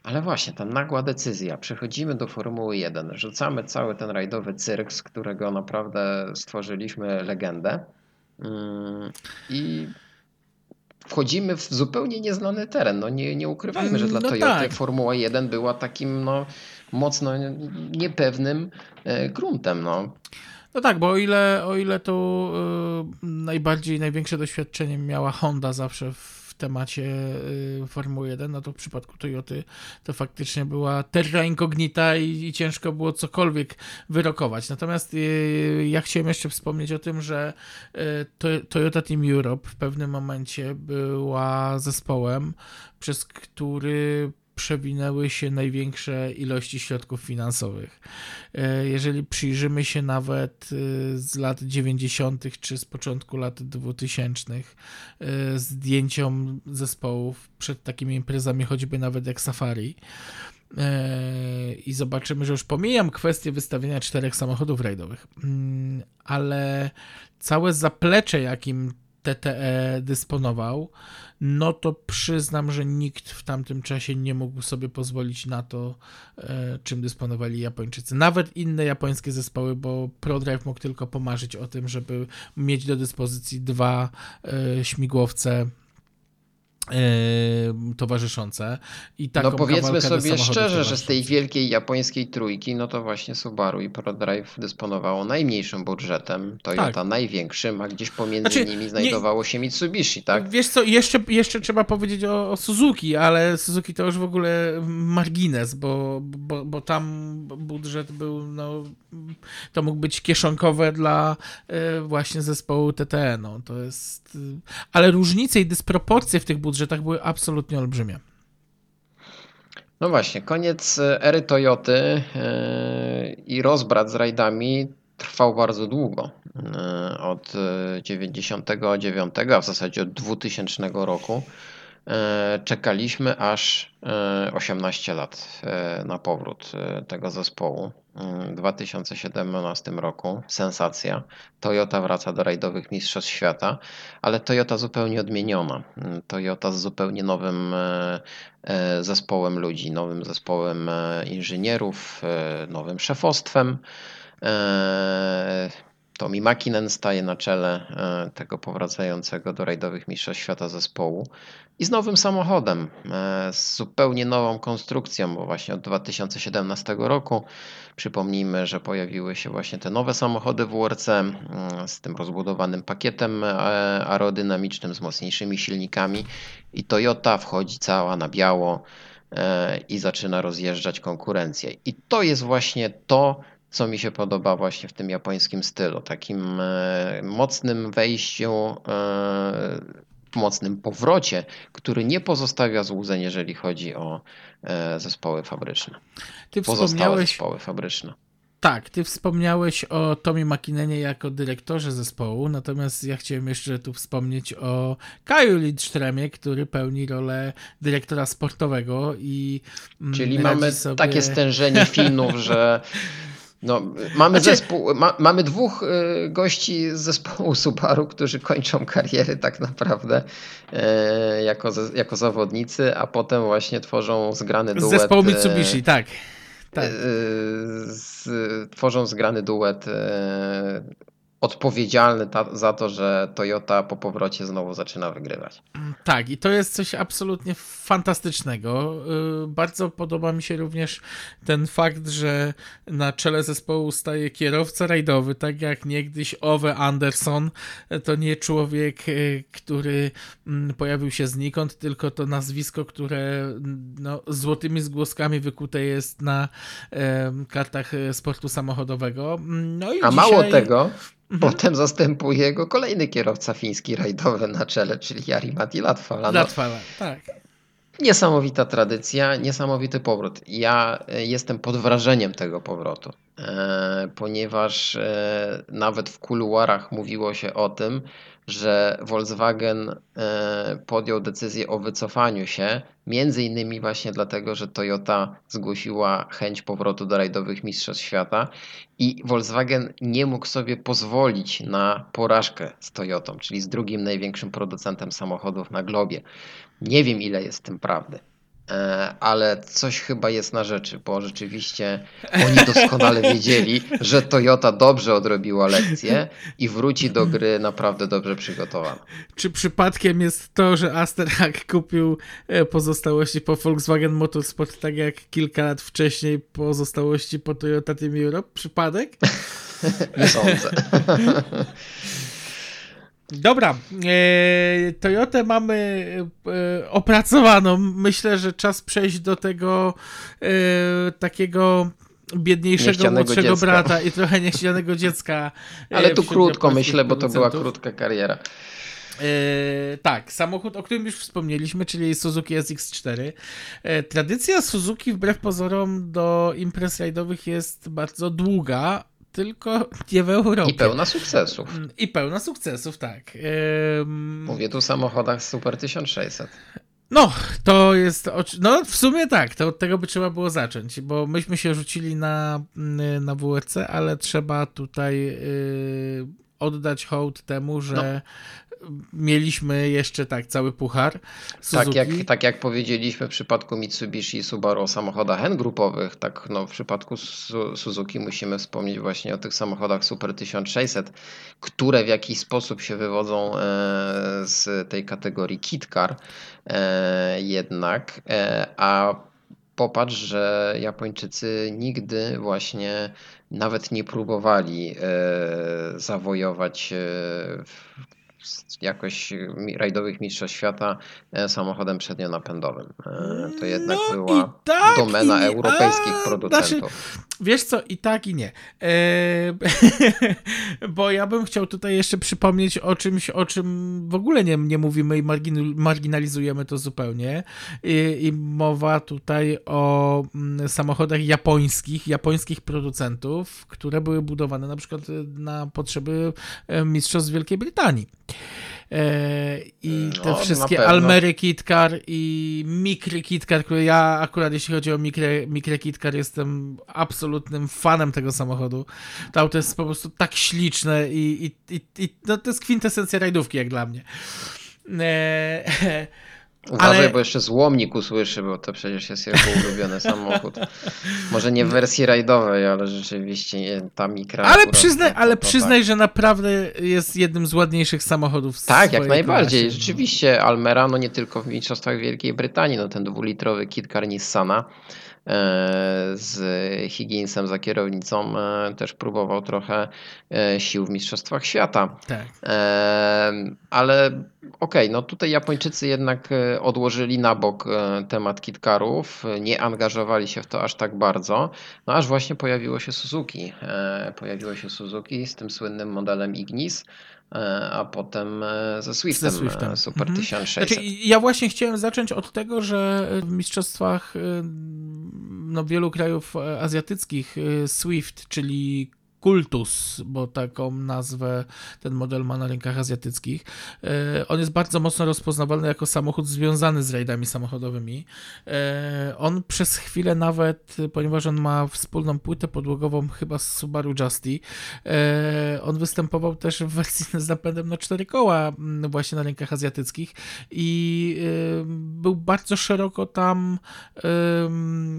Ale właśnie, ta nagła decyzja, przechodzimy do Formuły 1, rzucamy cały ten rajdowy cyrk, z którego naprawdę stworzyliśmy legendę mm, i wchodzimy w zupełnie nieznany teren. No nie, nie ukrywajmy, że dla no Toyoty tak. Formuła 1 była takim no, mocno niepewnym e, gruntem. No. No tak, bo o ile, o ile to y, najbardziej, największe doświadczenie miała Honda zawsze w temacie y, Formuły 1, no to w przypadku Toyoty to faktycznie była terra incognita i, i ciężko było cokolwiek wyrokować. Natomiast y, ja chciałem jeszcze wspomnieć o tym, że to, Toyota Team Europe w pewnym momencie była zespołem, przez który przewinęły się największe ilości środków finansowych. E, jeżeli przyjrzymy się nawet e, z lat 90. czy z początku lat 2000 e, zdjęciom zespołów przed takimi imprezami, choćby nawet jak Safari, i zobaczymy, że już pomijam kwestię wystawienia czterech samochodów rajdowych, mm, ale całe zaplecze, jakim TTE dysponował, no to przyznam, że nikt w tamtym czasie nie mógł sobie pozwolić na to, e, czym dysponowali Japończycy. Nawet inne japońskie zespoły, bo ProDrive mógł tylko pomarzyć o tym, żeby mieć do dyspozycji dwa e, śmigłowce towarzyszące. I taką no powiedzmy sobie szczerze, że z tej wielkiej japońskiej trójki, no to właśnie Subaru i ProDrive dysponowało najmniejszym budżetem, Toyota tak. największym, a gdzieś pomiędzy znaczy, nimi znajdowało nie, się Mitsubishi, tak? Wiesz co, jeszcze, jeszcze trzeba powiedzieć o, o, Suzuki, ale Suzuki to już w ogóle margines, bo, bo, bo tam budżet był, no, to mógł być kieszonkowe dla y, właśnie zespołu TTE, no, to jest... Ale różnice i dysproporcje w tych budżetach budżetach były absolutnie olbrzymie. No właśnie, koniec e, ery Toyoty e, i rozbrat z rajdami trwał bardzo długo. E, od 99, a w zasadzie od 2000 roku czekaliśmy aż 18 lat na powrót tego zespołu. W 2017 roku sensacja. Toyota wraca do rajdowych mistrzostw świata, ale Toyota zupełnie odmieniona. Toyota z zupełnie nowym e, e, zespołem ludzi, nowym zespołem e, inżynierów, nowym szefostwem. Tommy Makinen staje na czele e, tego powracającego do rajdowych mistrzostw świata zespołu i z nowym samochodem, e, z zupełnie nową konstrukcją, bo właśnie od 2017 roku przypomnijmy, że pojawiły się właśnie te nowe samochody WRC mm, z tym rozbudowanym pakietem e, aerodynamicznym, z mocniejszymi silnikami i Toyota wchodzi cała na biało i zaczyna rozjeżdżać konkurencję. I to jest właśnie to, co mi się podoba właśnie w tym japońskim stylu. Takim e, mocnym wejściu, e, mocnym powrocie, który nie pozostawia złudzeń, jeżeli chodzi o e, zespoły fabryczne. Ty Pozostałe wspomniałeś... zespoły fabryczne. Tak, ty wspomniałeś o Tomie McKinnenie jako dyrektorze zespołu, natomiast ja chciałem jeszcze tu wspomnieć o Kaju Lidströmie, który pełni rolę dyrektora sportowego i mm, Czyli mamy sobie... takie stężenie Finów, że (laughs) No, mamy, znaczy... zespół, ma, mamy dwóch y, gości z zespołu Subaru, którzy kończą kariery tak naprawdę y, jako, jako zawodnicy, a potem właśnie tworzą zgrany duet. Zespołu Mitsubishi, tak. tak. Y, z, tworzą zgrany duet odpowiedzialny ta, za to, że Toyota po powrocie znowu zaczyna wygrywać. Tak, i to jest coś absolutnie fantastycznego. Y, bardzo podoba mi się również ten fakt, że na czele zespołu staje kierowca rajdowy, tak jak niegdyś Ove Anderson. To nie człowiek, y, który mm, pojawił się znikąd, tylko to nazwisko, które no, złotymi zgłoskami wykute jest na kartach sportu samochodowego. No i A dzisiaj... mało tego, Mhm. Potem zastępuje go kolejny kierowca fiński rajdowy na czele, czyli Jari Matti Latvala. No, Latvala, tak. Niesamowita tradycja, niesamowity powrót. Ja e, jestem pod wrażeniem tego powrotu, e, ponieważ e, nawet w kuluarach mówiło się o tym, że Volkswagen e, podjął decyzję o wycofaniu się, między innymi właśnie dlatego, że Toyota zgłosiła chęć powrotu do rajdowych mistrzostw świata i Volkswagen nie mógł sobie pozwolić na porażkę z Toyotą, czyli z drugim największym producentem samochodów na globie. Nie wiem ile jest w tym prawdy. E, ale coś chyba jest na rzeczy, bo rzeczywiście oni doskonale wiedzieli, że Toyota dobrze odrobiła lekcję i wróci do gry naprawdę dobrze przygotowana. Czy przypadkiem jest to, że Asterhack kupił e, pozostałości po Volkswagen Motorsport tak jak kilka lat wcześniej pozostałości po Toyota Team Europe? Przypadek? (laughs) Nie sądzę. (laughs) Dobra, e, Toyotę mamy e, opracowaną. Myślę, że czas przejść do tego e, takiego biedniejszego młodszego dziecka. brata i trochę niechcianego dziecka. Ale tu krótko myślę, bo to była krótka kariera. Yy, tak, samochód, o którym już wspomnieliśmy, czyli Suzuki SX4. Yy, tradycja Suzuki wbrew pozorom do imprez rajdowych jest bardzo długa, tylko nie w Europie. I pełna sukcesów. Mm, I pełna sukcesów, tak. Mówię tu o samochodach Super 1600. No, to jest. No, w sumie tak, to od tego by trzeba było zacząć, bo myśmy się rzucili na, mm, na WRC, ale trzeba tutaj yy, oddać hołd temu, że no mieliśmy jeszcze tak cały puchar. Tak jak, tak jak powiedzieliśmy w przypadku Mitsubishi i Subaru o samochodach N grupowych, tak no w przypadku Suzuki musimy wspomnieć właśnie o tych samochodach Super 1600, które w jakiś sposób się wywodzą e, z tej kategorii Kit Car e, jednak, e, a popatrz, że Japończycy nigdy właśnie nawet nie próbowali zawojować jakoś rajdowych mistrzostw świata e, samochodem przednionapędowym. E, to jednak no była tak domena europejskich a, producentów. Znaczy, wiesz co, i tak i nie. E, (laughs) bo ja bym chciał tutaj jeszcze przypomnieć o czymś, o czym w ogóle nie, nie mówimy i marginalizujemy to zupełnie. I, I, mowa tutaj o mm, samochodach japońskich, japońskich producentów, które były budowane na przykład na potrzeby mistrzostw Wielkiej Brytanii. E, I te no, wszystkie Almery KitKar i Mikry KitKar, które ja akurat jeśli chodzi o Mikre, Mikre KitKar jestem absolutnym fanem tego samochodu. To auto jest po prostu tak śliczne i, i, i, i no to jest kwintesencja rajdówki jak dla mnie. E, (laughs) Uważaj, Ale- bo jeszcze złomnik usłyszy, bo to przecież jest jego ulubiony samochód. Może nie w wersji rajdowej, ale rzeczywiście ta mikra. Ale, przyznaj, to- ale to przyznaj, że naprawdę jest jednym z ładniejszych samochodów Tak, jak najbardziej. klasie. Rzeczywiście Almera, no nie tylko w Mistrzostwach Wielkiej Brytanii, no ten dwulitrowy Kit Car Nissana e, z Higginsem za kierownicą e, też próbował trochę e, sił w Mistrzostwach Świata. Tak. Ale okej, no tutaj Japończycy jednak e, odłożyli na bok e, temat kitkarów, nie angażowali się w to aż tak bardzo, no aż właśnie pojawiło się Suzuki. E, Pojawiło się Suzuki z tym słynnym modelem Ignis, a potem ze Swiftem, Ze Swiftem. Super Mhm. 1600. Znaczy, ja właśnie chciałem zacząć od tego, że w mistrzostwach no, wielu krajów azjatyckich Swift, czyli Kultus, bo taką nazwę ten model ma na rynkach azjatyckich. E, On jest bardzo mocno rozpoznawalny jako samochód związany z rajdami samochodowymi. E, On przez chwilę nawet, ponieważ on ma wspólną płytę podłogową chyba z Subaru Justy, e, on występował też w wersji (laughs) z napędem na cztery koła m, właśnie na rynkach azjatyckich i był bardzo szeroko tam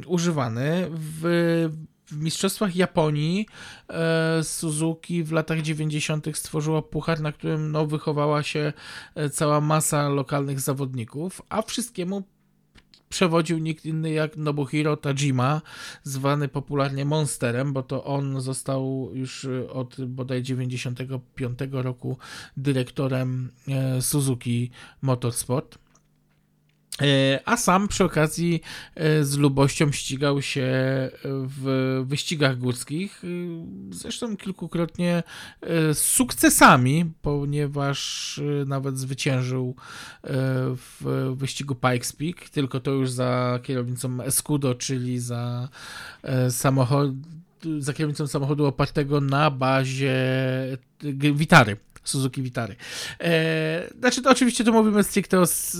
używany. W, w mistrzostwach Japonii e, Suzuki w latach 90. stworzyła puchar, na którym no, wychowała się e, cała masa lokalnych zawodników, a wszystkiemu przewodził nikt inny jak Nobuhiro Tajima, zwany popularnie Monsterem, bo to on został już e, od bodaj 95 roku dyrektorem e, Suzuki Motorsport. E, A sam przy okazji e, z lubością ścigał się w wyścigach górskich, e, zresztą kilkukrotnie e, z sukcesami, ponieważ e, nawet zwyciężył e, w wyścigu Pikes Peak, tylko to już za kierownicą Escudo, czyli za e, samochód za kierownicą samochodu opartego na bazie Vitary. Suzuki Vitary. E, znaczy, to oczywiście tu mówimy stricte o s-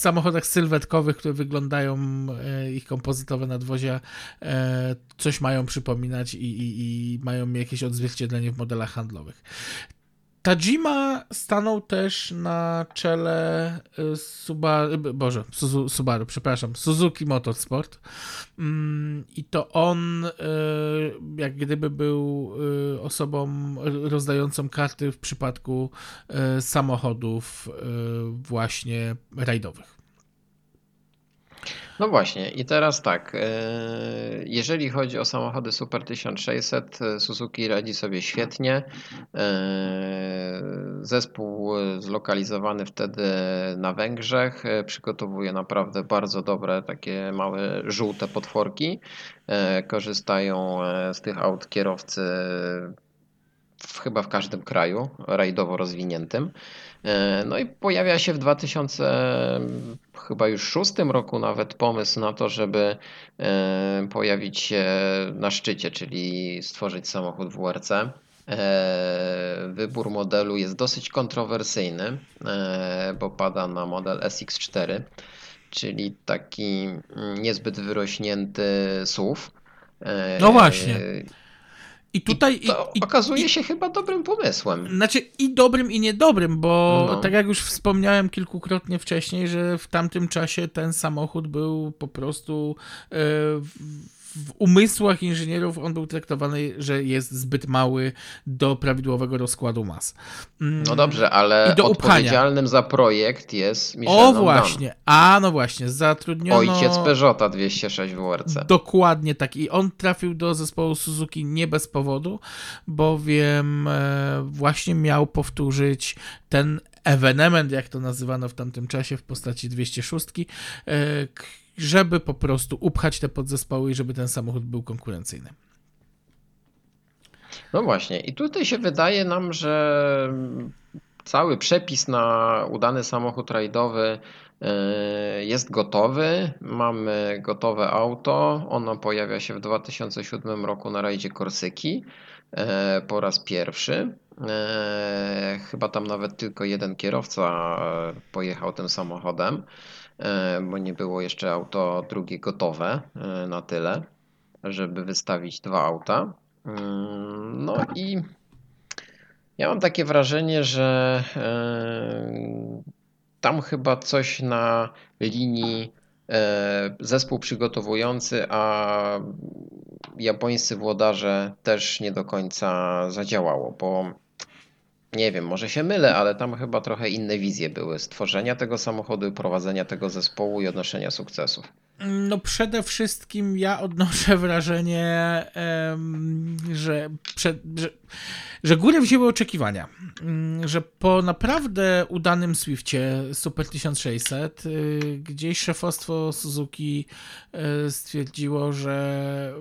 samochodach sylwetkowych, które wyglądają, e, ich kompozytowe nadwozia e, coś mają przypominać i, i, i mają jakieś odzwierciedlenie w modelach handlowych. Tajima stanął też na czele y, Subaru, Boże, Suzu, Subaru, przepraszam, Suzuki Motorsport. Mm, I to on y, jak gdyby był y, osobą rozdającą karty w przypadku y, samochodów y, właśnie rajdowych. No właśnie, i teraz tak. e, Jeżeli chodzi o samochody Super 1600, e, Suzuki radzi sobie świetnie. E, Zespół zlokalizowany wtedy na Węgrzech przygotowuje naprawdę bardzo dobre, takie małe żółte potworki. Korzystają z tych aut kierowcy w, chyba w każdym kraju rajdowo rozwiniętym. E, No i pojawia się w 2000 chyba już szóstym roku nawet pomysł na to, żeby e, pojawić się na szczycie, czyli stworzyć samochód WRC. E, Wybór modelu jest dosyć kontrowersyjny, bo pada na model SX4, czyli taki mm, niezbyt wyrośnięty SUV. No właśnie. I tutaj. I to i, okazuje i, się chyba dobrym pomysłem. Znaczy i dobrym, i niedobrym, bo No. tak jak już wspomniałem kilkukrotnie wcześniej, że w tamtym czasie ten samochód był po prostu e, w, umysłach inżynierów on był traktowany, że jest zbyt mały do prawidłowego rozkładu mas. Mm, No dobrze, ale I do upchania. odpowiedzialnym za projekt jest Michel O właśnie, a no właśnie, zatrudniono... ojciec Peugeota 206 WRC. Dokładnie tak. I on trafił do zespołu Suzuki nie bez powodu, bowiem e, właśnie miał powtórzyć ten ewenement, jak to nazywano w tamtym czasie w postaci 206, e, k- żeby po prostu upchać te podzespoły i żeby ten samochód był konkurencyjny. No właśnie, i tutaj się wydaje nam, że cały przepis na udany samochód rajdowy e, jest gotowy. Mamy gotowe auto. Ono pojawia się w 2007 roku na rajdzie Korsyki e, po raz pierwszy. E, Chyba tam nawet tylko jeden kierowca pojechał tym samochodem, bo nie było jeszcze auto drugie gotowe e, na tyle, żeby wystawić dwa auta. Mm, No i ja mam takie wrażenie, że e, tam chyba coś na linii e, zespół przygotowujący, a japońscy włodarze też nie do końca zadziałało, bo nie wiem, może się mylę, ale tam chyba trochę inne wizje były stworzenia tego samochodu, prowadzenia tego zespołu i odnoszenia sukcesów. No przede wszystkim ja odnoszę wrażenie, że, że, że górę wzięły oczekiwania. Mm, Że po naprawdę udanym Swiftie Super 1600 y, gdzieś szefostwo Suzuki y, stwierdziło, że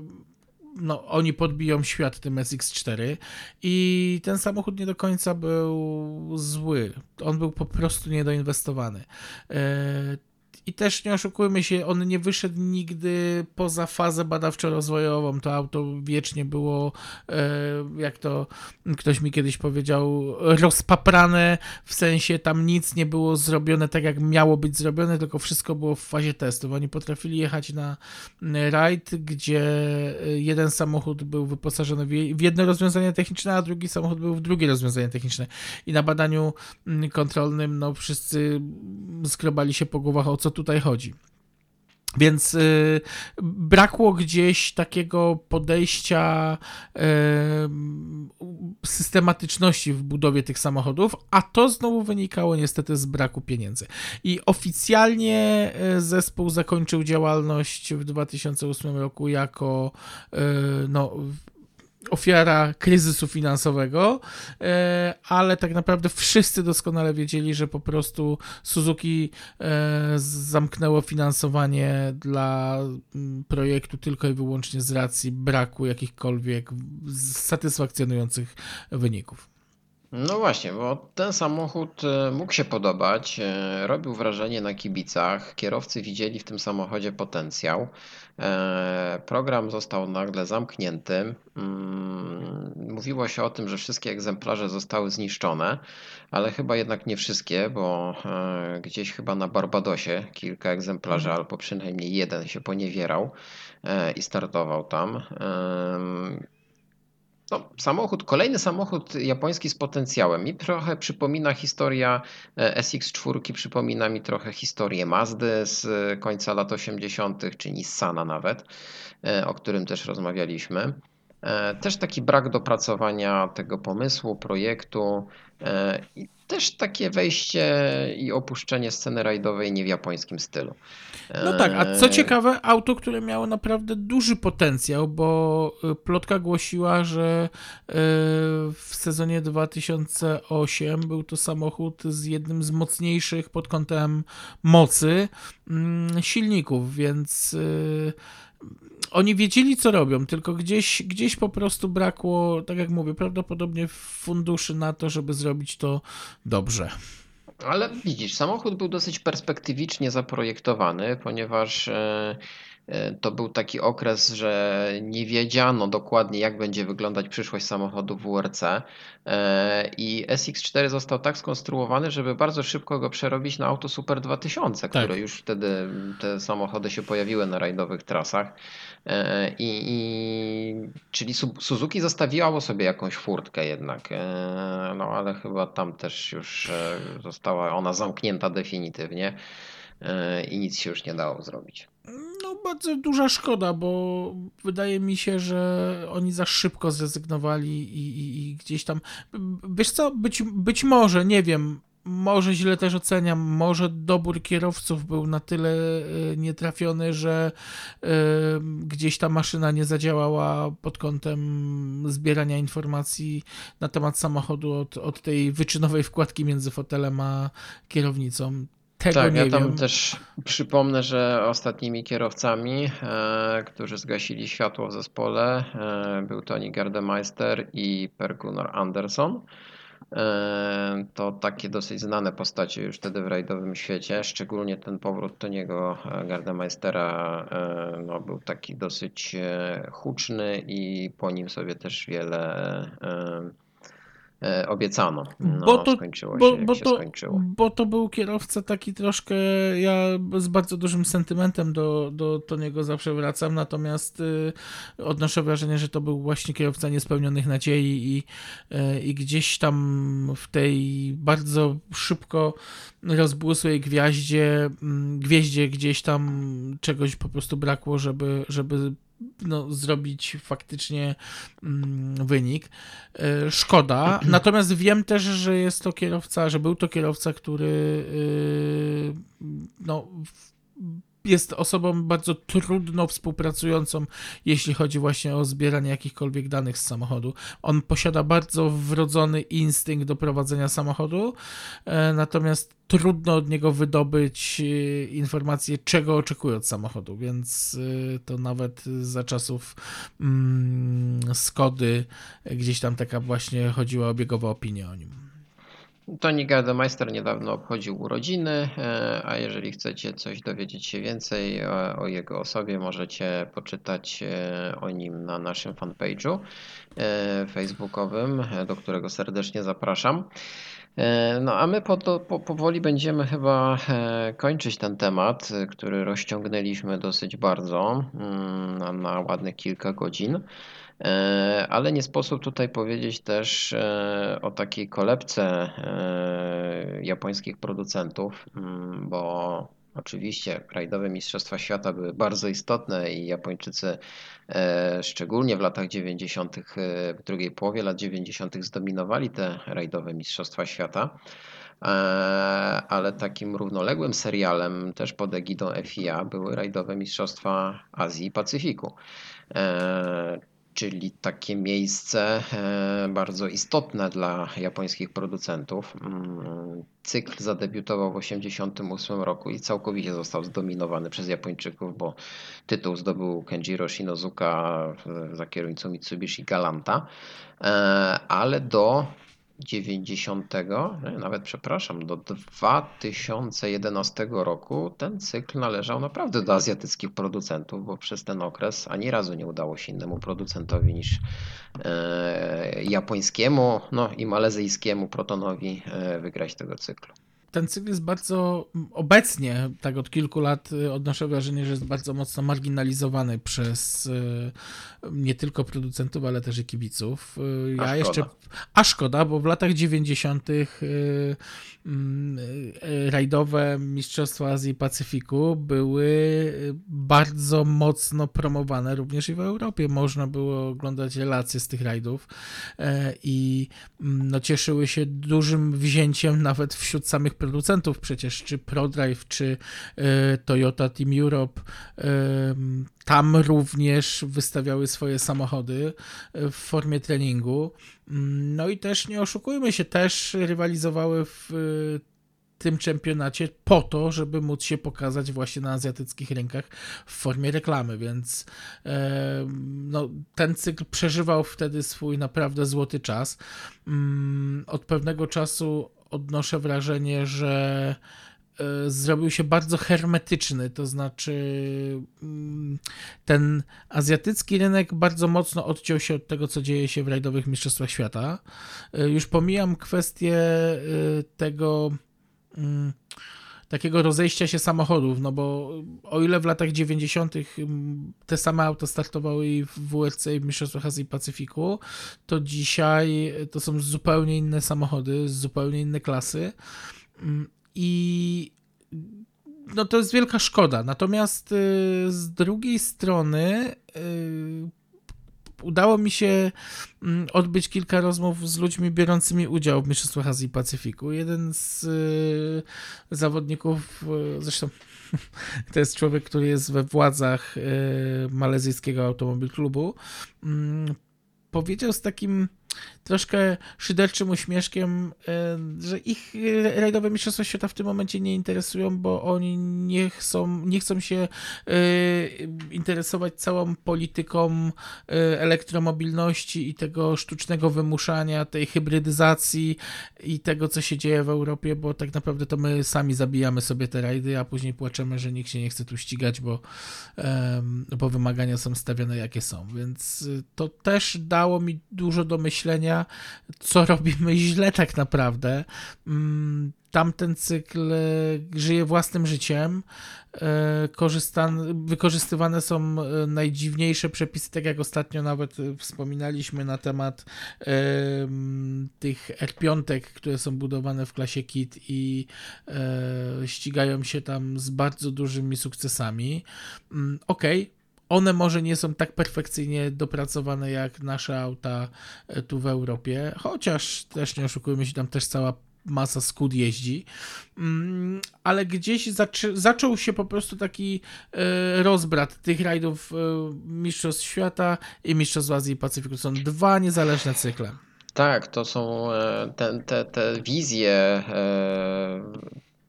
no, oni podbiją świat tym SX4 i ten samochód nie do końca był zły. On był po prostu niedoinwestowany. I też nie oszukujmy się, on nie wyszedł nigdy poza fazę badawczo-rozwojową. To auto wiecznie było, e, jak to ktoś mi kiedyś powiedział, rozpaprane, w sensie tam nic nie było zrobione tak, jak miało być zrobione, tylko wszystko było w fazie testów. Oni potrafili jechać na rajd, gdzie e, jeden samochód był wyposażony w je- w jedno rozwiązanie techniczne, a drugi samochód był w drugie rozwiązanie techniczne. I na badaniu mm, kontrolnym, no wszyscy skrobali się po głowach, o co tutaj chodzi. Więc y, brakło gdzieś takiego podejścia y, systematyczności w budowie tych samochodów, a to znowu wynikało niestety z braku pieniędzy. I oficjalnie y, zespół zakończył działalność w 2008 roku jako y, no, ofiara kryzysu finansowego, e, ale tak naprawdę wszyscy doskonale wiedzieli, że po prostu Suzuki e, zamknęło finansowanie dla projektu tylko i wyłącznie z racji braku jakichkolwiek satysfakcjonujących wyników. No właśnie, bo ten samochód e, mógł się podobać, robił wrażenie na kibicach, kierowcy widzieli w tym samochodzie potencjał. E, Program został nagle zamknięty. Mm, Mówiło się o tym, że wszystkie egzemplarze zostały zniszczone, ale chyba jednak nie wszystkie, bo e, gdzieś chyba na Barbadosie kilka egzemplarzy, albo przynajmniej jeden się poniewierał e, i startował tam. No, samochód, kolejny samochód japoński z potencjałem. Mi trochę przypomina historia e, SX4, przypomina mi trochę historię Mazdy z e, końca lat 80., czy Nissana nawet, e, o którym też rozmawialiśmy. Też taki brak dopracowania tego pomysłu, projektu i też takie wejście i opuszczenie sceny rajdowej nie w japońskim stylu. No tak, a co E, ciekawe, auto, które miało naprawdę duży potencjał, bo y, plotka głosiła, że w sezonie 2008 był to samochód z jednym z mocniejszych pod kątem mocy mm, silników, więc oni wiedzieli, co robią, tylko gdzieś, gdzieś po prostu brakło, tak jak mówię, prawdopodobnie funduszy na to, żeby zrobić to dobrze. Ale widzisz, samochód był dosyć perspektywicznie zaprojektowany, ponieważ e, to był taki okres, że nie wiedziano dokładnie, jak będzie wyglądać przyszłość samochodu WRC. e, I SX4 został tak skonstruowany, żeby bardzo szybko go przerobić na auto Super 2000, Tak. które już wtedy te samochody się pojawiły na rajdowych trasach. E, I, i, czyli Su- Suzuki zostawiało sobie jakąś furtkę jednak, e, no ale chyba tam też już e, została ona zamknięta definitywnie e, i nic się już nie dało zrobić. No, bardzo duża szkoda, bo wydaje mi się, że oni za szybko zrezygnowali i, i, i gdzieś tam. Wiesz co, być, być może, nie wiem. Może źle też oceniam, może dobór kierowców był na tyle e, nietrafiony, że e, gdzieś ta maszyna nie zadziałała pod kątem zbierania informacji na temat samochodu od, od tej wyczynowej wkładki między fotelem a kierownicą. Tego Tak, nie ja tam wiem. też przypomnę, że ostatnimi kierowcami, e, którzy zgasili światło w zespole, e, był Tony Gardemeister i Per Gunnar Andersson. E, To takie dosyć znane postacie już wtedy w rajdowym świecie, szczególnie ten powrót Toniego Gardemeistera e, no, był taki dosyć e, huczny i po nim sobie też wiele e, e, obiecano. No, bo to, skończyło bo, się, bo, się to, skończyło. bo to był kierowca taki troszkę, ja z bardzo dużym sentymentem do, do, do niego zawsze wracam, natomiast y, odnoszę wrażenie, że to był właśnie kierowca niespełnionych nadziei i, y, i gdzieś tam w tej bardzo szybko rozbłysłej gwiaździe, mm, gwieździe gdzieś tam czegoś po prostu brakło, żeby, żeby no, zrobić faktycznie mm, wynik. E, Szkoda. (clears throat) Natomiast wiem też, że jest to kierowca, że był to kierowca, który yy, no, w- jest osobą bardzo trudno współpracującą, jeśli chodzi właśnie o zbieranie jakichkolwiek danych z samochodu. On posiada bardzo wrodzony instynkt do prowadzenia samochodu, e, natomiast trudno od niego wydobyć e, informacje, czego oczekuje od samochodu, więc e, to nawet za czasów mm, Skody gdzieś tam taka właśnie chodziła obiegowa opinia o nim. Toni Gardemeister niedawno obchodził urodziny, e, a jeżeli chcecie coś dowiedzieć się więcej o, jego osobie, możecie poczytać e, o nim na naszym fanpage'u e, facebookowym, do którego serdecznie zapraszam. No a my po, po, powoli będziemy chyba kończyć ten temat, który rozciągnęliśmy dosyć bardzo mm, na, na ładnych kilka godzin. E, Ale nie sposób tutaj powiedzieć też e, o takiej kolebce e, japońskich producentów, mm, bo oczywiście rajdowe Mistrzostwa Świata były bardzo istotne i Japończycy szczególnie w latach 90., e, w drugiej połowie lat 90. zdominowali te rajdowe Mistrzostwa Świata. Ale takim równoległym serialem też pod egidą FIA były rajdowe Mistrzostwa Azji i Pacyfiku. Czyli takie miejsce e, bardzo istotne dla japońskich producentów. Mm, Cykl zadebiutował w 1988 roku i całkowicie został zdominowany przez Japończyków, bo tytuł zdobył Kenjiro Shinozuka za kierownicą Mitsubishi Galanta, E, ale do 90, nie, nawet przepraszam, do 2011 roku ten cykl należał naprawdę do azjatyckich producentów, bo przez ten okres ani razu nie udało się innemu producentowi niż e, japońskiemu no i malezyjskiemu Protonowi e, wygrać tego cyklu. Ten cykl jest bardzo obecnie, tak od kilku lat y, odnoszę wrażenie, że jest bardzo mocno marginalizowany przez y, nie tylko producentów, ale też i kibiców. Y, A Ja szkoda. jeszcze, a szkoda, bo w latach 90. y, mm, rajdowe Mistrzostwa Azji i Pacyfiku były bardzo mocno promowane również i w Europie. Można było oglądać relacje z tych rajdów i mm, no, cieszyły się dużym wzięciem nawet wśród samych producentów przecież, czy ProDrive, czy e, Toyota Team Europe. Tam również wystawiały swoje samochody e, w formie treningu. Mm, No i też nie oszukujmy się, też rywalizowały w e, tym czempionacie po to, żeby móc się pokazać właśnie na azjatyckich rynkach w formie reklamy, więc e, no, ten cykl przeżywał wtedy swój naprawdę złoty czas. Mm, Od pewnego czasu odnoszę wrażenie, że e, zrobił się bardzo hermetyczny, to znaczy mm, ten azjatycki rynek bardzo mocno odciął się od tego, co dzieje się w rajdowych mistrzostwach świata. E, Już pomijam kwestię e, tego mm, takiego rozejścia się samochodów, no bo o ile w latach 90. mm, te same auta startowały i w WRC i w Mistrzostwach Azji i Pacyfiku, to dzisiaj to są zupełnie inne samochody, zupełnie inne klasy Mm, i no to jest wielka szkoda. Natomiast y, z drugiej strony y, udało mi się mm, odbyć kilka rozmów z ludźmi biorącymi udział w Mistrzostwach Azji i Pacyfiku. Jeden z y, zawodników, y, zresztą (laughs) to jest człowiek, który jest we władzach y, malezyjskiego automobil klubu, mm, powiedział z takim troszkę szyderczym uśmieszkiem, e, że ich rajdowe mistrzostwa świata w tym momencie nie interesują, bo oni nie chcą, nie chcą się e, interesować całą polityką e, elektromobilności i tego sztucznego wymuszania, tej hybrydyzacji i tego, co się dzieje w Europie, bo tak naprawdę to my sami zabijamy sobie te rajdy, a później płaczemy, że nikt się nie chce tu ścigać, bo, bo wymagania są stawiane jakie są. Więc to też dało mi dużo do myślenia myślenia, co robimy źle tak naprawdę. Mm, tamten cykl e, żyje własnym życiem. E, wykorzystywane są e, najdziwniejsze przepisy, tak jak ostatnio nawet wspominaliśmy na temat tych R5, które są budowane w klasie KIT i ścigają się tam z bardzo dużymi sukcesami. Mm, okej, okay one może nie są tak perfekcyjnie dopracowane jak nasze auta tu w Europie, chociaż też nie oszukujmy się, tam też cała masa skud jeździ, mm, ale gdzieś zaczą, zaczął się po prostu taki e, rozbrat tych rajdów e, Mistrzostw Świata i Mistrzostw Azji i Pacyfiku. Są dwa niezależne cykle. Tak, to są e, te, te, te wizje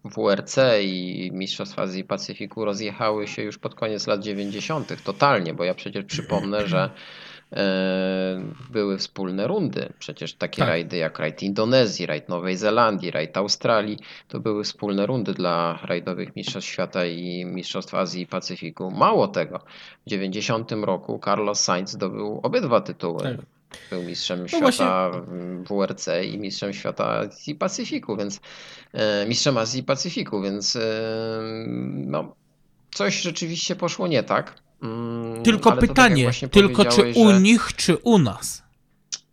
WRC i Mistrzostw Azji i Pacyfiku rozjechały się już pod koniec lat 90. totalnie, bo ja przecież przypomnę, że E, były wspólne rundy. Przecież takie tak. rajdy jak rajd Indonezji, rajd Nowej Zelandii, rajd Australii, to były wspólne rundy dla rajdowych Mistrzostw Świata i Mistrzostw Azji i Pacyfiku. Mało tego, w 90 roku Carlos Sainz zdobył obydwa tytuły. Tak. Był mistrzem no świata właśnie... WRC i mistrzem świata Azji i Pacyfiku, więc e, mistrzem Azji i Pacyfiku, więc e, no, coś rzeczywiście poszło nie tak. Mm, tylko tak pytanie, tak tylko czy u że... nich, czy u nas?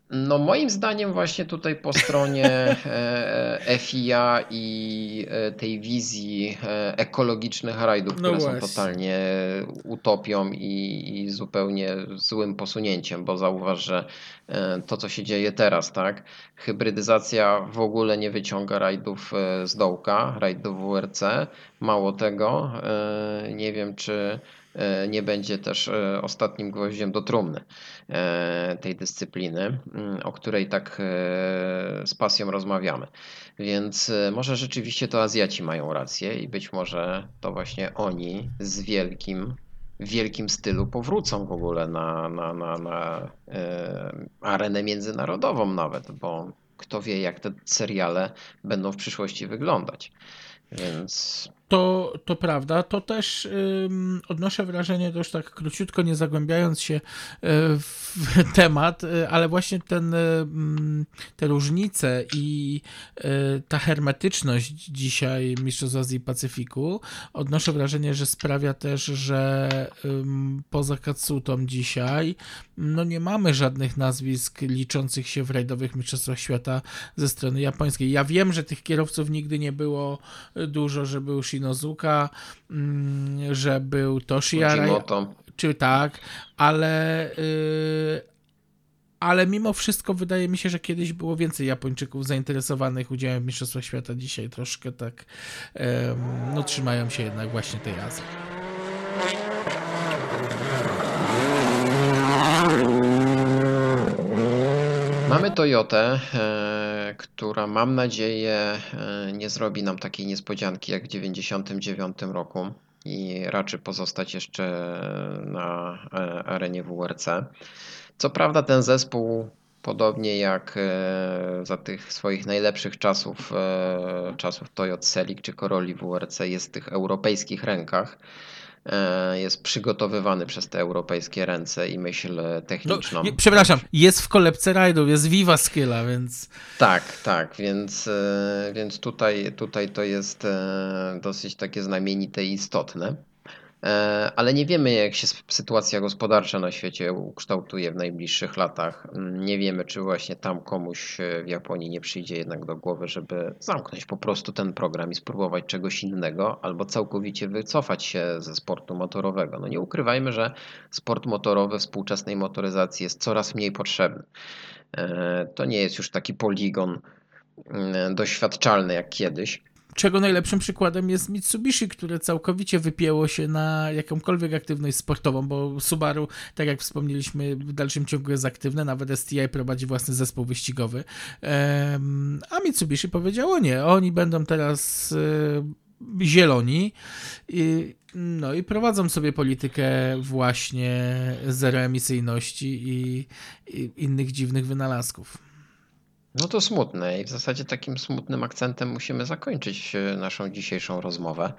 No moim zdaniem właśnie tutaj po stronie e, e, FIA i e, tej wizji ekologicznych rajdów, no które są totalnie utopią i, i, zupełnie złym posunięciem, bo zauważ, że to co się dzieje teraz, tak? Hybrydyzacja w ogóle nie wyciąga rajdów z dołka, rajdów WRC. Mało tego, nie wiem czy nie będzie też e, ostatnim gwoździem do trumny e, tej dyscypliny, mm, o której tak z pasją rozmawiamy. Więc może rzeczywiście to Azjaci mają rację i być może to właśnie oni z wielkim wielkim stylu powrócą w ogóle na, na, na, na arenę międzynarodową nawet, bo kto wie, jak te seriale będą w przyszłości wyglądać. Więc to, to prawda. To też ym, odnoszę wrażenie, to już tak króciutko, nie zagłębiając się y, w (laughs) temat, y, ale właśnie ten, y, te różnice i ta hermetyczność dzisiaj Mistrzostw Azji i Pacyfiku, odnoszę wrażenie, że sprawia też, że poza Katsutą dzisiaj no nie mamy żadnych nazwisk liczących się w rajdowych Mistrzostwach Świata ze strony japońskiej. Ja wiem, że tych kierowców nigdy nie było dużo, że był Shinozuka, mm, że był Toshiara, czy tak, ale yy, ale mimo wszystko wydaje mi się, że kiedyś było więcej Japończyków zainteresowanych udziałem w Mistrzostwach Świata. Dzisiaj troszkę tak yy, no, trzymają się jednak właśnie tej Azji. Mamy Toyotę, e, która mam nadzieję e, nie zrobi nam takiej niespodzianki jak w 1999 roku i raczy pozostać jeszcze na e, arenie WRC. Co prawda ten zespół podobnie jak za tych swoich najlepszych czasów, czasów Toyota Celic czy Corolli WRC jest w tych europejskich rękach. E, jest przygotowywany przez te europejskie ręce i myśl techniczną. No, przepraszam, jest w kolebce rajdów, jest Viva Skilla, więc... Tak, tak, więc, e, więc tutaj, tutaj to jest e, dosyć takie znamienite i istotne. E, ale nie wiemy, jak się sytuacja gospodarcza na świecie ukształtuje w najbliższych latach. Mm, nie wiemy, czy właśnie tam komuś e, w Japonii nie przyjdzie jednak do głowy, żeby zamknąć po prostu ten program i spróbować czegoś innego, albo całkowicie wycofać się ze sportu motorowego. No nie ukrywajmy, że sport motorowy współczesnej motoryzacji jest coraz mniej potrzebny. E, to nie jest już taki poligon mm, doświadczalny jak kiedyś czego najlepszym przykładem jest Mitsubishi, które całkowicie wypięło się na jakąkolwiek aktywność sportową, bo Subaru, tak jak wspomnieliśmy, w dalszym ciągu jest aktywne, nawet STI prowadzi własny zespół wyścigowy, a Mitsubishi powiedziało nie, oni będą teraz e, zieloni i, no i prowadzą sobie politykę właśnie zeroemisyjności i, i innych dziwnych wynalazków. No to smutne i w zasadzie takim smutnym akcentem musimy zakończyć e, naszą dzisiejszą rozmowę,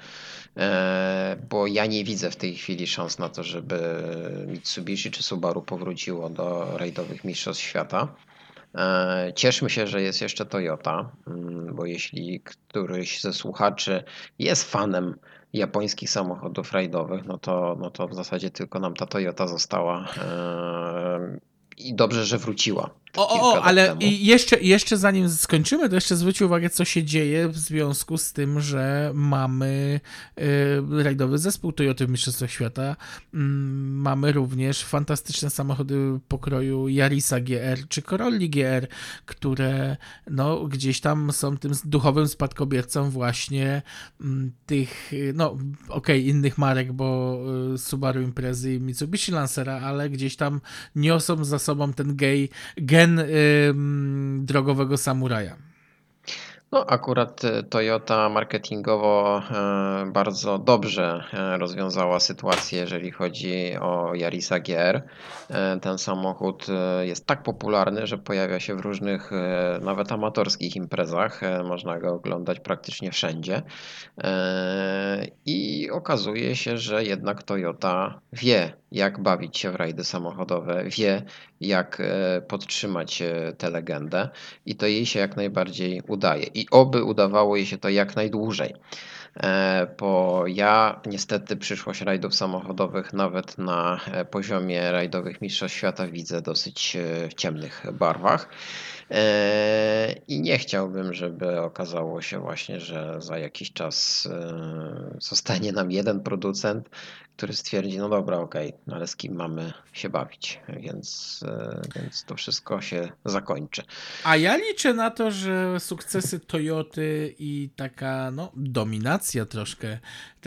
e, bo ja nie widzę w tej chwili szans na to, żeby Mitsubishi czy Subaru powróciło do rajdowych mistrzostw świata. E, cieszmy się, że jest jeszcze Toyota, mm, bo jeśli któryś ze słuchaczy jest fanem japońskich samochodów rajdowych, no to, no to w zasadzie tylko nam ta Toyota została. I dobrze, że wróciła. O, o, o ale jeszcze, jeszcze zanim skończymy, to jeszcze zwróć uwagę, co się dzieje w związku z tym, że mamy y, rajdowy zespół Toyota w Mistrzostwach Świata. Mm, mamy również fantastyczne samochody pokroju Yarisa GR czy Corolli GR, które no, gdzieś tam są tym duchowym spadkobiercą właśnie mm, tych, y, no okej, innych marek, bo y, Subaru Imprezy i Mitsubishi Lancera, ale gdzieś tam niosą za sobą ten gej, gen ym, drogowego samuraja. No, akurat e, Toyota marketingowo e, bardzo dobrze e, rozwiązała sytuację, jeżeli chodzi o Yarisa GR. Ten samochód jest tak popularny, że pojawia się w różnych, nawet amatorskich imprezach. Można go oglądać praktycznie wszędzie. I okazuje się, że jednak Toyota wie, jak bawić się w rajdy samochodowe, wie, jak podtrzymać tę legendę i to jej się jak najbardziej udaje. I oby udawało jej się to jak najdłużej. E, Bo ja niestety przyszłość rajdów samochodowych nawet na e, poziomie rajdowych Mistrzostw Świata widzę dosyć e, w ciemnych barwach. I nie chciałbym, żeby okazało się właśnie, że za jakiś czas zostanie nam jeden producent, który stwierdzi, no dobra, okej, no ale z kim mamy się bawić, więc, e, więc to wszystko się zakończy. A ja liczę na to, że sukcesy Toyoty i taka no, dominacja troszkę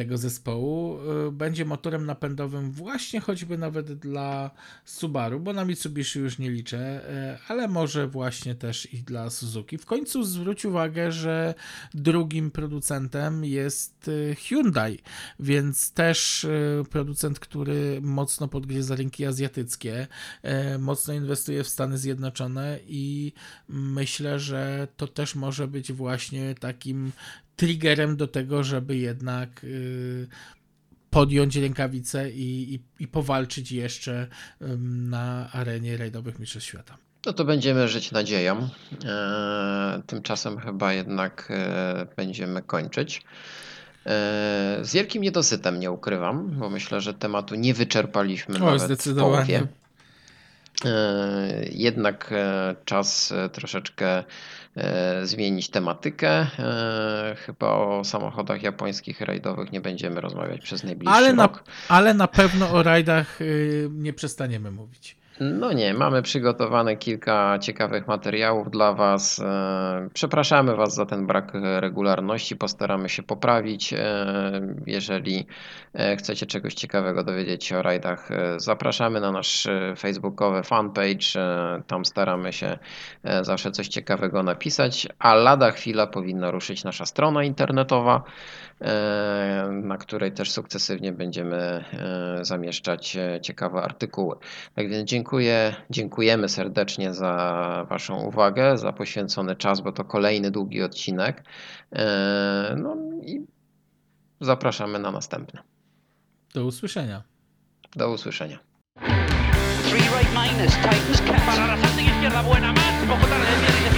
tego zespołu y, będzie motorem napędowym właśnie choćby nawet dla Subaru, bo na Mitsubishi już nie liczę, y, ale może właśnie też i dla Suzuki. W końcu zwróć uwagę, że drugim producentem jest y, Hyundai, więc też producent, który mocno podgryza rynki azjatyckie, mocno inwestuje w Stany Zjednoczone i myślę, że to też może być właśnie takim triggerem do tego, żeby jednak y, podjąć rękawice i, i, i powalczyć jeszcze na arenie rajdowych Mistrzostw Świata. No to będziemy żyć nadzieją. E, Tymczasem chyba jednak e, będziemy kończyć. E, Z wielkim niedosytem nie ukrywam, bo myślę, że tematu nie wyczerpaliśmy O, nawet w zdecydowanie. połowie. Jednak czas troszeczkę zmienić tematykę. E, Chyba o samochodach japońskich rajdowych nie będziemy rozmawiać przez najbliższy Ale na, rok. ale na pewno o rajdach y, nie przestaniemy mówić. No nie, mamy przygotowane kilka ciekawych materiałów dla Was. E, Przepraszamy Was za ten brak regularności, postaramy się poprawić. E, Jeżeli e, chcecie czegoś ciekawego dowiedzieć się o rajdach, zapraszamy na nasz facebookowy fanpage. Tam staramy się zawsze coś ciekawego napisać, a lada chwila powinna ruszyć nasza strona internetowa, na której też sukcesywnie będziemy e, zamieszczać e, ciekawe artykuły. Tak więc dziękuję, dziękujemy serdecznie za Waszą uwagę, za poświęcony czas, bo to kolejny długi odcinek. E, No i zapraszamy na następny. Do usłyszenia. Do usłyszenia. Three right minus, tightens caps. Para la salta izquierda, buena más. Poco tarde, bien,